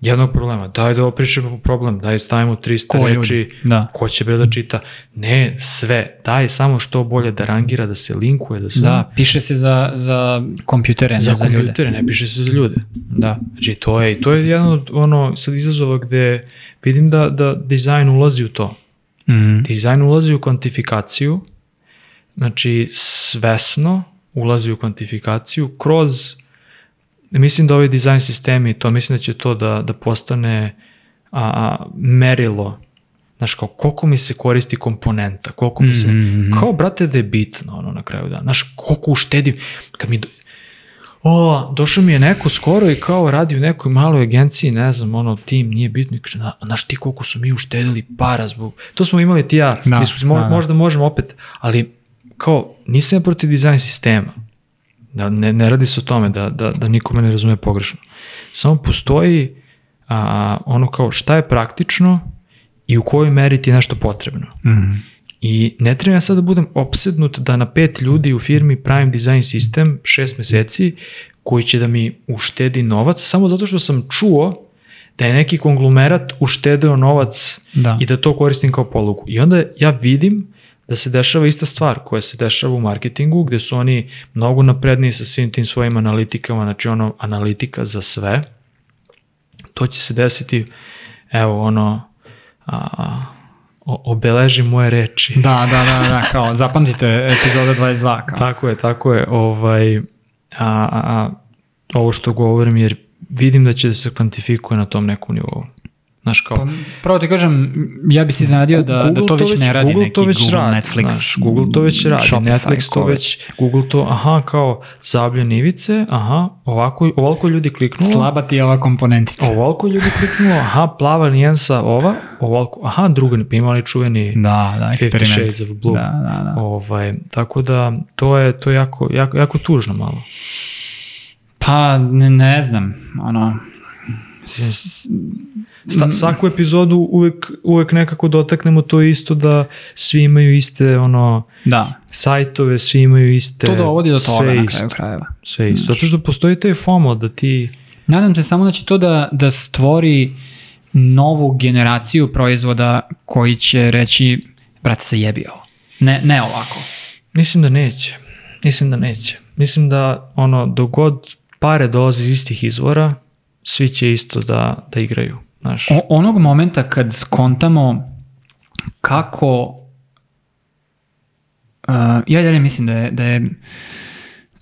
jednog problema, daj da opričamo problem, daj stavimo 300 Ko reči, ljudi? Da. ko će bre da čita. Ne, sve. Daj samo što bolje da rangira, da se linkuje, da se... Da, piše se za, za kompjutere, ne za za, ljude. kompjutere, ne piše se za ljude. Da. Znači, to je, to je jedan od ono, sad izazova gde vidim da, da dizajn ulazi u to. Mm. Dizajn ulazi u kvantifikaciju, znači svesno ulazi u kvantifikaciju kroz, mislim da ovi dizajn sistemi, to mislim da će to da, da postane a, a, merilo, znaš kao koliko mi se koristi komponenta, koliko mi se, Mhm. kao brate da je bitno ono na kraju dana, znaš koliko uštedim, kad mi, do, o, došao mi je neko skoro i kao radi u nekoj maloj agenciji, ne znam, ono, tim, nije bitno, i kaže, "Na- znaš ti koliko su mi uštedili para zbog, to smo imali ti ja, Da, diskusiju, mo- da, da. možda možemo opet, ali kao, nisam ja protiv dizajn sistema, da ne, ne radi se o tome da, da, da nikome ne razume pogrešno, samo postoji a, ono kao šta je praktično i u kojoj meri ti je nešto potrebno. Mm. I ne treba ja sad da budem opsednut da na pet ljudi u firmi pravim dizajn sistem šest meseci koji će da mi uštedi novac samo zato što sam čuo da je neki konglomerat uštedeo novac Da. i da to koristim kao polugu. I onda ja vidim da se dešava ista stvar koja se dešava u marketingu gde su oni mnogo napredniji sa svim tim svojim analitikama, znači ono analitika za sve. To će se desiti, evo ono, a, obeleži moje reči. Da, da, da, da, kao zapamtite epizoda 22. Kao. Tako je, tako je. Ovaj, a, a, a, ovo što govorim jer vidim da će da se kvantifikuje na tom nekom nivou. Znaš kao, Pa, pravo ti kažem, ja bi se iznenadio da, da to već ne radi Google neki to već Google, radi, Netflix, znaš, Google to već radi, Shopify, Netflix to već, Google to, aha, kao zabljen ivice, aha, ovako, ovoliko ljudi kliknulo, Slaba ti je ova komponentica. ovoliko ljudi kliknulo, aha, plava nijensa ova, ovoliko, aha, druga, pa imali čuveni Da, da, Fifty eksperiment. Shades of Blue. Da, da, da. Ovaj, tako da, to je, to je jako, jako, jako tužno malo. Pa, ne, ne znam, ono... Sta, svaku epizodu uvek, uvek nekako dotaknemo to isto da svi imaju iste ono Da, sajtove, svi imaju iste to dovodi do toga sve na kraju krajeva. Sve isto. Zato što postoji taj FOMO da ti Nadam se samo da će to da, da stvori novu generaciju proizvoda koji će reći, brate, se jebi ovo. Ne, ne ovako. Mislim da neće. Mislim da neće. Mislim da ono, dok god pare dolaze iz istih izvora, svi će isto da, da igraju. Znaš. O, onog momenta kad skontamo kako uh, ja dalje mislim da je, da je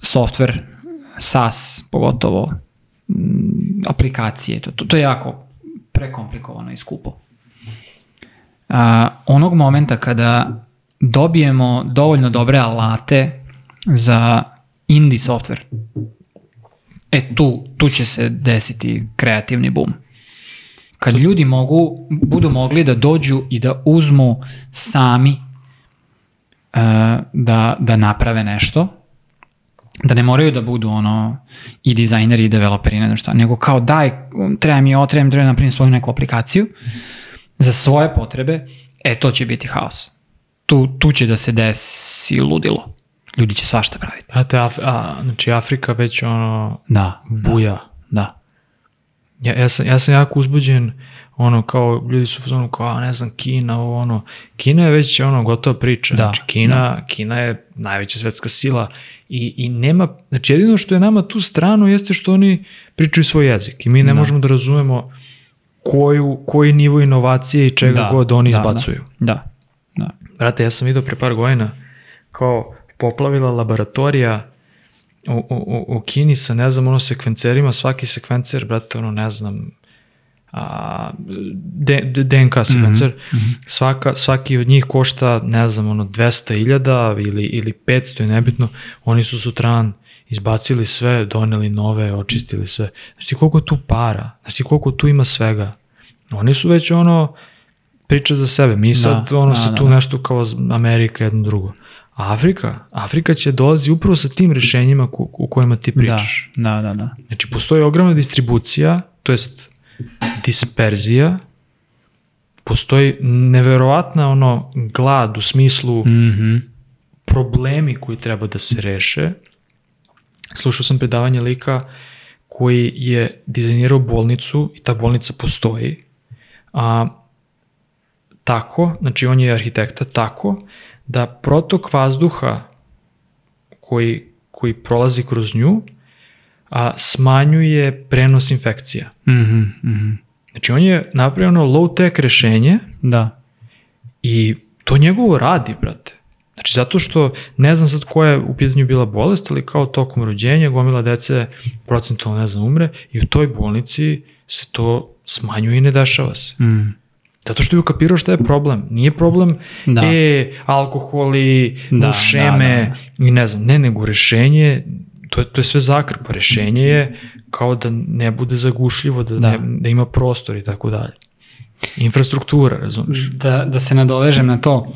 software SaaS pogotovo mm, aplikacije, to, to, to je jako prekomplikovano i skupo. Uh, onog momenta kada dobijemo dovoljno dobre alate za indie software, e tu, tu će se desiti kreativni boom kad ljudi mogu, budu mogli da dođu i da uzmu sami uh, da, da naprave nešto, da ne moraju da budu ono i dizajneri i developeri, ne znam šta, nego kao daj, treba mi ovo, treba mi treba da svoju neku aplikaciju za svoje potrebe, e to će biti haos. Tu, tu će da se desi ludilo. Ljudi će svašta praviti. Brate, Af, a, znači Afrika već ono Da, buja. da. Ja, ja, sam, ja sam jako uzbuđen, ono, kao, ljudi su fazonu kao, a, ne znam, Kina, ovo, ono, Kina je već, ono, gotova priča, Da, znači, Kina, Kina je najveća svetska sila i, i nema, znači, jedino što je nama tu strano jeste što oni pričaju svoj jezik i mi ne Da. možemo da razumemo koju, koji nivo inovacije i čega Da, god oni da, izbacuju. Da, da. Brate, ja sam vidio pre par godina kao poplavila laboratorija u, u, u- Kini sa, ne znam, ono, sekvencerima, svaki sekvencer, brate, ono, ne znam, a, DNK sekvencer, svaka, svaki od njih košta, ne znam, ono, 200.000 ili, ili 500 je nebitno, oni su sutran izbacili sve, doneli nove, očistili sve. Znaš ti koliko tu para? Znaš ti koliko tu ima svega? Oni su već ono, priča za sebe. Mi sad Da, ono da, se da, tu da. nešto kao Amerika jedno drugo. Afrika, Afrika će dolazi upravo sa tim rešenjima ku, u kojima ti pričaš. Da, da, da, da. Znači postoji ogromna distribucija, to jest disperzija, postoji neverovatna ono glad u smislu Mhm. problemi koji treba da se reše. Slušao sam predavanje lika koji je dizajnirao bolnicu i ta bolnica postoji. A, tako, znači on je arhitekta, tako da protok vazduha koji, koji prolazi kroz nju a, smanjuje prenos infekcija. Mhm, mhm. Znači on je napravio ono low-tech rešenje Da. I to njegovo radi, brate. Znači, zato što ne znam sad koja je u pitanju bila bolest, ali kao tokom rođenja gomila dece procentualno, ne znam, umre i u toj bolnici se to smanjuje i ne dešava se. Mm. Zato što je ukapirao šta je problem. Nije problem Da. e, alkoholi, Da, mušeme da, i ne znam, ne, nego rešenje, to je, to je sve zakrpa. Rešenje je kao da ne bude zagušljivo, da, Da. Ne, da ima prostor i tako dalje. Infrastruktura, razumiješ? Da, da se nadovežem na to,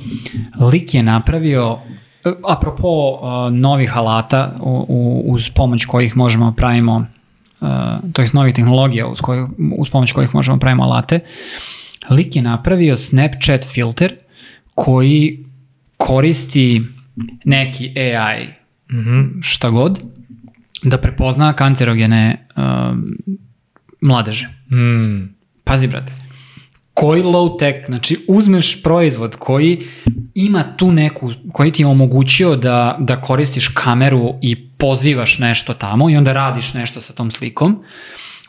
lik je napravio, e, apropo uh, novih alata u, u, uz pomoć kojih možemo da pravimo, uh, to je novih tehnologija uz, kojih, uz pomoć kojih možemo da pravimo alate, lik je napravio Snapchat filter koji koristi neki AI Mhm. šta god da prepozna kancerogene um, mladeže. Mm. Pazi, brate, koji low tech, znači uzmeš proizvod koji ima tu neku, koji ti je omogućio da, da koristiš kameru i pozivaš nešto tamo i onda radiš nešto sa tom slikom,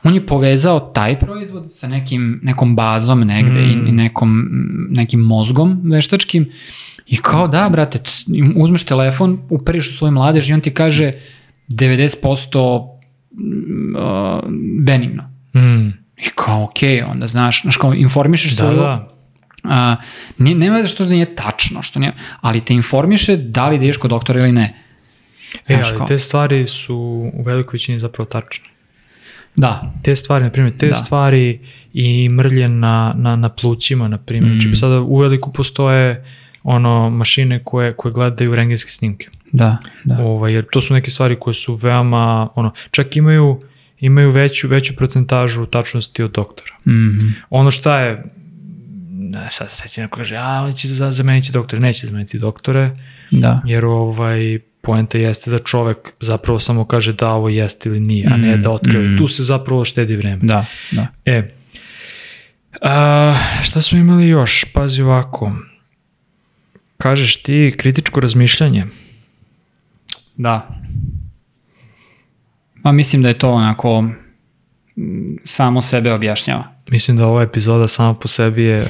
on je povezao taj proizvod sa nekim, nekom bazom negde Mm. i nekom, nekim mozgom veštačkim i kao da, brate, uzmeš telefon, uperiš u svoj mladež i on ti kaže 90% mm, uh, benigno. Mm. I kao, okej, onda znaš, znaš kao, informišeš Da, svoju... da. A, nije, nema veze što nije tačno, što nije, ali te informiše da li da ideš kod doktora ili ne. E, ali te stvari su u velikoj većini zapravo tačne. Da, Te stvari, na primjer, te Da. stvari i mrlje na, na, na plućima, na primjer. Mm. Znači, sada u veliku postoje ono mašine koje, koje gledaju rengenske snimke. Da, da. Ovaj, jer to su neke stvari koje su veoma, ono, čak imaju, imaju veću, veću procentažu tačnosti od doktora. Mhm. Ono šta je, ne, sad, sad će neko kaže, a, on će za, zameniti doktore, neće zameniti doktore, Da. jer ovaj, poenta jeste da čovek zapravo samo kaže da ovo jeste ili nije, a ne Mm, da otkriva. mm. Tu se zapravo štedi vreme. Da, da. E, a, šta smo imali još? Pazi ovako. Kažeš ti kritičko razmišljanje. Da. Ma mislim da je to onako samo sebe objašnjava. Mislim da ova epizoda sama po sebi je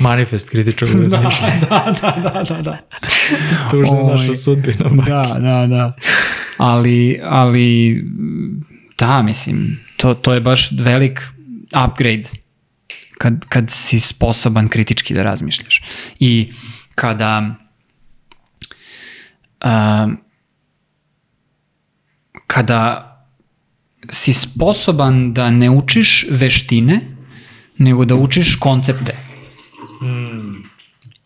manifest kritičkog razmišljanja. da, da, da, da, da. Tužna je Oj. naša sudbina. majke. Da, da, da. Ali, ali da, mislim, to, to je baš velik upgrade kad, kad si sposoban kritički da razmišljaš. I kada um, kada si sposoban da ne učiš veštine, nego da učiš koncepte.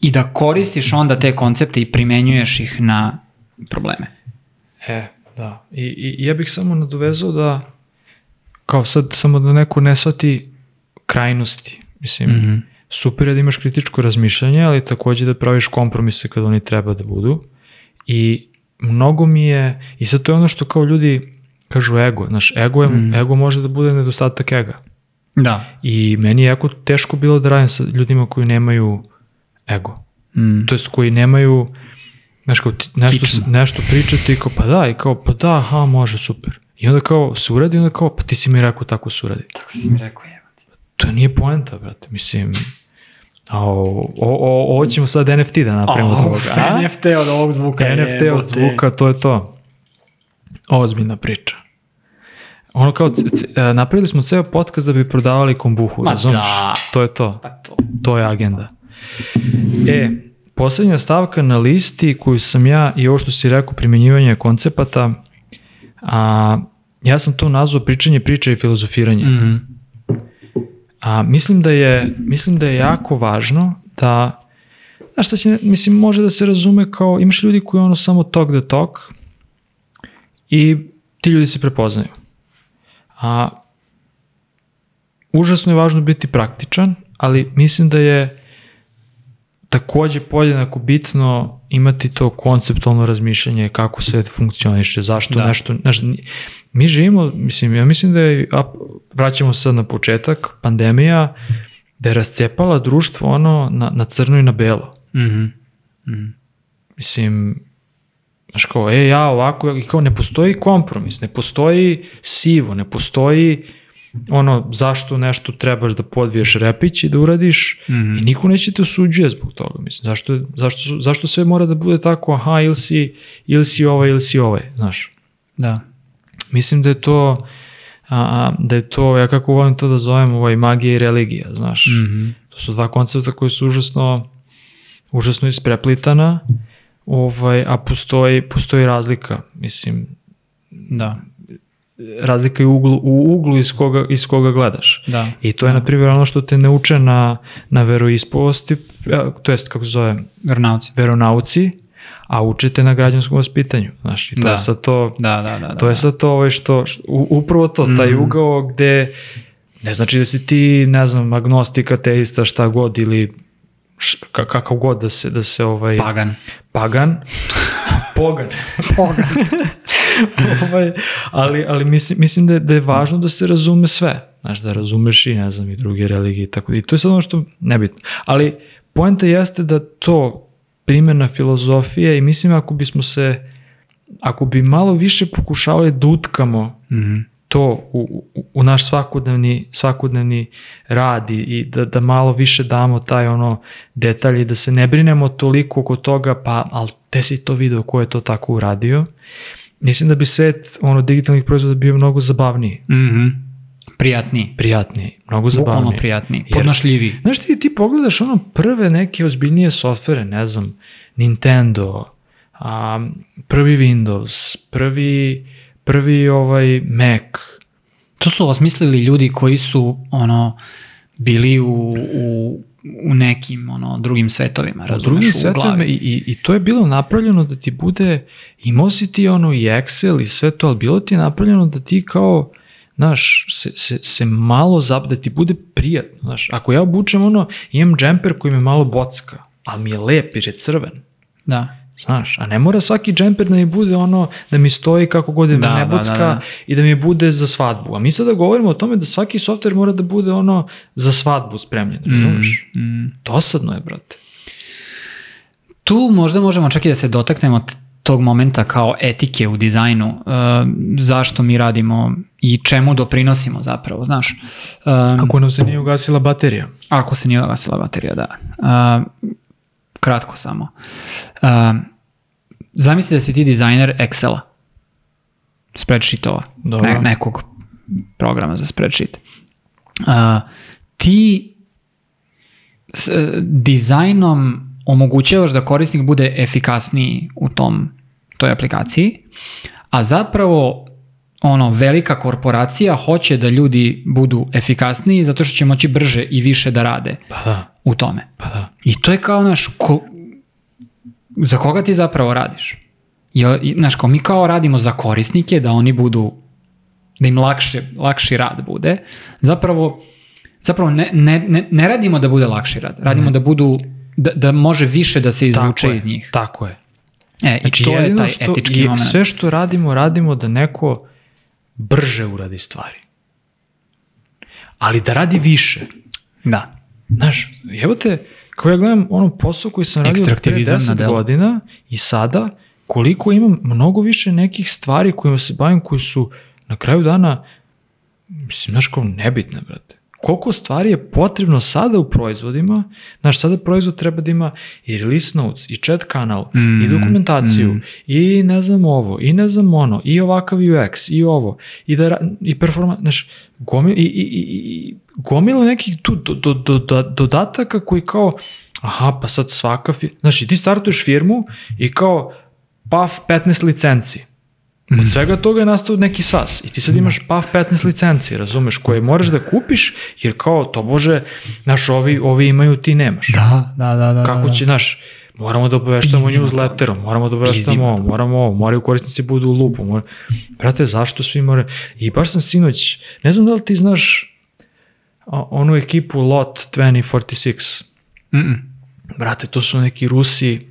I da koristiš onda te koncepte i primenjuješ ih na probleme. E, da. I, I ja bih samo nadovezao da kao sad samo da neko ne shvati krajnosti. Mislim, Mhm. super je da imaš kritičko razmišljanje, ali takođe da praviš kompromise kada oni treba da budu. I mnogo mi je, i sad to je ono što kao ljudi kažu ego, znaš, ego, je, Mhm. ego može da bude nedostatak ega. Da. I meni je jako teško bilo da radim sa ljudima koji nemaju ego. Mm. To jest koji nemaju, znaš, kao ti, nešto, nešto pričati i kao, pa da, i kao, pa da, aha, može, super. I onda kao se uradi, onda kao, pa ti si mi rekao tako se uradi. Tako si mi rekao je. To nije poenta, brate, mislim, o, o, o, ovo ćemo sad NFT da napravimo od ovoga. a? NFT od ovog zvuka. NFT od zvuka, to je to. Ozbiljna priča. Ono kao, e, napravili smo ceo podcast da bi prodavali kombuhu, Ma razumeš? da. To je to. Pa to. To je agenda. E, poslednja stavka na listi koju sam ja i ovo što si rekao, primjenjivanje koncepata, a, ja sam to nazvao pričanje priča i filozofiranje. Mhm. A, mislim, da je, mislim da je jako važno da, znaš šta će, mislim, može da se razume kao, imaš ljudi koji ono samo talk the talk i ti ljudi se prepoznaju. A, užasno je važno biti praktičan, ali mislim da je takođe podjednako bitno imati to konceptualno razmišljanje kako svet funkcioniše, zašto Da. nešto, znaš, mi živimo, mislim, ja mislim da je, a, vraćamo se sad na početak, pandemija, da je rascepala društvo ono na, na crno i na belo. Mhm. Mislim, znaš kao, e, ja ovako, i kao ne postoji kompromis, ne postoji sivo, ne postoji ono, zašto nešto trebaš da podviješ repić i da uradiš Mhm. i niko neće te osuđuje zbog toga, mislim, zašto, zašto, zašto sve mora da bude tako, aha, ili si, ili si ovaj, ili si ovaj, znaš. Da. Mislim da je to, a, da je to, ja kako volim to da zovem, ovaj, magija i religija, znaš. Mhm. To su dva koncepta koji su užasno, užasno ispreplitana, ovaj, a postoji, postoji razlika, mislim, Da. razlika je u uglu, u uglu iz koga, iz koga gledaš. Da. I to je, na primjer, ono što te ne uče na, na veroispovesti, a, to jest, kako se zove, Vernauci. veronauci, a učite na građanskom vaspitanju. Znaš, i to Da. je sad to, Da, da, da. da. to je sad to, ovaj što, što- upravo to, taj Mhm. ugao gde, ne znači da si ti, ne znam, agnostik, ateista, šta god, ili š, ka- kakav god da se, da se ovaj, Pagan. pagan, pogan, Pagan. ovaj, ali, ali mislim, mislim da, je, da je važno da se razume sve. Znaš, da razumeš i ne znam i druge religije i tako da. I to je sad ono što nebitno. Ali poenta jeste da to primjena filozofije i mislim ako bismo se, ako bi malo više pokušavali da utkamo Mhm. To u, u, u naš svakodnevni, svakodnevni rad i, i da, da malo više damo taj ono detalj i da se ne brinemo toliko oko toga, pa ali te si to video ko je to tako uradio. Mislim da bi svet ono, digitalnih proizvoda bio mnogo zabavniji, Mhm. Prijatniji. prijatniji, mnogo Bukvalno zabavniji. prijatniji. Jer- Podnošljiviji. Znaš ti, ti pogledaš ono prve neke ozbiljnije softvere, ne znam, Nintendo, a, prvi Windows, prvi, prvi ovaj Mac, To su osmislili ljudi koji su ono bili u, u u nekim ono, drugim svetovima, razumeš, drugim u svetovima glavi. i, i, i to je bilo napravljeno da ti bude, imao si ti ono i Excel i sve to, ali bilo ti je napravljeno da ti kao, znaš, se, se, se malo zap, da ti bude prijatno, znaš, ako ja obučem ono, imam džemper koji me malo bocka, ali mi je lep jer je crven, Da. Znaš, a ne mora svaki džemper da mi bude ono, da mi stoji kako god da, Da, ne da, bocka da, da. i da mi bude za svadbu. A mi sada govorimo o tome da svaki softver mora da bude ono za svadbu spremljen, razumeš? Mm. Dosadno je, brate. Tu možda možemo čak i da se dotaknemo tog momenta kao etike u dizajnu, uh, zašto mi radimo i čemu doprinosimo zapravo, znaš. Um, Ako nam se nije ugasila baterija. Ako se nije ugasila baterija, da. A, kratko samo. A, zamisli da si ti dizajner Excela. Spreadsheetova. Dobro. Ne, nekog programa za spreadsheet. A, ti s, e, dizajnom omogućavaš da korisnik bude efikasniji u tom toj aplikaciji, a zapravo ono velika korporacija hoće da ljudi budu efikasniji zato što će moći brže i više da rade Pa da, u tome. pa da. I to je kao naš ko, za koga ti zapravo radiš? I, znaš, kao mi kao radimo za korisnike da oni budu da im lakše, lakši rad bude. Zapravo, zapravo ne, ne, ne, ne radimo da bude lakši rad. Radimo da budu da, da može više da se izvuče Tako je, iz njih. Tako je. E, Znači, I to je taj što, etički moment. sve što radimo, radimo da neko brže uradi stvari. Ali da radi više. Da. Znaš, evo te, kao ja gledam ono posao koji sam radio pre Ekstraktivizam na 10 delu. godina i sada, koliko imam mnogo više nekih stvari kojima se bavim koji su na kraju dana, mislim, znaš, kao nebitne, brate. Koliko stvari je potrebno sada u proizvodima, znaš, sada proizvod treba da ima i release notes, i chat kanal, Mm, i dokumentaciju, mm. i ne znam ovo, i ne znam ono, i ovakav UX, i ovo, i, da, i performance, znaš, gomil, i, i, i, i gomilu nekih tu do, do, do, do, dodataka koji kao, aha, pa sad svaka, znaš, i ti startuješ firmu i kao, paf, 15 licenci. Mhm. Od svega toga je nastao neki sas i ti sad imaš paf 15 licenci, razumeš, koje moraš da kupiš, jer kao, to bože, znaš, ovi, ovi imaju, ti nemaš. Da, da, da. da Kako da. će, znaš, moramo da obaveštamo newsletterom, moramo da obaveštamo ovo, moramo ovo, moraju korisnici budu u lupu. Mora... Brate, zašto svi moraju? I baš sam sinoć, ne znam da li ti znaš onu ekipu Lot 2046. Mm-mm. Brate, to su neki Rusi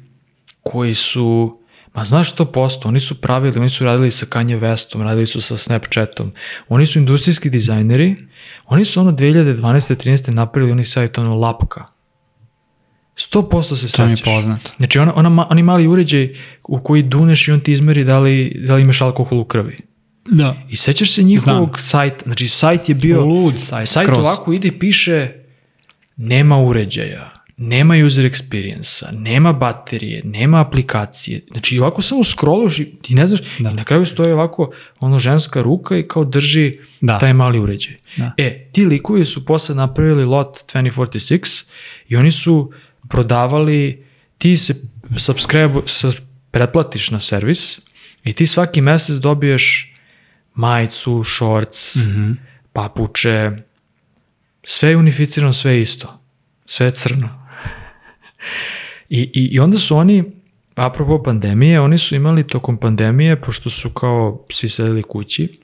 koji su, ma znaš što posto, oni su pravili, oni su radili sa Kanye Westom, radili su sa Snapchatom, oni su industrijski dizajneri, oni su ono 2012. 13. napravili oni sajt ono Lapka. 100% se To mi je sećaš. poznato. Znači ona, ona, oni mali uređaj u koji duneš i on ti izmeri da li, da li imaš alkohol u krvi. Da. I sećaš se njihovog sajta, znači sajt je bio... Lud sajt, Sajt skroz. ovako ide i piše nema uređaja, nema user experience-a, nema baterije, nema aplikacije. Znači ovako samo scrolluješ i ti ne znaš Da. i na kraju stoji ovako ono ženska ruka i kao drži Da. taj mali uređaj. Da. E, ti likovi su posle napravili lot 2046 i oni su prodavali, ti se subscribe, pretplatiš na servis i ti svaki mesec dobiješ majicu, shorts, Mhm. papuče, sve je unificirano, sve je isto. Sve je crno. I, i, I onda su oni, apropo pandemije, oni su imali tokom pandemije, pošto su kao svi sedeli kući,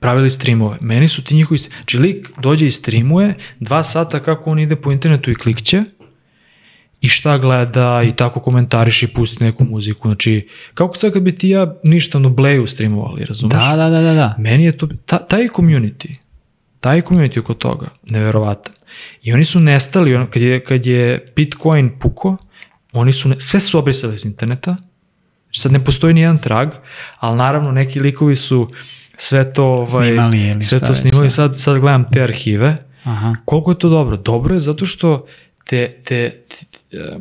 pravili streamove. Meni su ti njihovi, znači lik dođe i streamuje, dva sata kako on ide po internetu i klikće, i šta gleda i tako komentariš i pusti neku muziku. Znači, kako sad kad bi ti ja ništa no Bleju streamovali, razumeš? Da, da, da, da, da. Meni je to, ta, taj community, taj community oko toga, neverovatan. I oni su nestali, ono, kad je, kad je Bitcoin puko, oni su, ne, sve su obrisali iz interneta, sad ne postoji ni jedan trag, ali naravno neki likovi su sve to, ovaj, Snimali ili sve to snimali, da. sad, sad gledam te arhive, Aha. Koliko je to dobro? Dobro je zato što te, te, te, te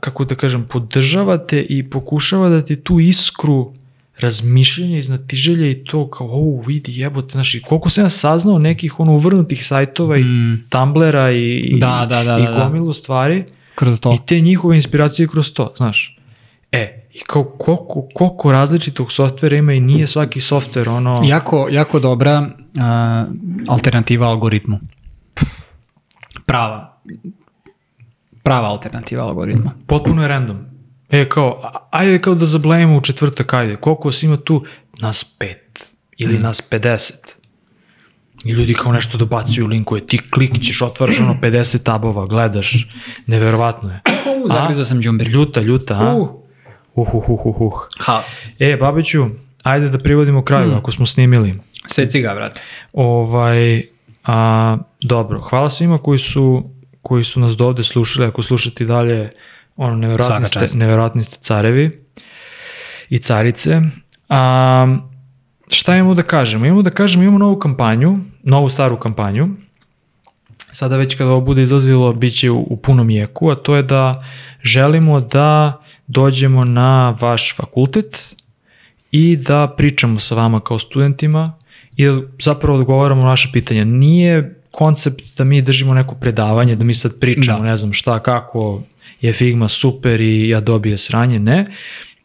kako da kažem, podržava te i pokušava da ti tu iskru razmišljanja, iznatiželja i to kao, o, vidi, jebote, znaš, i koliko sam ja saznao nekih ono uvrnutih sajtova i Mm. Tumblera i, i, Da, da, da, i da, da. gomilu stvari Kroz to. i te njihove inspiracije kroz to, znaš. E, i kao koliko, koliko različitog softvera ima i nije svaki softver ono... Jako, jako dobra uh, alternativa algoritmu. prava prava alternativa algoritma. Potpuno je random. E, kao, ajde kao da zablejemo u četvrtak, ajde, koliko vas ima tu? Nas pet. Ili nas 50. I ljudi kao nešto dobacuju linkuje, ti klikćeš, otvaraš ono 50 tabova, gledaš, neverovatno je. U, zagrizao sam džumbir. Ljuta, ljuta, a? Uh. Uh, uh, uh, uh, uh. Haos. E, Babiću, ajde da privodimo kraju, ako smo snimili. Seci ga, brate. Ovaj, a, dobro, hvala svima koji su, koji su nas do ovde slušali, ako slušate dalje, ono, neverovatni ste, neverovatni ste carevi i carice. A, šta imamo da kažemo? Imamo da kažemo, imamo novu kampanju, novu staru kampanju, sada već kada ovo bude izlazilo, bit će u, u punom jeku, a to je da želimo da dođemo na vaš fakultet i da pričamo sa vama kao studentima i da zapravo odgovaramo na naše pitanja. Nije koncept da mi držimo neko predavanje, da mi sad pričamo, Da. ne znam šta, kako je Figma super i ja dobije sranje, ne,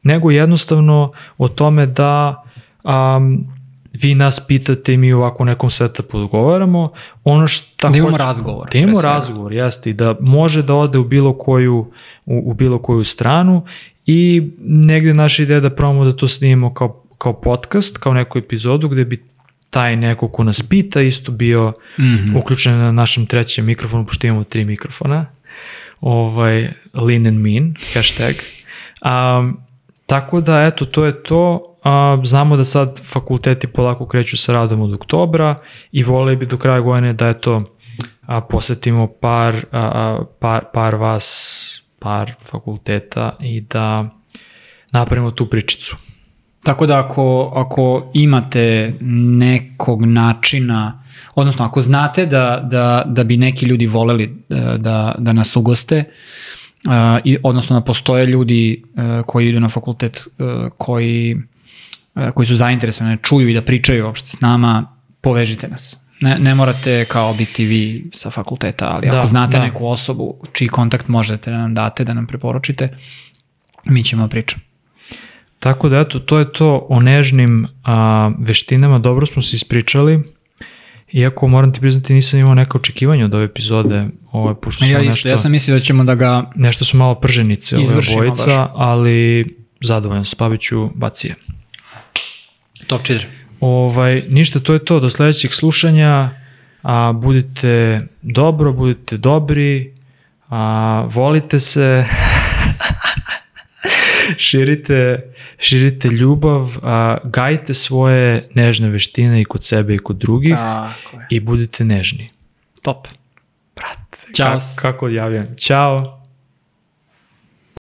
nego jednostavno o tome da um, vi nas pitate i mi ovako u nekom setupu odgovaramo. Ono šta Da imamo hoće- razgovor, Da imamo razgovor, jeste, i da može da ode u bilo koju, u, u bilo koju stranu i negde naša ideja da probamo da to snimimo kao, kao podcast, kao neku epizodu gde bi taj neko ko nas pita isto bio Mhm. uključen na našem trećem mikrofonu, pošto imamo tri mikrofona. Ovaj, lean and mean, hashtag. Um, tako da, eto, to je to. A, znamo da sad fakulteti polako kreću sa radom od oktobra i voleli bi do kraja godine da, eto, a, posetimo par, a, par, par vas, par fakulteta i da napravimo tu pričicu. Tako da ako, ako imate nekog načina, odnosno ako znate da, da, da bi neki ljudi voleli e, da, da nas ugoste, uh, i, odnosno da postoje ljudi uh, koji idu na fakultet uh, koji, uh, koji su zainteresovani da čuju i da pričaju uopšte s nama, povežite nas. Ne, ne morate kao biti vi sa fakulteta, ali Da, ako znate da. neku osobu čiji kontakt možete da nam date, da nam preporučite, mi ćemo pričati. Tako da eto, to je to o nežnim a, veštinama, dobro smo se ispričali, iako moram ti priznati nisam imao neka očekivanja od ove epizode, ovo, pošto smo Ja, nešto, ja sam mislio da ćemo da ga nešto su malo prženice ove obojica, baš. ali zadovoljan sam, Paviću, baci je. top 4. Ovaj, ništa, to je to, do sledećeg slušanja, a, budite dobro, budite dobri, a, volite se, širite, širite ljubav, a, gajite svoje nežne veštine i kod sebe i kod drugih i budite nežni. Top. Brate, Ćao. Ka, kako odjavljam? Ćao.